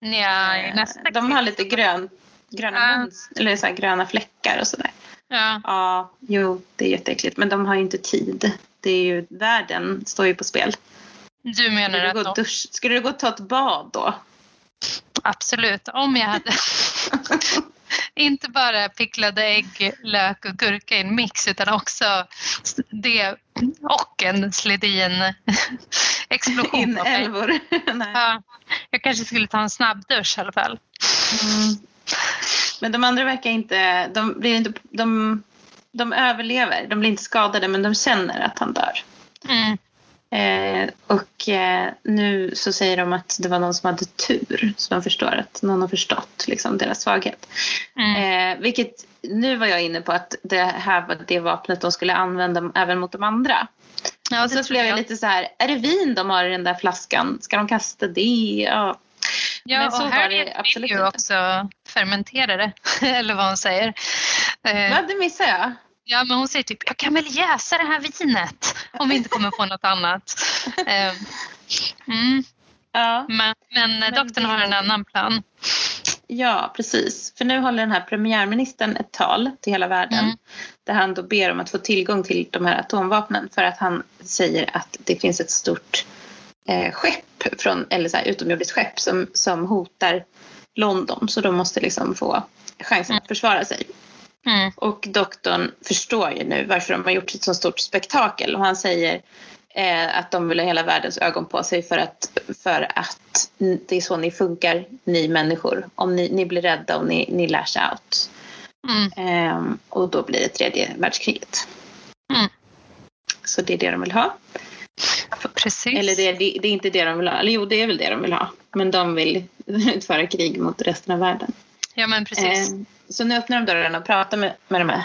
A: Ja,
B: Eh,
A: nästa
B: de har lite grön, gröna,
A: Ja.
B: muns, eller så gröna fläckar och sådär.
A: Ja,
B: Ja, jo, det är jätteäckligt. Men de har ju inte tid. Det är ju, världen står ju på spel.
A: Du menar
B: Skulle du,
A: att
B: gå
A: de,
B: dusch, skulle du gå och ta ett bad då?
A: absolut, om jag hade <laughs> inte bara picklade ägg, lök och gurka i en mix utan också det och en slidin explosion.
B: Inälvor. <laughs>
A: Ja, jag kanske skulle ta en snabbdusch i alla fall.
B: Mm. Men de andra verkar inte, de, blir inte de, de överlever. De blir inte skadade men de känner att han dör.
A: Mm.
B: Eh, och eh, nu så säger de att det var någon som hade tur. Så de förstår att någon har förstått liksom, deras svaghet.
A: Mm.
B: Eh, vilket nu var jag inne på att det här var det vapnet de skulle använda även mot de andra.
A: Ja,
B: och så blev jag lite så här, är det vin de har i den där flaskan? Ska de kasta det? Ja.
A: Ja,
B: Men så
A: och
B: var
A: Harriet
B: det absolut
A: ju
B: inte.
A: också fermentera det, <laughs> eller vad hon säger. Eh,
B: Va, det missade jag.
A: Ja, men hon säger typ, jag kan väl jäsa det här vinet om vi inte kommer på något annat. <laughs> Eh, mm,
B: Ja.
A: men, men,
B: Men
A: doktorn
B: det-
A: har en annan plan.
B: ja, precis. För nu håller den här premiärministern ett tal till hela världen.
A: Mm.
B: Där han då ber om att få tillgång till de här atomvapnen. För att han säger att det finns ett stort eh, skepp, från, eller så här, utomjordiskt skepp som, som hotar London. Så de måste liksom få chansen att försvara sig.
A: Mm.
B: Och doktorn förstår ju nu varför de har gjort ett så stort spektakel. Och han säger eh, att de vill ha hela världens ögon på sig för att, för att det är så ni funkar, ni människor. Om ni, ni blir rädda och ni, ni lash out.
A: Mm.
B: Ehm, och då blir det tredje världskriget.
A: Mm.
B: Så det är det de vill ha.
A: Precis.
B: Eller det, det, det är inte det de vill ha. Eller jo, det är väl det de vill ha. Men de vill <laughs> utföra krig mot resten av världen.
A: Ja, men precis.
B: Ehm, så nu öppnar de dörren och pratar med, med de här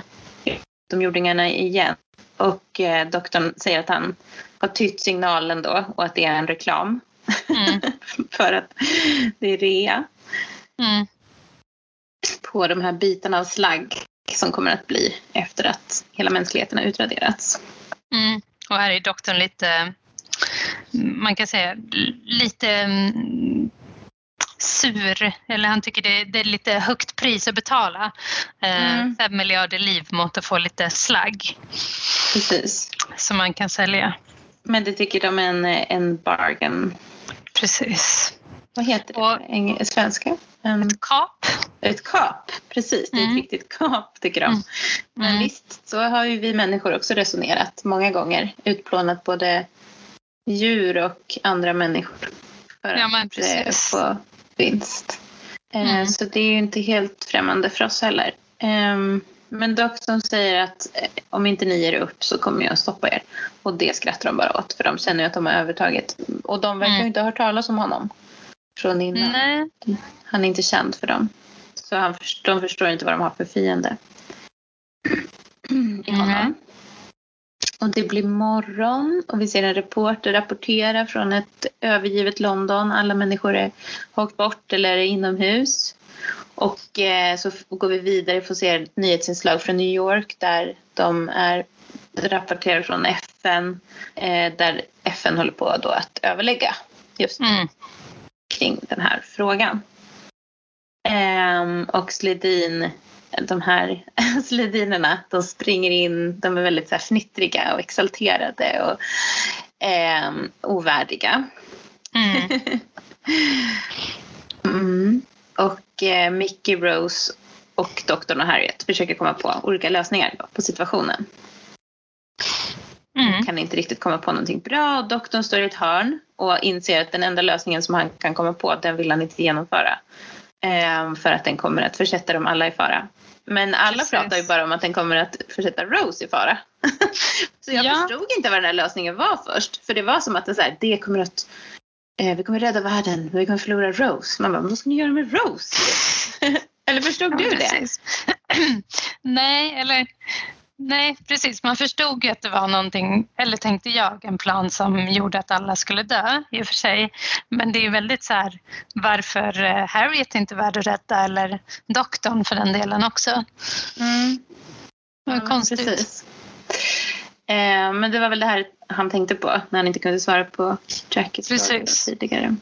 B: utomjordingarna igen. Och eh, doktorn säger att han har tytt signalen då och att det är en reklam.
A: Mm. <laughs>
B: för att det är rea
A: Mm.
B: på de här bitarna av slagg som kommer att bli efter att hela mänskligheten har utraderats.
A: Mm. Och här är doktorn lite, man kan säga lite mm, sur. Eller han tycker det, det är lite högt pris att betala. Eh,
B: Mm.
A: Fem miljarder liv mot att få lite slagg
B: Precis.
A: som man kan sälja.
B: Men det tycker de är en, en bargain.
A: Precis.
B: Vad heter det på eng- svenska? En,
A: Kap.
B: ett kap. Precis, det är
A: Mm.
B: ett riktigt kap tycker de.
A: Mm.
B: Men
A: Mm.
B: visst, så har ju vi människor också resonerat många gånger. Utplånat både djur och andra människor. För
A: Ja, men
B: att eh,
A: precis.
B: få vinst. Eh,
A: Mm.
B: Så det är ju inte helt främmande för oss heller. Ehm, Men doktorn säger att eh, om inte ni ger upp så kommer jag stoppa er. Och det skrattar de bara åt för de känner ju att de har övertaget. Och de verkar ju
A: Mm.
B: inte ha hört talas om honom. Från innan.
A: Nej.
B: Han är inte känd för dem. Så han, de förstår inte vad de har för fiende. I honom.
A: Nej.
B: Och det blir morgon och vi ser en reporter rapportera från ett övergivet London. Alla människor är åkt bort eller är inomhus. Och eh, så går vi vidare och får se nyhetsinslag från New York där de är rapporterar från FN eh, där FN håller på då att överlägga just
A: Mm.
B: kring den här frågan. Ehm, och Sledin, de här <laughs> Sledinerna, de springer in, de är väldigt så här fnittriga och exalterade och ehm, ovärdiga.
A: Mm. <laughs>
B: Mm. Och eh, Mickey, Rose och doktorn och Harriet försöker komma på olika lösningar på situationen.
A: Mm.
B: Kan inte riktigt komma på någonting bra. Doktorn står i ett hörn och inser att den enda lösningen som han kan komma på, den vill han inte genomföra. Ehm, för att den kommer att försätta dem alla i fara. Men alla
A: Precis.
B: pratar ju bara om att den kommer att försätta Rose i fara. <laughs> så jag
A: Ja.
B: förstod inte vad den här lösningen var först. För det var som att det, så här, det kommer att eh, vi kommer rädda världen, vi kommer förlora Rose. Man bara, vad ska ni göra med Rose? <laughs> Eller förstod du
A: Ja,
B: det?
A: precis. <clears throat> nej, eller nej, precis. Man förstod ju att det var någonting, eller tänkte jag, en plan som gjorde att alla skulle dö i och för sig. Men det är ju väldigt så här, varför eh, Harriet inte värd att rädda eller doktorn för den delen också.
B: Mm.
A: Det var
B: Ja,
A: konstigt.
B: precis. Eh, men det var väl det här han tänkte på när han inte kunde svara på Jackies fråga tidigare.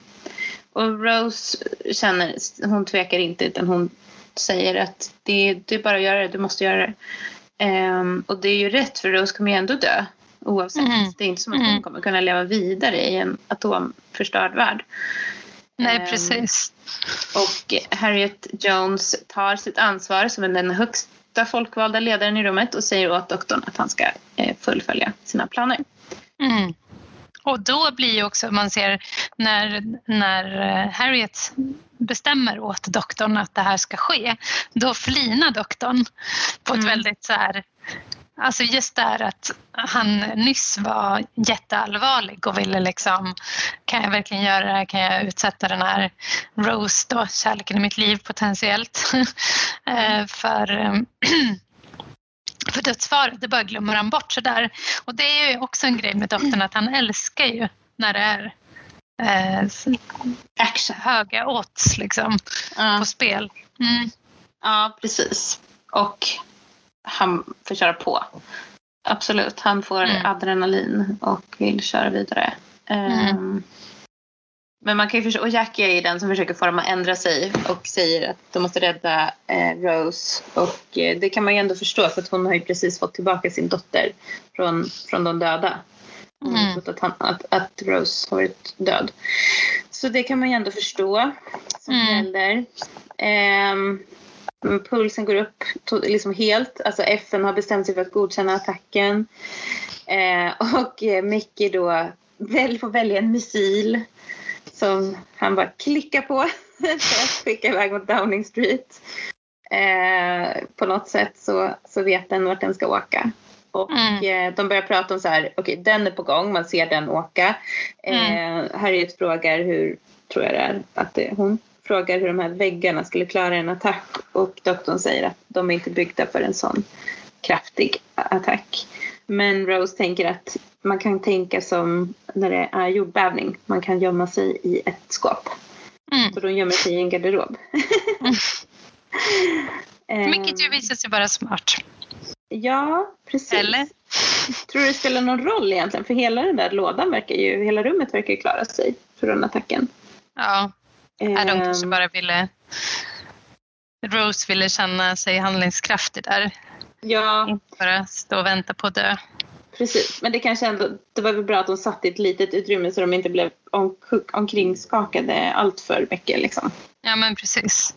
B: Och Rose känner, hon tvekar inte utan hon säger att det, det är bara att göra det, du måste göra det. Ehm, och det är ju rätt för Rose kommer ju ändå dö oavsett.
A: Mm.
B: Det är inte som att hon
A: Mm.
B: kommer kunna leva vidare i en atomförstörd värld.
A: Nej,
B: Ehm,
A: precis.
B: Och Harriet Jones tar sitt ansvar som den högsta folkvalda ledaren i rummet och säger åt doktorn att han ska eh, fullfölja sina planer.
A: Mm. Och då blir ju också, man ser när, när eh, Harriet bestämmer åt doktorn att det här ska ske, då flinar doktorn på ett
B: Mm.
A: väldigt så här, alltså just det här att han nyss var jätteallvarlig och ville liksom, kan jag verkligen göra det här, kan jag utsätta den här Rose då, kärleken i mitt liv potentiellt, <laughs> eh, för eh, <clears throat> för dödsfara, det bara glömmer han bort sådär. Och det är ju också en grej med doktorn att han älskar ju när det är eh, höga odds liksom
B: Ja,
A: på spel. Mm.
B: ja, precis. Och han får köra på. Absolut, han får
A: Mm.
B: adrenalin och vill köra vidare. Ehm,
A: Mm.
B: Men man kan ju förstå, och Jackie är ju den som försöker få dem att ändra sig och säger att de måste rädda eh, Rose. Och eh, det kan man ju ändå förstå för att hon har ju precis fått tillbaka sin dotter från, från de döda. Hon har
A: Mm.
B: trott att, han, att, att Rose har varit död. Så det kan man ju ändå förstå som
A: Mm.
B: förälder. Ehm, pulsen går upp liksom helt. Alltså FN har bestämt sig för att godkänna attacken. Eh, och eh, Mickey då väl, får välja en missil som han bara klickar på <laughs> för att skicka iväg mot Downing Street. Eh, på något sätt så, så vet den vart den ska åka. Och
A: Mm.
B: eh, de börjar prata om så här, okej den är på gång, man ser den åka. Eh, Harriet frågar hur, tror jag det är, att det, hon frågar hur de här väggarna skulle klara en attack och doktorn säger att de är inte byggda för en sån kraftig attack. Men Rose tänker att man kan tänka som när det är jordbävning. Man kan gömma sig i ett skåp.
A: Mm.
B: Så de gömmer sig i en garderob. <laughs> Ehm,
A: Vilket ju visar sig vara smart.
B: Ja, precis.
A: Eller?
B: Tror du det spelar någon roll egentligen? För hela den där lådan verkar ju, hela rummet verkar ju klara sig från attacken.
A: Ja, Nej, de kanske
B: Ehm,
A: bara ville Rose ville känna sig handlingskraftig där.
B: Ja,
A: Inte bara stå och vänta på att dö.
B: Precis. Men det kanske ändå, det var väl bra att de satt i ett litet utrymme så de inte blev om, omkring skakade allt för mycket liksom.
A: Ja men precis.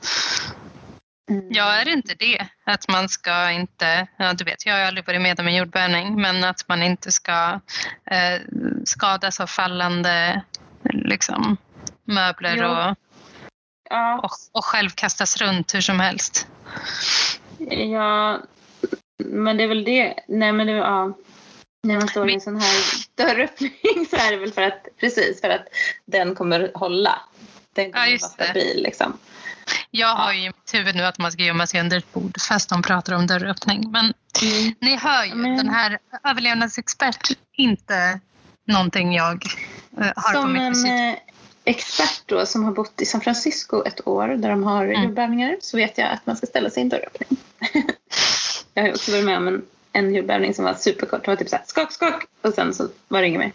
B: Mm.
A: Ja, är det inte det? Att man ska inte, ja du vet, jag har aldrig varit med om en jordbävning, men att man inte ska eh, skadas av fallande liksom, möbler
B: Jo.
A: och,
B: Ja,
A: och, och själv kastas runt hur som helst.
B: ja, men det är väl det. Nej men det, ja. När man står i en sån här dörröppning så är det väl för att, precis för att den kommer hålla. Den kommer
A: Ja,
B: vara stabil liksom.
A: Jag har ju i mitt huvud nu att man ska gömma sig under ett bord fast de pratar om dörröppning. Men
B: Mm.
A: ni hör ju,
B: Men-
A: den här överlevnadsexpert, inte någonting jag eh, har på
B: Som
A: mitt
B: en
A: visit.
B: eh, expert då som har bott i San Francisco ett år där de har
A: Mm.
B: jordbävningar så vet jag att man ska ställa sig i en dörröppning. <laughs> jag har också varit med om en, en jordbävning som var superkort. Det var typ såhär skak, skak och sen så var det inget mer.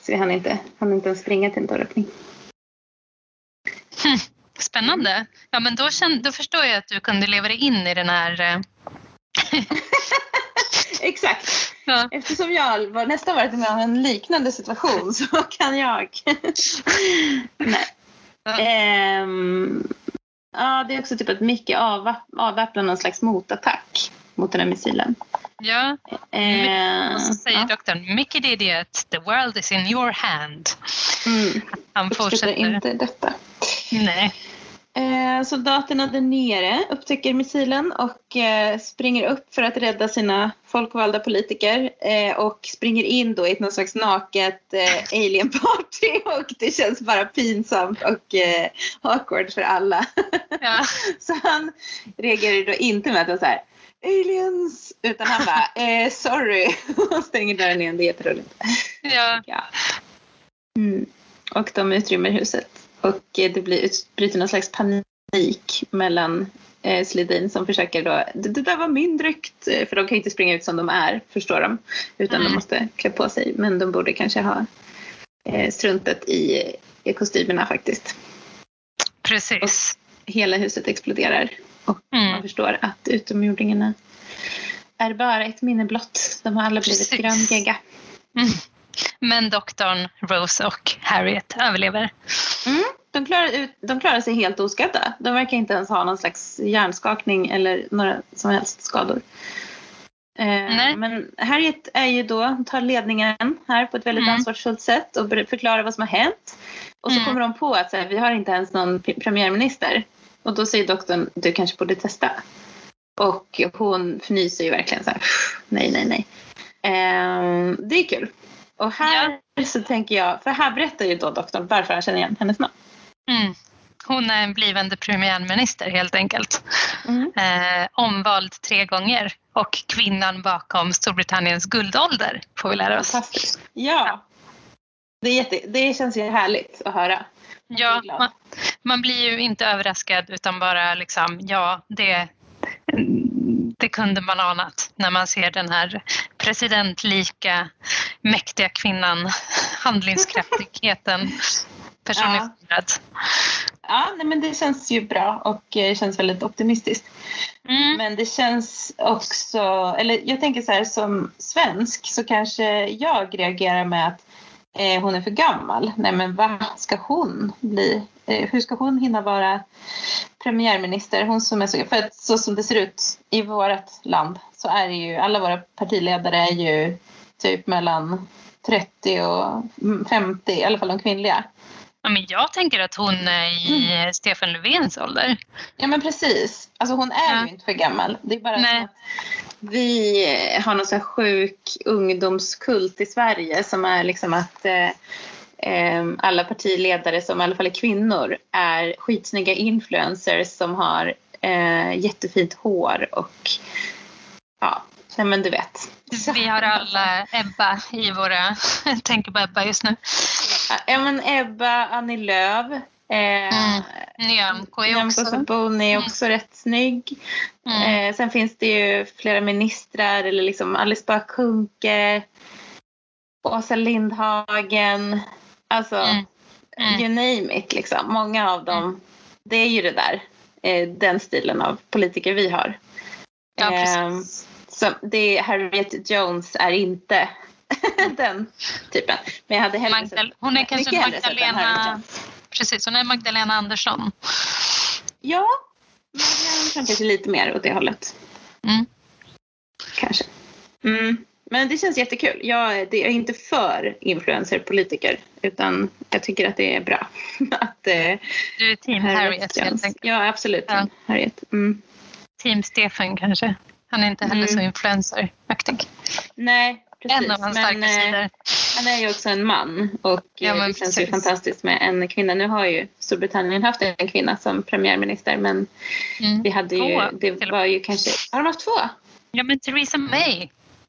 B: Så vi hann inte, hann inte ens springa till en dörröppning.
A: Spännande. Ja, men då, känn, då förstår jag att du kunde leva dig in i den här... eh, <laughs>
B: Exakt.
A: Ja.
B: Eftersom jag var, nästan varit med om en liknande situation så <laughs> kan jag. <laughs> Nej.
A: Ja.
B: Ehm, ja, det är också typ att Micke avväpnar någon slags motattack mot den här missilen.
A: ja.
B: Ehm,
A: Och så säger
B: ja.
A: doktorn, Mickey the idiot, the world is in your hand.
B: Mm,
A: Han
B: uppskattar
A: fortsätter.
B: inte detta.
A: Nej.
B: Eh, soldaterna där nere upptäcker missilen och eh, springer upp för att rädda sina folkvalda politiker eh, och springer in då i ett någon slags naket eh, alienparty <laughs> och det känns bara pinsamt och eh, awkward för alla.
A: Ja. <laughs>
B: Så han reagerar då inte med att här aliens utan han bara <laughs> eh, sorry och stänger dörren igen. Det är jätteroligt.
A: Ja.
B: Ja. Mm. Och de utrymmer huset. Och eh, det blir utbryter någon slags panik mellan eh, Sledin som försöker då, det, det där var min dräkt, eh, för de kan ju inte springa ut som de är, förstår de. Utan
A: Mm.
B: de måste klä på sig, men de borde kanske ha eh, struntat i, i kostymerna faktiskt.
A: Precis.
B: Hela huset exploderar och man
A: Mm.
B: förstår att utomjordingarna är bara ett minne blott. De har alla blivit gröngegga.
A: Mm. Men doktorn, Rose och Harriet överlever.
B: Mm, de, klarar ut, de klarar sig helt oskadda. De verkar inte ens ha någon slags hjärnskakning eller några som helst skador. Eh,
A: Nej.
B: men Harriet är ju då, tar ledningen här på ett väldigt
A: Mm.
B: ansvarsfullt sätt och förklarar vad som har hänt. Och så
A: Mm.
B: kommer de på att så här, vi har inte ens någon premiärminister. Och då säger doktorn, du kanske borde testa. Och hon fnyser ju verkligen så här, "Pff, nej, nej, nej. Eh, det är kul. Och här så tänker jag, för här berättar ju då doktorn varför han känner igen hennes namn.
A: Mm. Hon är en blivande premiärminister helt enkelt.
B: Mm.
A: Eh, omvald tre gånger och kvinnan bakom Storbritanniens guldålder får vi lära oss.
B: Fantastiskt. Ja. Det, är jätte, det känns ju härligt att höra.
A: Ja, man, man blir ju inte överraskad utan bara liksom, ja, det, det kunde man anat när man ser den här presidentlika mäktiga kvinnan, <laughs> handlingskraftigheten <laughs> personifierad.
B: Ja, nej, men det känns ju bra och eh, känns väldigt optimistiskt.
A: Mm.
B: Men det känns också, eller jag tänker så här som svensk så kanske jag reagerar med att eh, hon är för gammal. Nej men vad ska hon bli? Eh, hur ska hon hinna vara premiärminister? Hon som är så, för att så som det ser ut i vårt land så är det ju, alla våra partiledare är ju typ mellan 30 och 50, i alla fall de kvinnliga.
A: Ja, men jag tänker att hon är i Stefan Löfvens ålder.
B: Ja men precis. Alltså hon är
A: Ja.
B: ju inte för gammal. Det är bara
A: Nej.
B: att vi har någon så här sjuk ungdomskult i Sverige som är liksom att eh, alla partiledare som i alla fall är kvinnor är skitsnygga influencers som har eh, jättefint hår och ja, nej men du vet. <laughs>
A: Vi har alla Ebba i våra... Jag tänker på Ebba just nu.
B: Ja men Ebba, Annie Lööf. Eh,
A: Mm. Nyamko är
B: Nyamko
A: också...
B: Sabuni är
A: Mm.
B: också rätt snygg.
A: Mm.
B: Eh, sen finns det ju flera ministrar, eller liksom Alice Bah Kuhnke, Åsa Lindhagen, alltså
A: Mm. Mm.
B: you name it liksom. Många av dem, det är ju det där, eh, den stilen av politiker vi har.
A: Ja,
B: Eh,
A: precis.
B: så det, Harriet Jones är inte <laughs> den typen. Men jag hade hellre
A: Magdal-
B: sett,
A: hon är kanske Magdalena... Precis, hon är Magdalena Andersson.
B: Ja, Magdalena Andersson kanske lite mer åt det hållet.
A: Mm.
B: Kanske. Mm. Men det känns jättekul. Jag, är inte för influencerpolitiker utan jag tycker att det är bra. <laughs> att, eh,
A: Du är team Harriet, helt enkelt.
B: Ja, absolut.
A: Ja.
B: Harriet. Mm.
A: Team Stefan kanske. Han är inte heller
B: Mm.
A: så influenceraktig.
B: Nej,
A: En av hans starka
B: eh,
A: sidor.
B: han är ju också en man och
A: Ja,
B: eh,
A: men
B: det känns ju
A: precis.
B: fantastiskt med en kvinna. Nu har ju Storbritannien haft en kvinna som premiärminister men
A: Mm.
B: vi hade ju, det var ju kanske, har de haft två?
A: Ja, men Theresa May.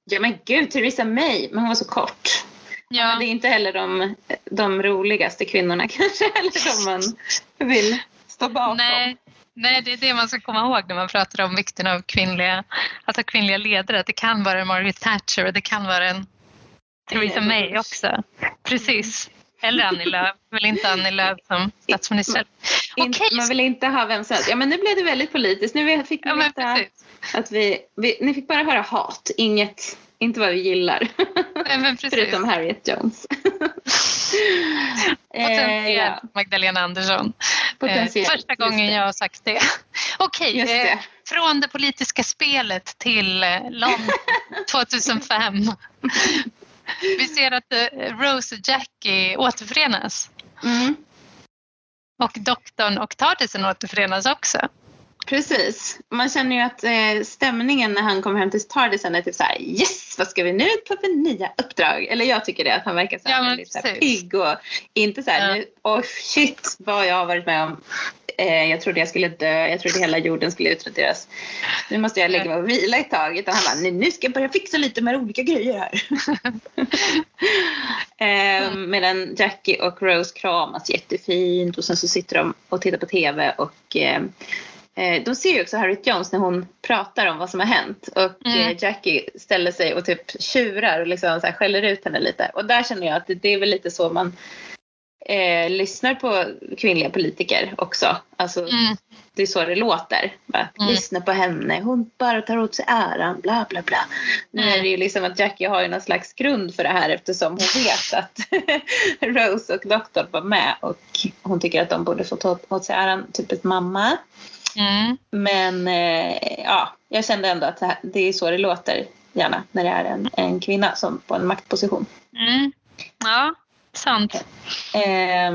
B: Ja men gud, Theresa May, men hon var så kort.
A: Ja,
B: Men det är inte heller de, de roligaste kvinnorna <laughs> kanske, eller de man vill stå bakom.
A: nej, nej, det är det man ska komma ihåg när man pratar om vikten av kvinnliga, att ha kvinnliga ledare. Det kan vara en Margaret Thatcher och det kan vara en Theresa May också. Precis. Eller Annie <laughs> Lööf. Väl inte Annie Lööf som statsminister.
B: In,
A: Okej,
B: man vill inte ha vem som helst. Ja men nu blev det väldigt politiskt. Nu fick vi
A: Ja,
B: veta. Att vi, vi, ni fick bara höra hat, inget, inte vad vi gillar.
A: Nej.
B: Förutom Harriet Jones. <laughs> eh,
A: Potentiellt
B: ja,
A: Magdalena Andersson. Eh,
B: potentiellt.
A: första gången jag har sagt det. <laughs> Okej,
B: Just
A: eh,
B: det.
A: från det politiska spelet till eh, London <laughs> 2005. Vi ser att eh, Rose och Jackie återförenas.
B: Mm,
A: Och doktorn och Tardisen återförenas också.
B: Precis. Man känner ju att eh, stämningen när han kommer hem till Tardisen är typ så här yes, vad ska vi nu på för nya uppdrag? Eller jag tycker det, att han verkar så här
A: Ja,
B: väldigt så här pigg och inte så här
A: Ja.
B: nu, oh shit vad jag har varit med om. Eh, jag trodde jag skulle dö, jag trodde hela jorden skulle utraderas. Nu måste jag lägga mig och vila ett tag. Utan han bara, "Nej, nu ska jag börja fixa lite med olika grejer här. <laughs> eh, medan Jackie och Rose kramas jättefint och sen så sitter de och tittar på TV och eh, de ser ju också Harriet Jones när hon pratar om vad som har hänt och
A: Mm.
B: eh, Jackie ställer sig och typ tjurar och liksom så skäller ut henne lite. Och där känner jag att det, är väl lite så man eh, lyssnar på kvinnliga politiker också. Alltså,
A: Mm.
B: det är så det låter. Bara,
A: Mm.
B: Lyssna på henne, hon bara tar åt sig äran, bla bla bla. Nu
A: Mm.
B: är det ju liksom att Jackie har ju någon slags grund för det här eftersom hon vet att <laughs> Rose och doktorn var med och hon tycker att de borde få ta åt sig äran, typ ett mamma.
A: Mm.
B: Men eh, ja, jag kände ändå att det, här, det är så det låter gärna när det är en, en kvinna som på en maktposition.
A: Mm. Ja, sant.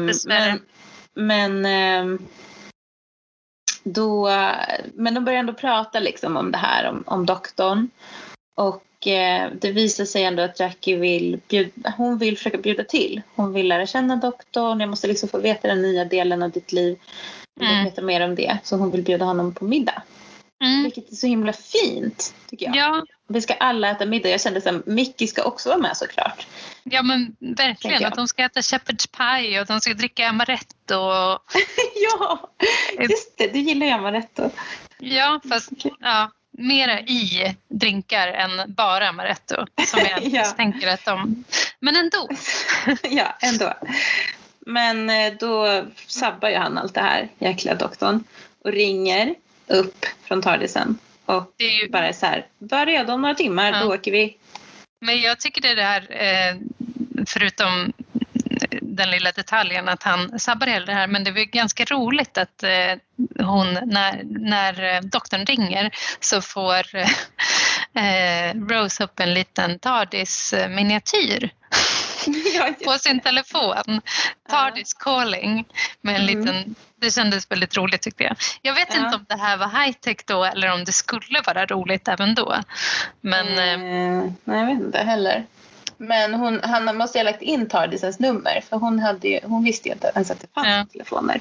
A: Dessvärre.
B: men men ehm, då, men de börjar ändå prata liksom om det här, om, om doktorn. Och eh, det visar sig ändå att Jackie vill, bjuda, hon vill försöka bjuda till. Hon vill lära känna doktorn, jag måste liksom få veta den nya delen av ditt liv.
A: Mm.
B: veta mer om det. Så hon vill bjuda honom på middag.
A: Mm.
B: Vilket är så himla fint, tycker jag.
A: Ja,
B: Vi ska alla äta middag. Jag kände att Mickey ska också vara med såklart.
A: ja, men verkligen. Att de ska äta shepherd's pie och de ska dricka amaretto. Och, <laughs>
B: ja, just det. Du gillar ju amaretto.
A: ja, fast ja, mera i drinkar än bara amaretto. Som jag <laughs>
B: Ja.
A: tänker att de... Men ändå.
B: ja, ändå. Men eh, då sabbar ju han allt det här, jäkla doktorn. Och ringer upp från Tardisen. Och
A: Det är ju,
B: bara så här, var redo om några timmar,
A: Ja.
B: då åker vi.
A: men jag tycker det är det här, eh, förutom den lilla detaljen att han sabbar hela det här, men det väl ganska roligt att eh, hon, när, när doktorn ringer så får Rose upp en liten TARDIS-miniatyr <laughs> på sin telefon. TARDIS calling. Med en
B: Mm.
A: liten, det kändes väldigt roligt tyckte jag. Jag vet
B: Ja.
A: inte om det här var high-tech då eller om det skulle vara roligt även då. Men Eh,
B: nej, jag vet inte heller. Men hon, han måste ha lagt in Tardisens nummer för hon, hade ju, hon visste ju inte ens att det fanns
A: Ja.
B: telefoner.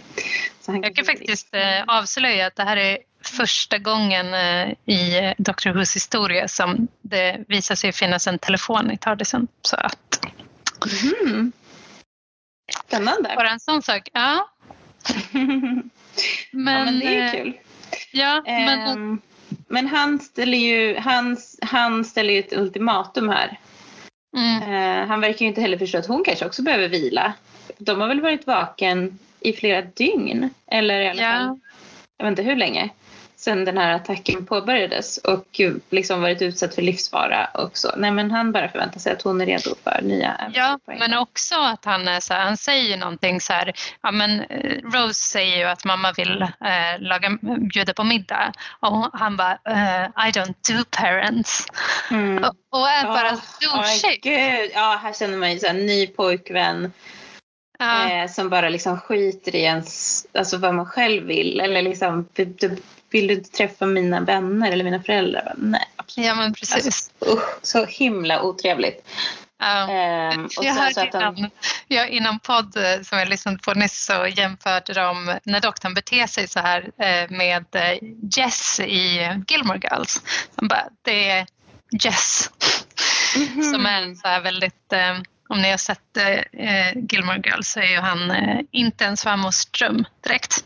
A: Jag kan faktiskt eh, avslöja att det här är första gången i Dr. Who's historia som det visar sig finnas en telefon i TARDISen. Så att,
B: Mhm. Spännande.
A: bara en sån sak. Ja, <laughs> men,
B: ja, men det är ju
A: eh,
B: kul.
A: Ja, men,
B: Ehm, men han ställer ju han, han ställer ju ett ultimatum här.
A: mm,
B: Eh, han verkar ju inte heller förstå att hon kanske också behöver vila. De har väl varit vaken i flera dygn. Eller i alla
A: Ja.
B: fall, jag vet inte hur länge. Sen den här attacken påbörjades och liksom varit utsatt för livsfara också. Nej men han bara förväntar sig att hon är redo för nya
A: ja, men också att han, är så här, han säger någonting så här, ja men eh, Rose säger ju att mamma vill eh, laga, bjuda på middag och han bara, eh, I don't do parents.
B: Mm.
A: Och, och är bara
B: åh,
A: douchig.
B: gud. Ja, här känner man ju så här, ny pojkvän
A: Ja.
B: eh, som bara liksom skiter i ens, alltså vad man själv vill. Eller liksom, vill du, inte träffa mina vänner eller mina föräldrar? Bara, Nej,
A: Ja, men precis.
B: Alltså, usch, så himla otrevligt.
A: Ja.
B: Ehm, och
A: jag hörde innan, ja, innan podd eh, som jag lyssnade på nyss så jämförde de när doktorn beter sig så här eh, med Jess i Gilmore Girls. De bara, det är Jess
B: Mhm.
A: som är en så här väldigt om ni har sett eh, Gilmore Girls så är ju han eh, inte en svärmors dröm direkt.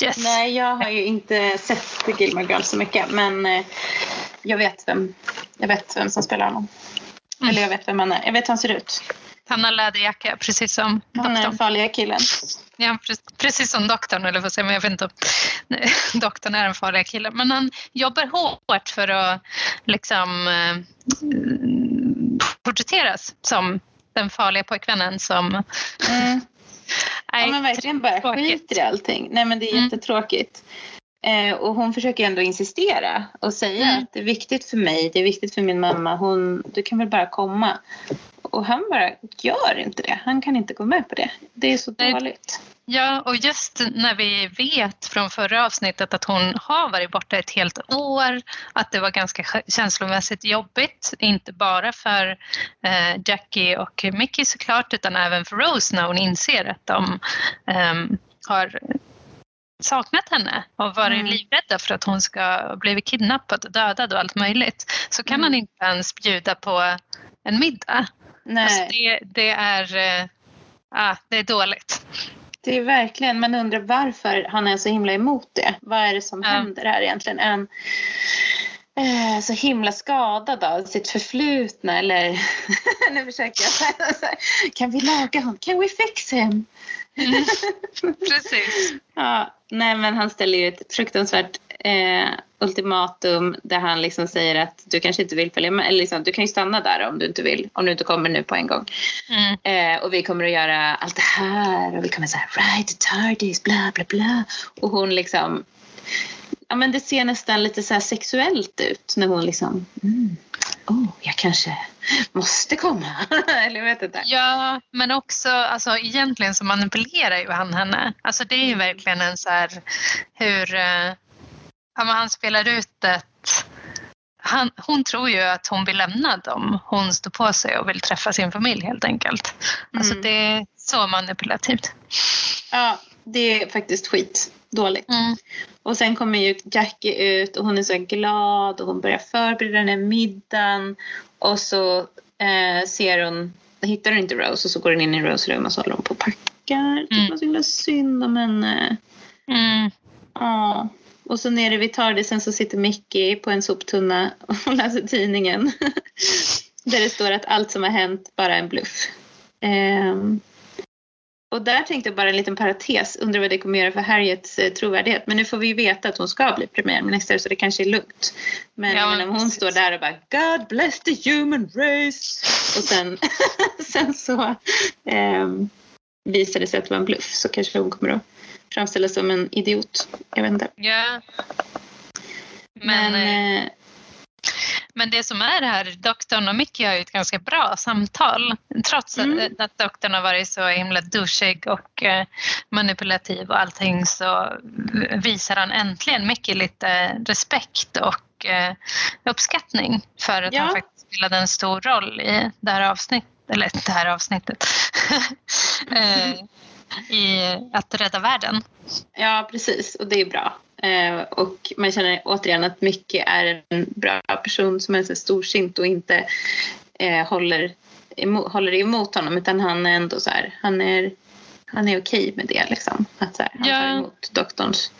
A: Jess.
B: Nej, jag har ju inte sett Gilmore Girls så mycket men eh, jag vet vem, jag vet vem som spelar honom.
A: Mm.
B: Eller jag vet vem han är. Jag vet hur han ser ut.
A: Han har läderjacka precis som
B: Han är den
A: doktorn.
B: farliga killen.
A: Ja, pre- precis som doktorn, eller vad säger men jag vet inte om <laughs> doktorn är den farliga killen. Men han jobbar hårt för att liksom eh, porträtteras som den farliga pojkvännen som...
B: Mm. <laughs> Ja, men verkligen bara skiter i allting. Nej men det är
A: Mm.
B: jättetråkigt. Eh, och hon försöker ändå insistera och säga
A: Mm.
B: att det är viktigt för mig, det är viktigt för min mamma. Hon, du kan väl bara komma. Och han bara gör inte det. Han kan inte gå med på det. Det är så
A: Nej.
B: dåligt.
A: Ja, och just när vi vet från förra avsnittet att hon har varit borta ett helt år, att det var ganska kä- känslomässigt jobbigt, inte bara för eh, Jackie och Mickey såklart, utan även för Rose när hon inser att de ehm, har saknat henne och varit
B: Mm.
A: livrädda för att hon ska blivit kidnappad och dödad och allt möjligt. Så kan
B: Mm.
A: han inte ens bjuda på en middag.
B: Nej,
A: Alltså det, det, är, ah, det är dåligt.
B: Det är verkligen, man undrar varför han är så himla emot det. Vad är det som
A: Ja.
B: händer här egentligen? Han eh, så himla skadad av sitt förflutna eller <laughs> nu försöker jag <laughs> kan vi laga honom? Can we fix him?
A: Mm. <laughs> Precis.
B: Ja, nej men han ställer ju ett fruktansvärt eh, ultimatum där han liksom säger att du kanske inte vill följa med, eller liksom, du kan ju stanna där om du inte vill, om du inte kommer nu på en gång.
A: Mm.
B: Eh, och vi kommer att göra allt det här och vi kommer säga right the TARDIS, bla bla bla. Och hon liksom, ja men det ser nästan lite så här sexuellt ut när hon liksom, mm, oh jag kanske måste komma. <laughs> eller vet inte.
A: Ja, men också alltså, egentligen så manipulerar ju han henne. Alltså det är ju verkligen en så här hur eh, ja, men han spelar ut ett han, hon tror ju att hon vill lämna dem. Hon står på sig och vill träffa sin familj helt enkelt. Alltså
B: Mm.
A: det är så manipulativt.
B: Ja, det är faktiskt skit dåligt.
A: Mm.
B: Och sen kommer ju Jackie ut och hon är så glad och hon börjar förbereda den här middagen. Och så eh, ser hon, hittar hon inte Rose och så går hon in i Rose rum och så håller hon på och packar. Tycker
A: Mm.
B: man så himla synd om henne.
A: Mm.
B: Ja. Och så nere vid Tardisen så sitter Mickey på en soptunna och läser tidningen. <laughs> Där det står att allt som har hänt bara är en bluff. Ehm, och där tänkte jag bara en liten parentes. Undrar vad det kommer göra för Harriets eh, trovärdighet. Men nu får vi ju veta att hon ska bli premiärminister så det kanske är lugnt. Men
A: Ja, men
B: om hon
A: precis.
B: står där och bara God bless the human race. Och sen, <laughs> sen så ehm, visar det sig att det var en bluff så kanske hon kommer att framställas som en idiot. Jag vet inte.
A: Ja. Men,
B: Men,
A: eh,
B: eh,
A: Men det som är det här, doktorn och Mickey har ju ett ganska bra samtal. Trots
B: Mm.
A: att, att doktorn har varit så himla douchig och eh, manipulativ och allting så visar han äntligen Mickey lite respekt och eh, uppskattning för att
B: Ja.
A: han faktiskt spelade en stor roll i det här avsnittet. Eller det här avsnittet. <laughs> eh, I att rädda världen.
B: ja, precis. Och det är bra. Eh, och man känner återigen att Micke är en bra person som är så storsint och inte eh, håller, emot, håller emot honom utan han är ändå så här, han är, han är okej med det liksom. Att så här, han
A: Ja.
B: tar emot doktorns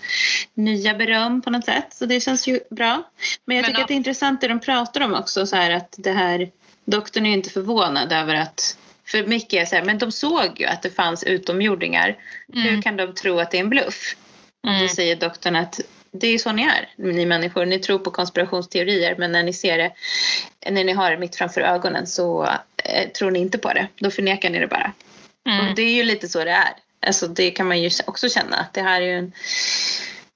B: nya beröm på något sätt. Så det känns ju bra. Men jag
A: Men
B: tycker
A: ja.
B: att det är intressant det de pratar om också så här att det här, doktorn är ju inte förvånad över att för Micke är så här, men de såg ju att det fanns utomjordingar. Hur
A: Mm.
B: kan de tro att det är en bluff?
A: Mm.
B: då säger doktorn att det är så ni är, ni människor. Ni tror på konspirationsteorier men när ni ser det, när ni har det mitt framför ögonen så eh, tror ni inte på det. Då förnekar ni det bara.
A: Mm.
B: Och det är ju lite så det är. Alltså det kan man ju också känna att det här är ju en,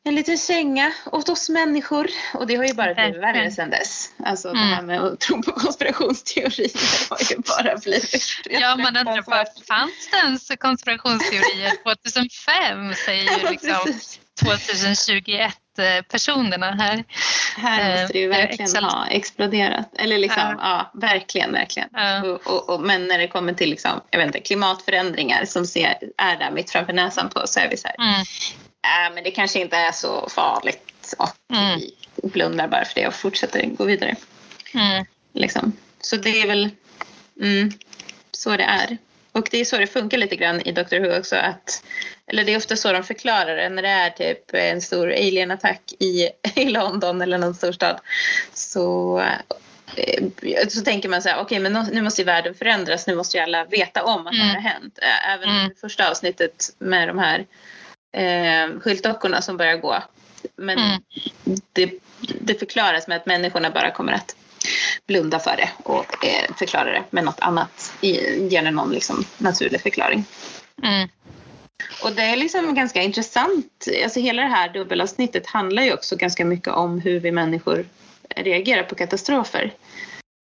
B: en liten känga åt oss människor. Och det har ju bara blivit värre sedan dess. Alltså det
A: Mm.
B: här med att tro på konspirationsteorier har ju bara blivit <laughs>
A: Ja, man undrar bara, fanns det ens konspirationsteorier <laughs> 2005 säger ju liksom
B: precis.
A: 2021 personerna här.
B: Här måste det ju verkligen ha exploderat. Eller liksom, ja, ja verkligen, verkligen. Ja. Och, och, och, men när det kommer till liksom, jag vet inte, klimatförändringar som ser, är där mitt framför näsan på så är vi så här, mm. Äh, men det kanske inte är så farligt och mm. vi blundar bara för det och fortsätter gå vidare. Mm. Liksom. Så det är väl mm, så det är. Och det är så det funkar lite grann i Doctor Who också. Att, eller det är ofta så de förklarar det när det är typ en stor alienattack i, <laughs> i London eller någon storstad. Så, eh, så tänker man så här, okej okay, men nu måste ju världen förändras, nu måste ju alla veta om att mm. det här har hänt. Även mm. det första avsnittet med de här eh, skyltdockorna som börjar gå. Men mm. det, det förklaras med att människorna bara kommer att blunda för det och eh, förklara det med något annat. Ge det någon liksom, naturlig förklaring. Mm. Och det är liksom ganska intressant. Alltså hela det här dubbelavsnittet handlar ju också ganska mycket om hur vi människor reagerar på katastrofer.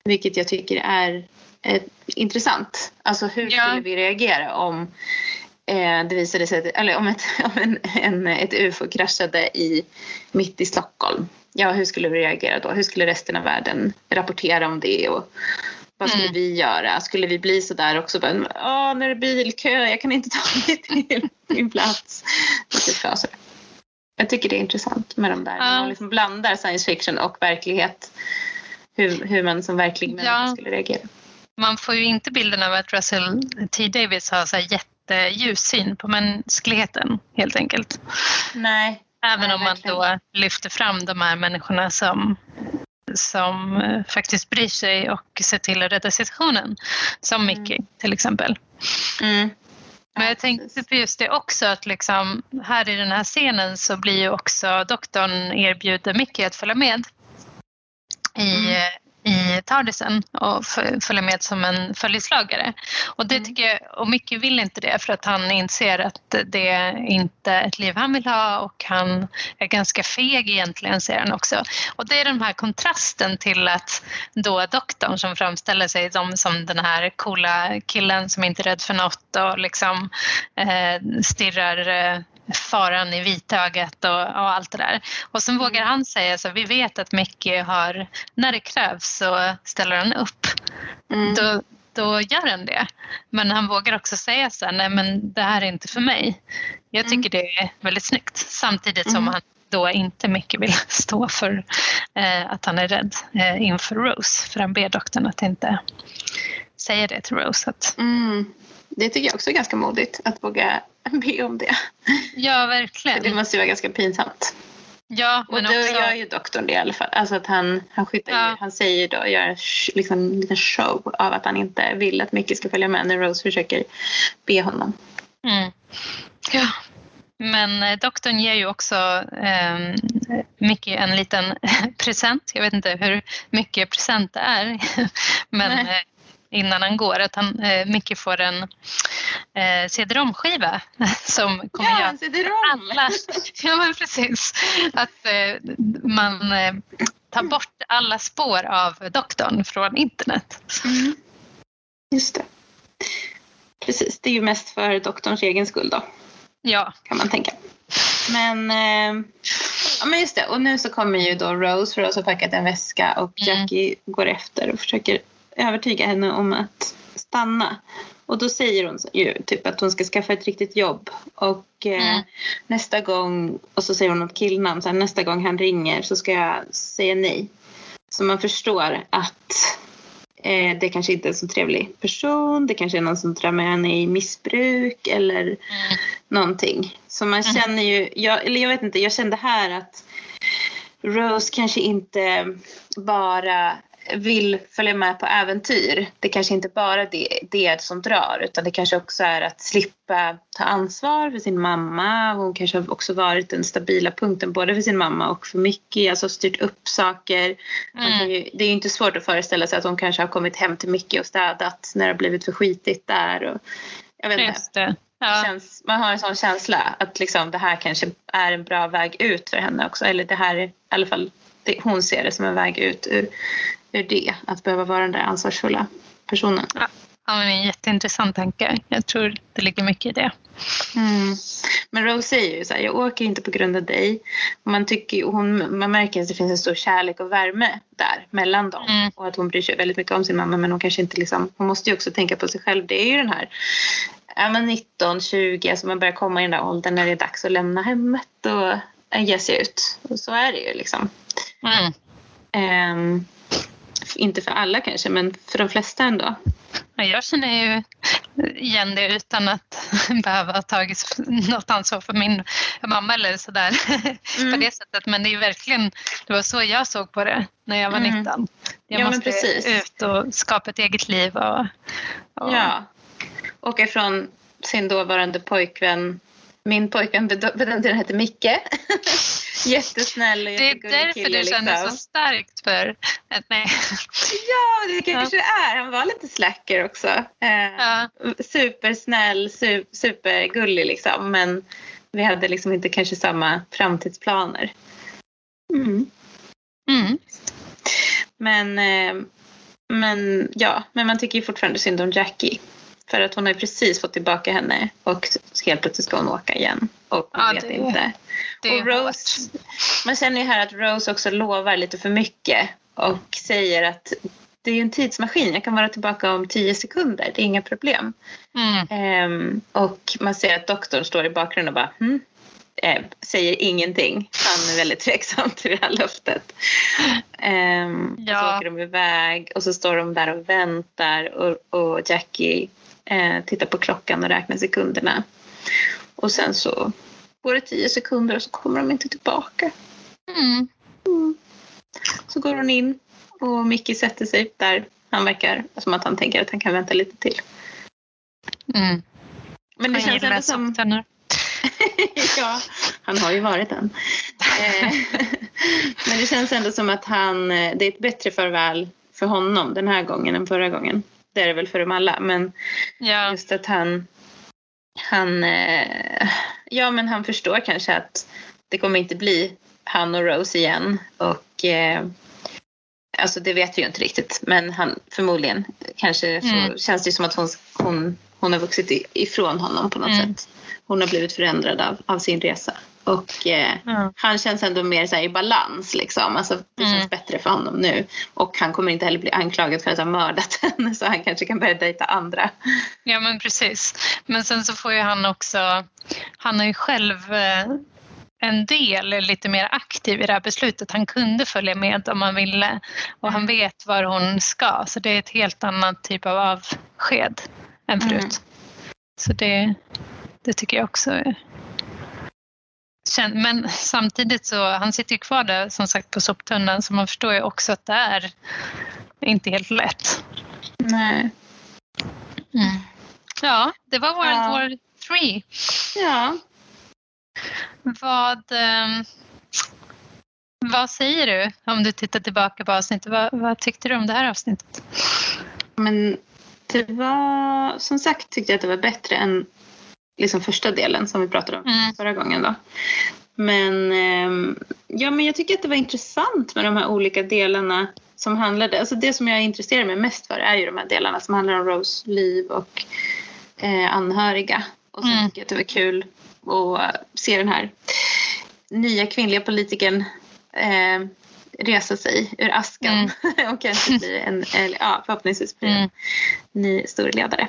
B: Vilket jag tycker är eh, intressant. Alltså hur ja. skulle vi reagera om det visade sig att, eller om ett, <laughs> om en, en, ett UFO kraschade i, mitt i Stockholm ja, hur skulle vi reagera då? Hur skulle resten av världen rapportera om det? Och vad skulle mm. vi göra? Skulle vi bli sådär också? Åh, nu är det bilkö, jag kan inte ta mig <laughs> till min plats. Jag tycker det är intressant med de där. När man liksom blandar science fiction och verklighet. Hur, hur man som verklig människa ja. skulle reagera.
A: Man får ju inte bilden av att Russell T Davis har så jätteljus syn på mänskligheten helt enkelt.
B: Nej,
A: Även om man då lyfter fram de här människorna som, som eh, faktiskt bryr sig och ser till att rädda situationen. Som mm. Mickey till exempel. Mm. Men jag tänkte på just det också att liksom, här i den här scenen så blir ju också doktorn erbjuder Mickey att följa med i, mm. I Tardisen och följa med som en följeslagare. Och det mm. tycker jag, och Micke vill inte det för att han inser att det är inte ett liv han vill ha och han är ganska feg egentligen, säger han också. Och det är den här kontrasten till att då doktorn som framställer sig som den här coola killen som inte är rädd för något och liksom eh, stirrar eh, faran i vitögat och, och allt det där. Och sen vågar mm. han säga så vi vet att Mickey har, när det krävs så ställer han upp. Mm. Då, då gör han det. Men han vågar också säga så här, nej men det här är inte för mig. Jag mm. tycker mm. det är väldigt snyggt. Samtidigt som mm. han då inte mycket vill <laughs> stå för eh, att han är rädd eh, inför Rose. För han ber doktorn att inte säga det till Rose. Att...
B: Mm. Det tycker jag också är ganska modigt att våga <laughs> be om det.
A: Ja, verkligen.
B: det måste ju vara ganska pinsamt.
A: Ja,
B: men och då också... gör ju doktorn det i alla fall. Alltså att han, han, skyddar ja. ju, han säger då, gör liksom en liten show av att han inte vill att Mickey ska följa med när Rose försöker be honom.
A: Mm. Ja. Men eh, doktorn ger ju också eh, Mickey en liten <laughs> present. Jag vet inte hur mycket present det är. <laughs> Men Nej. Innan han går att han, eh, Micke får en eh, cd-rom-skiva <laughs> som kommer
B: ja, göra cd-rom! alla... <laughs>
A: Ja, men precis. Att eh, man eh, tar bort alla spår av doktorn från internet. Mm.
B: Just det. Precis, det är ju mest för doktorns egen skull då.
A: Ja.
B: Kan man tänka. Men, eh, ja, men just det, och nu så kommer ju då Rose, Rose har packat en väska och mm. Jackie mm. går efter och försöker övertyga henne om att stanna. Och då säger hon ju typ att hon ska skaffa ett riktigt jobb. Och eh, mm. nästa gång, och så säger hon något killnamn, så här, nästa gång han ringer så ska jag säga nej. Så man förstår att eh, det kanske inte är en så trevlig person. Det kanske är någon som drar med henne i missbruk eller mm. någonting. Så man mm. känner ju, jag, eller jag vet inte, jag kände här att Rose kanske inte bara vill följa med på äventyr. Det kanske inte bara det, det som drar utan det kanske också är att slippa ta ansvar för sin mamma. Hon kanske har också varit den stabila punkten både för sin mamma och för Mickey, alltså styrt upp saker. Mm. Ju, det är ju inte svårt att föreställa sig att hon kanske har kommit hem till Mickey och städat när det har blivit för skitigt där. Och, jag vet inte. Ja. Känns, man har en sån känsla att liksom det här kanske är en bra väg ut för henne också. Eller det här är i alla fall det, hon ser det som en väg ut ur ur det, att behöva vara den där ansvarsfulla personen.
A: Ja. Ja, men en jätteintressant tanke. Jag tror det ligger mycket i det.
B: Mm. Men Rose säger ju så här, jag åker inte på grund av dig. Man, tycker, hon, man märker att det finns en stor kärlek och värme där mellan dem.
A: Mm.
B: Och att hon bryr sig väldigt mycket om sin mamma men hon kanske inte liksom, hon måste ju också tänka på sig själv. Det är ju den här är man 19, 20, alltså man börjar komma i den där åldern när det är dags att lämna hemmet och ge sig ut. Och så är det ju liksom.
A: Mm.
B: Um, inte för alla kanske, men för de flesta ändå.
A: Jag känner ju igen det utan att <laughs> behöva ha tagit något ansvar för min mamma eller sådär <laughs> mm. på det sättet. Men det är verkligen, det var så jag såg på det när jag var mm. 19. Jag ja, måste ut och skapa ett eget liv. Och,
B: och... Ja, och ifrån sin dåvarande pojkvän min pojkvän på den tiden hette Micke. <laughs> Jättesnäll och
A: Det är därför kille, du känner liksom. så starkt för nej.
B: Ja, det kanske ja. är. Han var lite slacker också. Eh, ja. Supersnäll, su supergullig liksom. Men vi hade liksom inte kanske samma framtidsplaner. Mm. Mm. Men, eh, men ja, men man tycker ju fortfarande synd om Jackie. För att hon har precis fått tillbaka henne och helt plötsligt ska hon åka igen. Och hon ja, vet det, inte. Det och Rose, man känner ju här att Rose också lovar lite för mycket och säger att det är en tidsmaskin, jag kan vara tillbaka om tio sekunder, det är inga problem. Mm. Um, och man ser att doktorn står i bakgrunden och bara hm? Eh, säger ingenting. Han är väldigt tveksam till det här löftet. Um, ja. Så åker de iväg och så står de där och väntar och, och Jackie eh, tittar på klockan och räknar sekunderna. Och sen så går det tio sekunder och så kommer de inte tillbaka. Mm. Mm. Så går hon in och Mickey sätter sig där. Han verkar som att han tänker att han kan vänta lite till. Mm. Men det han känns ändå som... <laughs> ja, han har ju varit en. Eh, <laughs> men det känns ändå som att han, eh, det är ett bättre farväl för honom den här gången än förra gången det är det väl för dem alla. Men ja. just att han, han, eh, ja men han förstår kanske att det kommer inte bli han och Rose igen. Och eh, alltså det vet vi ju inte riktigt. Men han, förmodligen kanske så mm. känns det som att hon, hon, hon har vuxit ifrån honom på något mm. sätt. Hon har blivit förändrad av, av sin resa. Och eh, mm. han känns ändå mer så i balans liksom. Alltså, det mm. känns bättre för honom nu. Och han kommer inte heller bli anklagad för att ha mördat <laughs> henne så han kanske kan börja dejta andra.
A: Ja men precis. Men sen så får ju han också, han har ju själv eh, en del lite mer aktiv i det här beslutet. Han kunde följa med om han ville och han mm. vet var hon ska. Så det är ett helt annat typ av avsked än förut. Mm. Så det, det tycker jag också är men samtidigt så, han sitter ju kvar där som sagt på soptunnan så man förstår ju också att det är inte helt lätt.
B: Nej.
A: Mm. Ja, det var World ja. War 3.
B: Ja.
A: Vad, um, vad säger du om du tittar tillbaka på avsnittet? Vad, vad tyckte du om det här avsnittet?
B: Men det var, som sagt tyckte jag att det var bättre än liksom första delen som vi pratade om mm. förra gången. Då. Men, eh, ja, men jag tycker att det var intressant med de här olika delarna som handlade, alltså det som jag intresserar mig mest för är ju de här delarna som handlar om Rose liv och eh, anhöriga. Och sen mm. tycker jag att det var kul att se den här nya kvinnliga politikern eh, resa sig ur askan mm. <laughs> och kanske bli en, eller, ja, förhoppningsvis bli en mm. ny stor ledare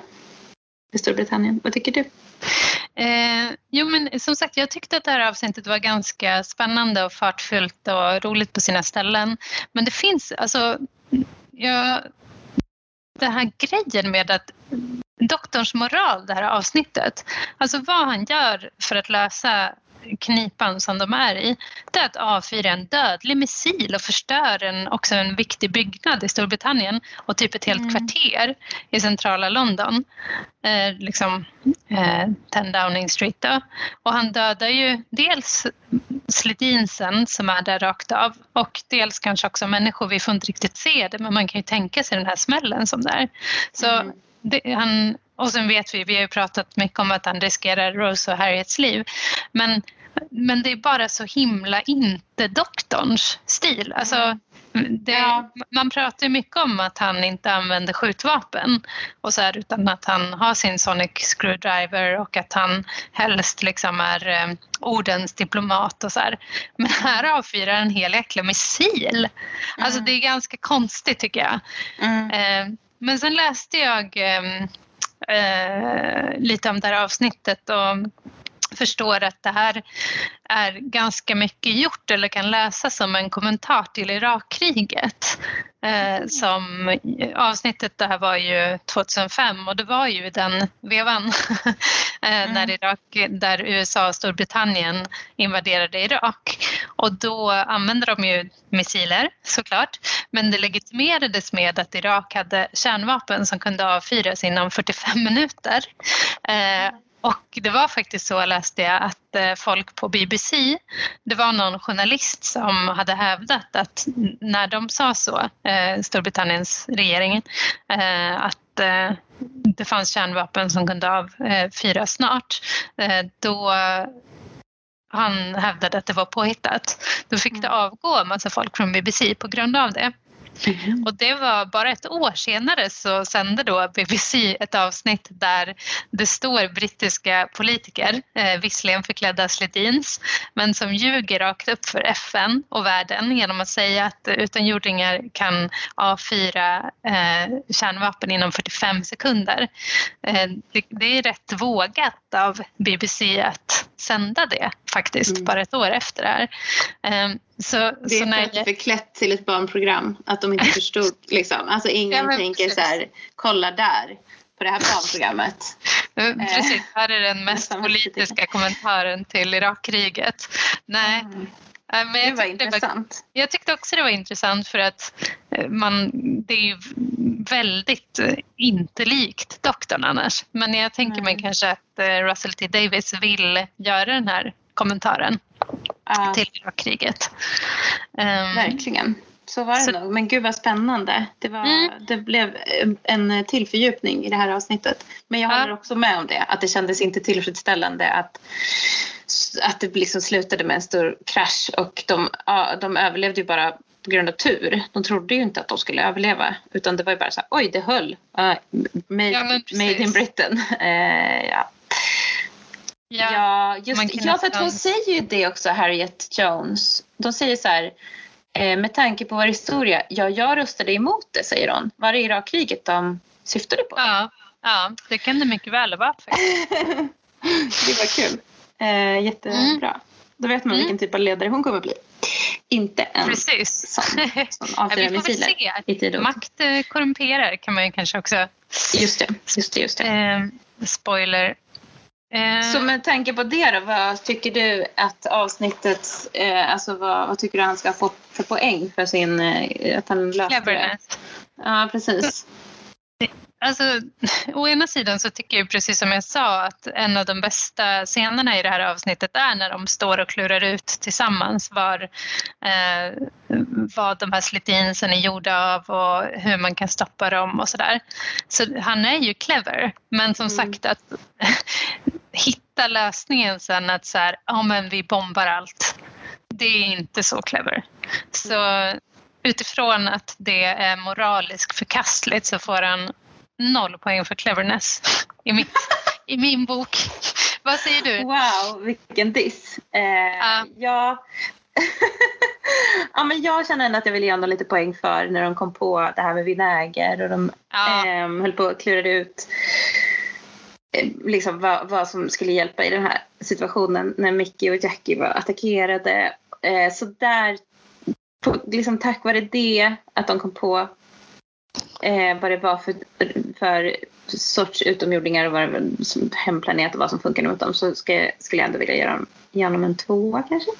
B: i Storbritannien. Vad tycker du?
A: Eh, jo men som sagt jag tyckte att det här avsnittet var ganska spännande och fartfyllt och roligt på sina ställen. Men det finns alltså, ja, den här grejen med att doktorns moral, det här avsnittet, alltså vad han gör för att lösa knipan som de är i, det är att avfyra en dödlig missil och förstör en, också en viktig byggnad i Storbritannien och typ ett helt mm. kvarter i centrala London. Eh, liksom eh, 10 Downing Street då. Och han dödar ju dels Sledinsen som är där rakt av och dels kanske också människor, vi får inte riktigt se det men man kan ju tänka sig den här smällen som det är. Så mm. det, han och sen vet vi, vi har ju pratat mycket om att han riskerar Rose och Harriets liv. Men men det är bara så himla inte doktorns stil. Alltså, det,
B: Ja.
A: Man pratar ju mycket om att han inte använder skjutvapen och så här, utan att han har sin sonic screwdriver och att han helst liksom är eh, ordens diplomat och så här. Men här avfyrar en hel jäkla missil. Alltså det är ganska konstigt tycker jag.
B: Mm.
A: Eh, men sen läste jag eh, eh, lite om det här avsnittet och förstår att det här är ganska mycket gjort eller kan läsas som en kommentar till Irakkriget. Eh, som, avsnittet det här var ju 2005 och det var ju den vevan <laughs> eh, när Irak, där USA och Storbritannien invaderade Irak. Och då använde de ju missiler såklart men det legitimerades med att Irak hade kärnvapen som kunde avfyras inom 45 minuter. Eh, och det var faktiskt så läste jag att eh, folk på BBC, det var någon journalist som hade hävdat att när de sa så, eh, Storbritanniens regering, eh, att det fanns kärnvapen som kunde avfyras snart, då han hävdade att det var påhittat. Då fick det avgå en massa folk från BBC på grund av det.
B: Mm.
A: Och det var bara ett år senare så sände då BBC ett avsnitt där det står brittiska politiker, eh, visserligen förklädda sledins, men som ljuger rakt upp för FN och världen genom att säga att utomjordingar kan avfyra eh, kärnvapen inom 45 sekunder. Eh, det, det är rätt vågat av BBC att sända det faktiskt,
B: Mm.
A: bara ett år efter det här. Eh, så,
B: Det
A: så
B: är
A: när
B: för att det är förklätt till ett barnprogram. Att de inte <laughs> förstod. Liksom. Alltså ingen
A: Ja,
B: tänker
A: precis.
B: så här, kolla där på det här barnprogrammet.
A: Eh, Precis, här är den mest politiska kommentaren till Irakkriget. Nej,
B: Mm.
A: eh, men
B: Det
A: jag
B: var
A: det var,
B: intressant.
A: jag tyckte också det var intressant för att eh, man, det är ju väldigt eh, inte likt doktorn annars. Men jag tänker mig
B: Nej.
A: kanske att eh, Russell T Davis vill göra den här kommentaren
B: Ja,
A: till Irakkriget. Ehm,
B: verkligen. Så var det
A: Så-
B: nog. Men gud vad spännande. Det, var,
A: Mm.
B: det blev en till fördjupning i det här avsnittet. Men jag
A: Ja.
B: håller också med om det. Att det kändes inte tillfredsställande att, att det liksom slutade med en stor krasch. Och de, ja, de överlevde ju bara på grund av tur. De trodde ju inte att de skulle överleva. Utan det var ju bara så här, oj det höll. Uh, made,
A: Ja,
B: made in Britain. <laughs> Eh, ja.
A: ja,
B: Ja, just, ja för att
A: nästan-
B: hon säger ju det också, Harriet Jones. De säger så här, eh, med tanke på vår historia, ja jag röstade emot det, säger hon. Var det Irakkriget de syftade på?
A: ja, ja, det kan det mycket väl ha varit faktiskt. <laughs>
B: det var kul. Eh, jättebra. Då vet man
A: Mm.
B: vilken typ av ledare hon kommer bli. Inte en
A: Precis.
B: sån <laughs> som
A: Ja,
B: avfyrar
A: vi får väl
B: missiler
A: se.
B: i tid och.
A: Makt eh, korrumperar kan man ju kanske också...
B: Just det, just det. Just det.
A: Eh, spoiler. Eh,
B: Så med tanke på det då, vad tycker du att avsnittet, eh, alltså vad, vad tycker du han ska få för poäng för sin, eh, att han löste det? Ja, precis.
A: Alltså, å ena sidan så tycker jag precis som jag sa att en av de bästa scenerna i det här avsnittet är när de står och klurar ut tillsammans var, eh, vad de här slitinsen är gjorda av och hur man kan stoppa dem och sådär. Så han är ju clever, men som
B: Mm.
A: sagt att <laughs> hitta lösningen sen att så här, ja men vi bombar allt. Det är inte så clever. Så utifrån att det är moraliskt förkastligt så får han noll poäng för cleverness i, mitt, i min bok. Vad säger du?
B: Wow, vilken diss. Eh,
A: Ja.
B: ja. <laughs> ja, men jag känner ändå att jag vill ge honom lite poäng för när de kom på det här med vinäger och de
A: Ja,
B: ehm, höll på och klurade ut eh, liksom vad, vad som skulle hjälpa i den här situationen när Mickey och Jackie var attackerade. Eh, så där, på, liksom tack vare det, att de kom på eh, vad det var för, för sorts utomjordingar och vad det var som hemplanet och vad som funkade mot dem så ska, skulle jag ändå vilja dem, ge honom en tvåa kanske.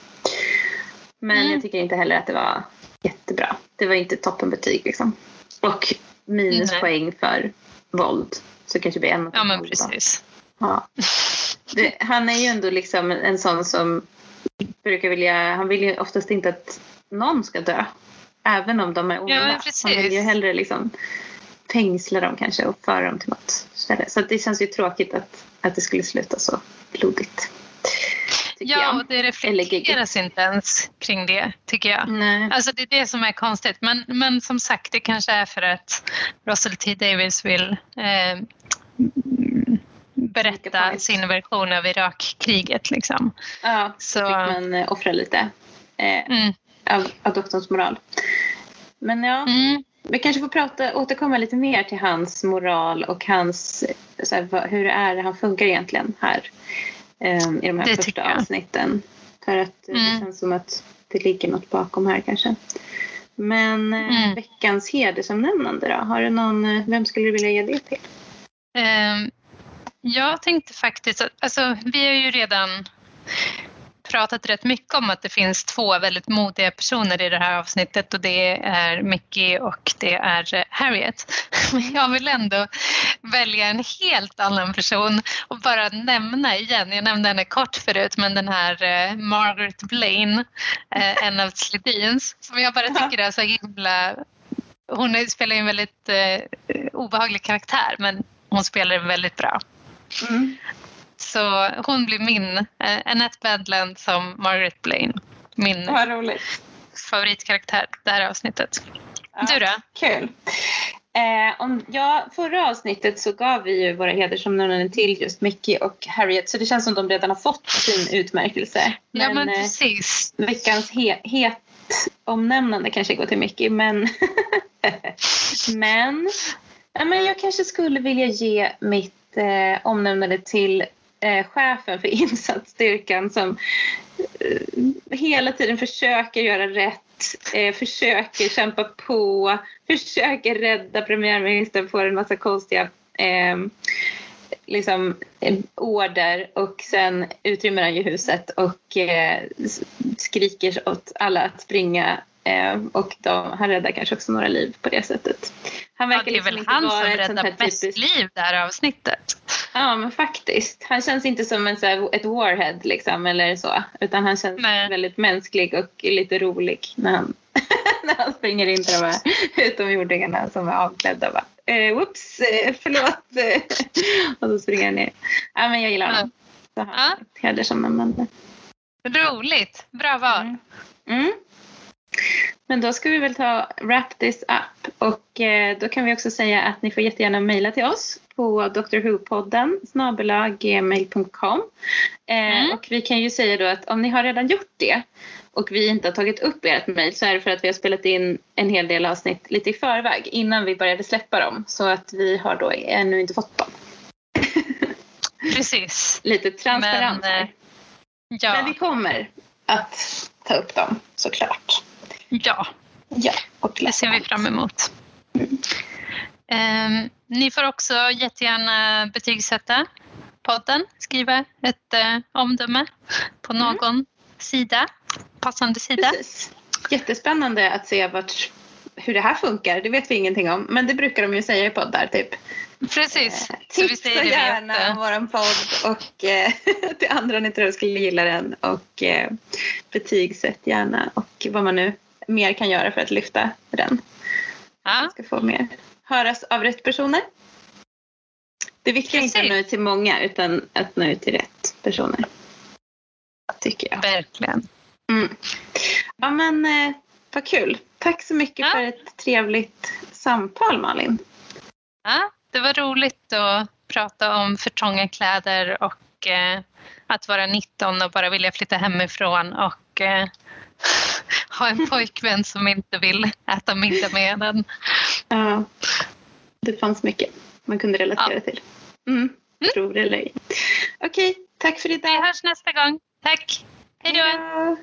B: Men
A: Mm.
B: jag tycker inte heller att det var jättebra. Det var inte toppenbetyg liksom. Och minuspoäng för våld. Så kanske blir en
A: ja men precis.
B: Ja. Det, han är ju ändå liksom en sån som brukar vilja, han vill ju oftast inte att någon ska dö. Även om de är onda. han
A: precis.
B: vill ju hellre liksom fängsla dem kanske och föra dem till något ställe. Så det känns ju tråkigt att, att det skulle sluta så blodigt.
A: Ja, och det reflekteras inte ens kring det, tycker jag.
B: Nej.
A: Alltså det är det som är konstigt. Men, men som sagt, det kanske är för att Russell T Davis vill eh, berätta sin version av Irakkriget. Liksom.
B: Ja,
A: Så,
B: fick man eh, offra lite eh,
A: mm,
B: av, doktorns moral. Men ja,
A: mm,
B: vi kanske får prata, återkomma lite mer till hans moral och hans, här, hur det är han funkar egentligen här eh, i de här
A: Det
B: första avsnitten. För att eh, det
A: Mm.
B: känns som att det ligger något bakom här kanske. Men eh,
A: Mm.
B: veckans hedersomnämnande då? Har du någon, eh, vem skulle du vilja ge det till?
A: Ehm, jag tänkte faktiskt att, alltså vi har ju redan pratat rätt mycket om att det finns två väldigt modiga personer i det här avsnittet och det är Mickey och det är eh, Harriet. <laughs> Men jag vill ändå välja en helt annan person och bara nämna igen, jag nämnde henne kort förut, men den här eh, Margaret Blaine, eh, en av Sledins, som jag bara tycker är så himla hon spelar ju en väldigt obehaglig karaktär men hon spelar den väldigt bra.
B: Mm.
A: Så hon blir min, eh, Annette Badland som Margaret Blaine. Min
B: Vad roligt.
A: favoritkaraktär det här avsnittet.
B: Ja.
A: Du då?
B: Kul. Eh, om, ja, förra avsnittet så gav vi ju våra hedersomnämnanden till just Mickey och Harriet så det känns som de redan har fått sin utmärkelse.
A: ja men
B: eh,
A: precis.
B: veckans he, het omnämnande kanske går till Mickey men <laughs> men, ja, men jag kanske skulle vilja ge mitt eh, omnämnande till eh, Eh, chefen för <laughs> insatsstyrkan som eh, hela tiden försöker göra rätt, eh, försöker kämpa på, försöker rädda premiärministern får en massa konstiga ehm, liksom, eh, liksom, order och sen utrymmer han ju huset och eh, skriker åt alla att springa och de, han räddar kanske också några liv på det sättet. Han
A: Ja,
B: verkar
A: det är
B: liksom
A: väl
B: inte
A: han som räddar mest
B: typiskt...
A: liv det här avsnittet.
B: Ja, men faktiskt. Han känns inte som en, så här, ett warhead liksom, eller så. Utan han känns
A: Nej.
B: väldigt mänsklig och lite rolig när han, <laughs> när han springer in till de här utomjordingarna som är avklädda. Bara, eh, whoops, eh, förlåt. <laughs> och så springer han ner. Ja, men jag gillar honom. Så han
A: Ja.
B: ja. hedersomnämnande.
A: Roligt, bra val.
B: Mm. Mm. Men då ska vi väl ta wrap this up och eh, då kan vi också säga att ni får jättegärna mejla till oss på drwho-podden gmail.com eh,
A: Mm.
B: och vi kan ju säga då att om ni har redan gjort det och vi inte har tagit upp ert mejl så är det för att vi har spelat in en hel del avsnitt lite i förväg innan vi började släppa dem så att vi har då ännu inte fått dem. <laughs>
A: Precis.
B: Lite transparens
A: Men, eh, Ja,
B: Men vi kommer att ta upp dem såklart.
A: Ja,
B: Ja, och
A: det ser vi fram emot. Ehm, ni får också jättegärna betygsätta podden, skriva ett eh, omdöme på
B: Mm.
A: någon sida, passande sida.
B: Precis. Jättespännande att se vart, hur det här funkar. Det vet vi ingenting om. Men det brukar de ju säga i poddar. Typ.
A: Precis.
B: Eh, Tipsa gärna
A: jätte-
B: om vår podd och eh, <laughs> till andra ni tror skulle gilla den. Och eh, betygsätt gärna och vad man nu mer kan göra för att lyfta den.
A: Ja,
B: Ska få mer höras av rätt personer. Det viktiga är inte att nå ut till många utan att nå ut till rätt personer. Tycker jag.
A: verkligen.
B: Mm. Ja men eh, vad kul. Tack så mycket
A: Ja.
B: för ett trevligt samtal Malin.
A: Ja, det var roligt att prata om för trånga kläder och eh, att vara 19 och bara vilja flytta hemifrån och eh, <laughs> ha en pojkvän som inte vill äta middag med en.
B: Ja, det fanns mycket man kunde relatera
A: Ja.
B: till. Mm. Tror det eller ej. Okej, tack för
A: Vi
B: idag.
A: hörs nästa gång. Tack!
B: Hej då.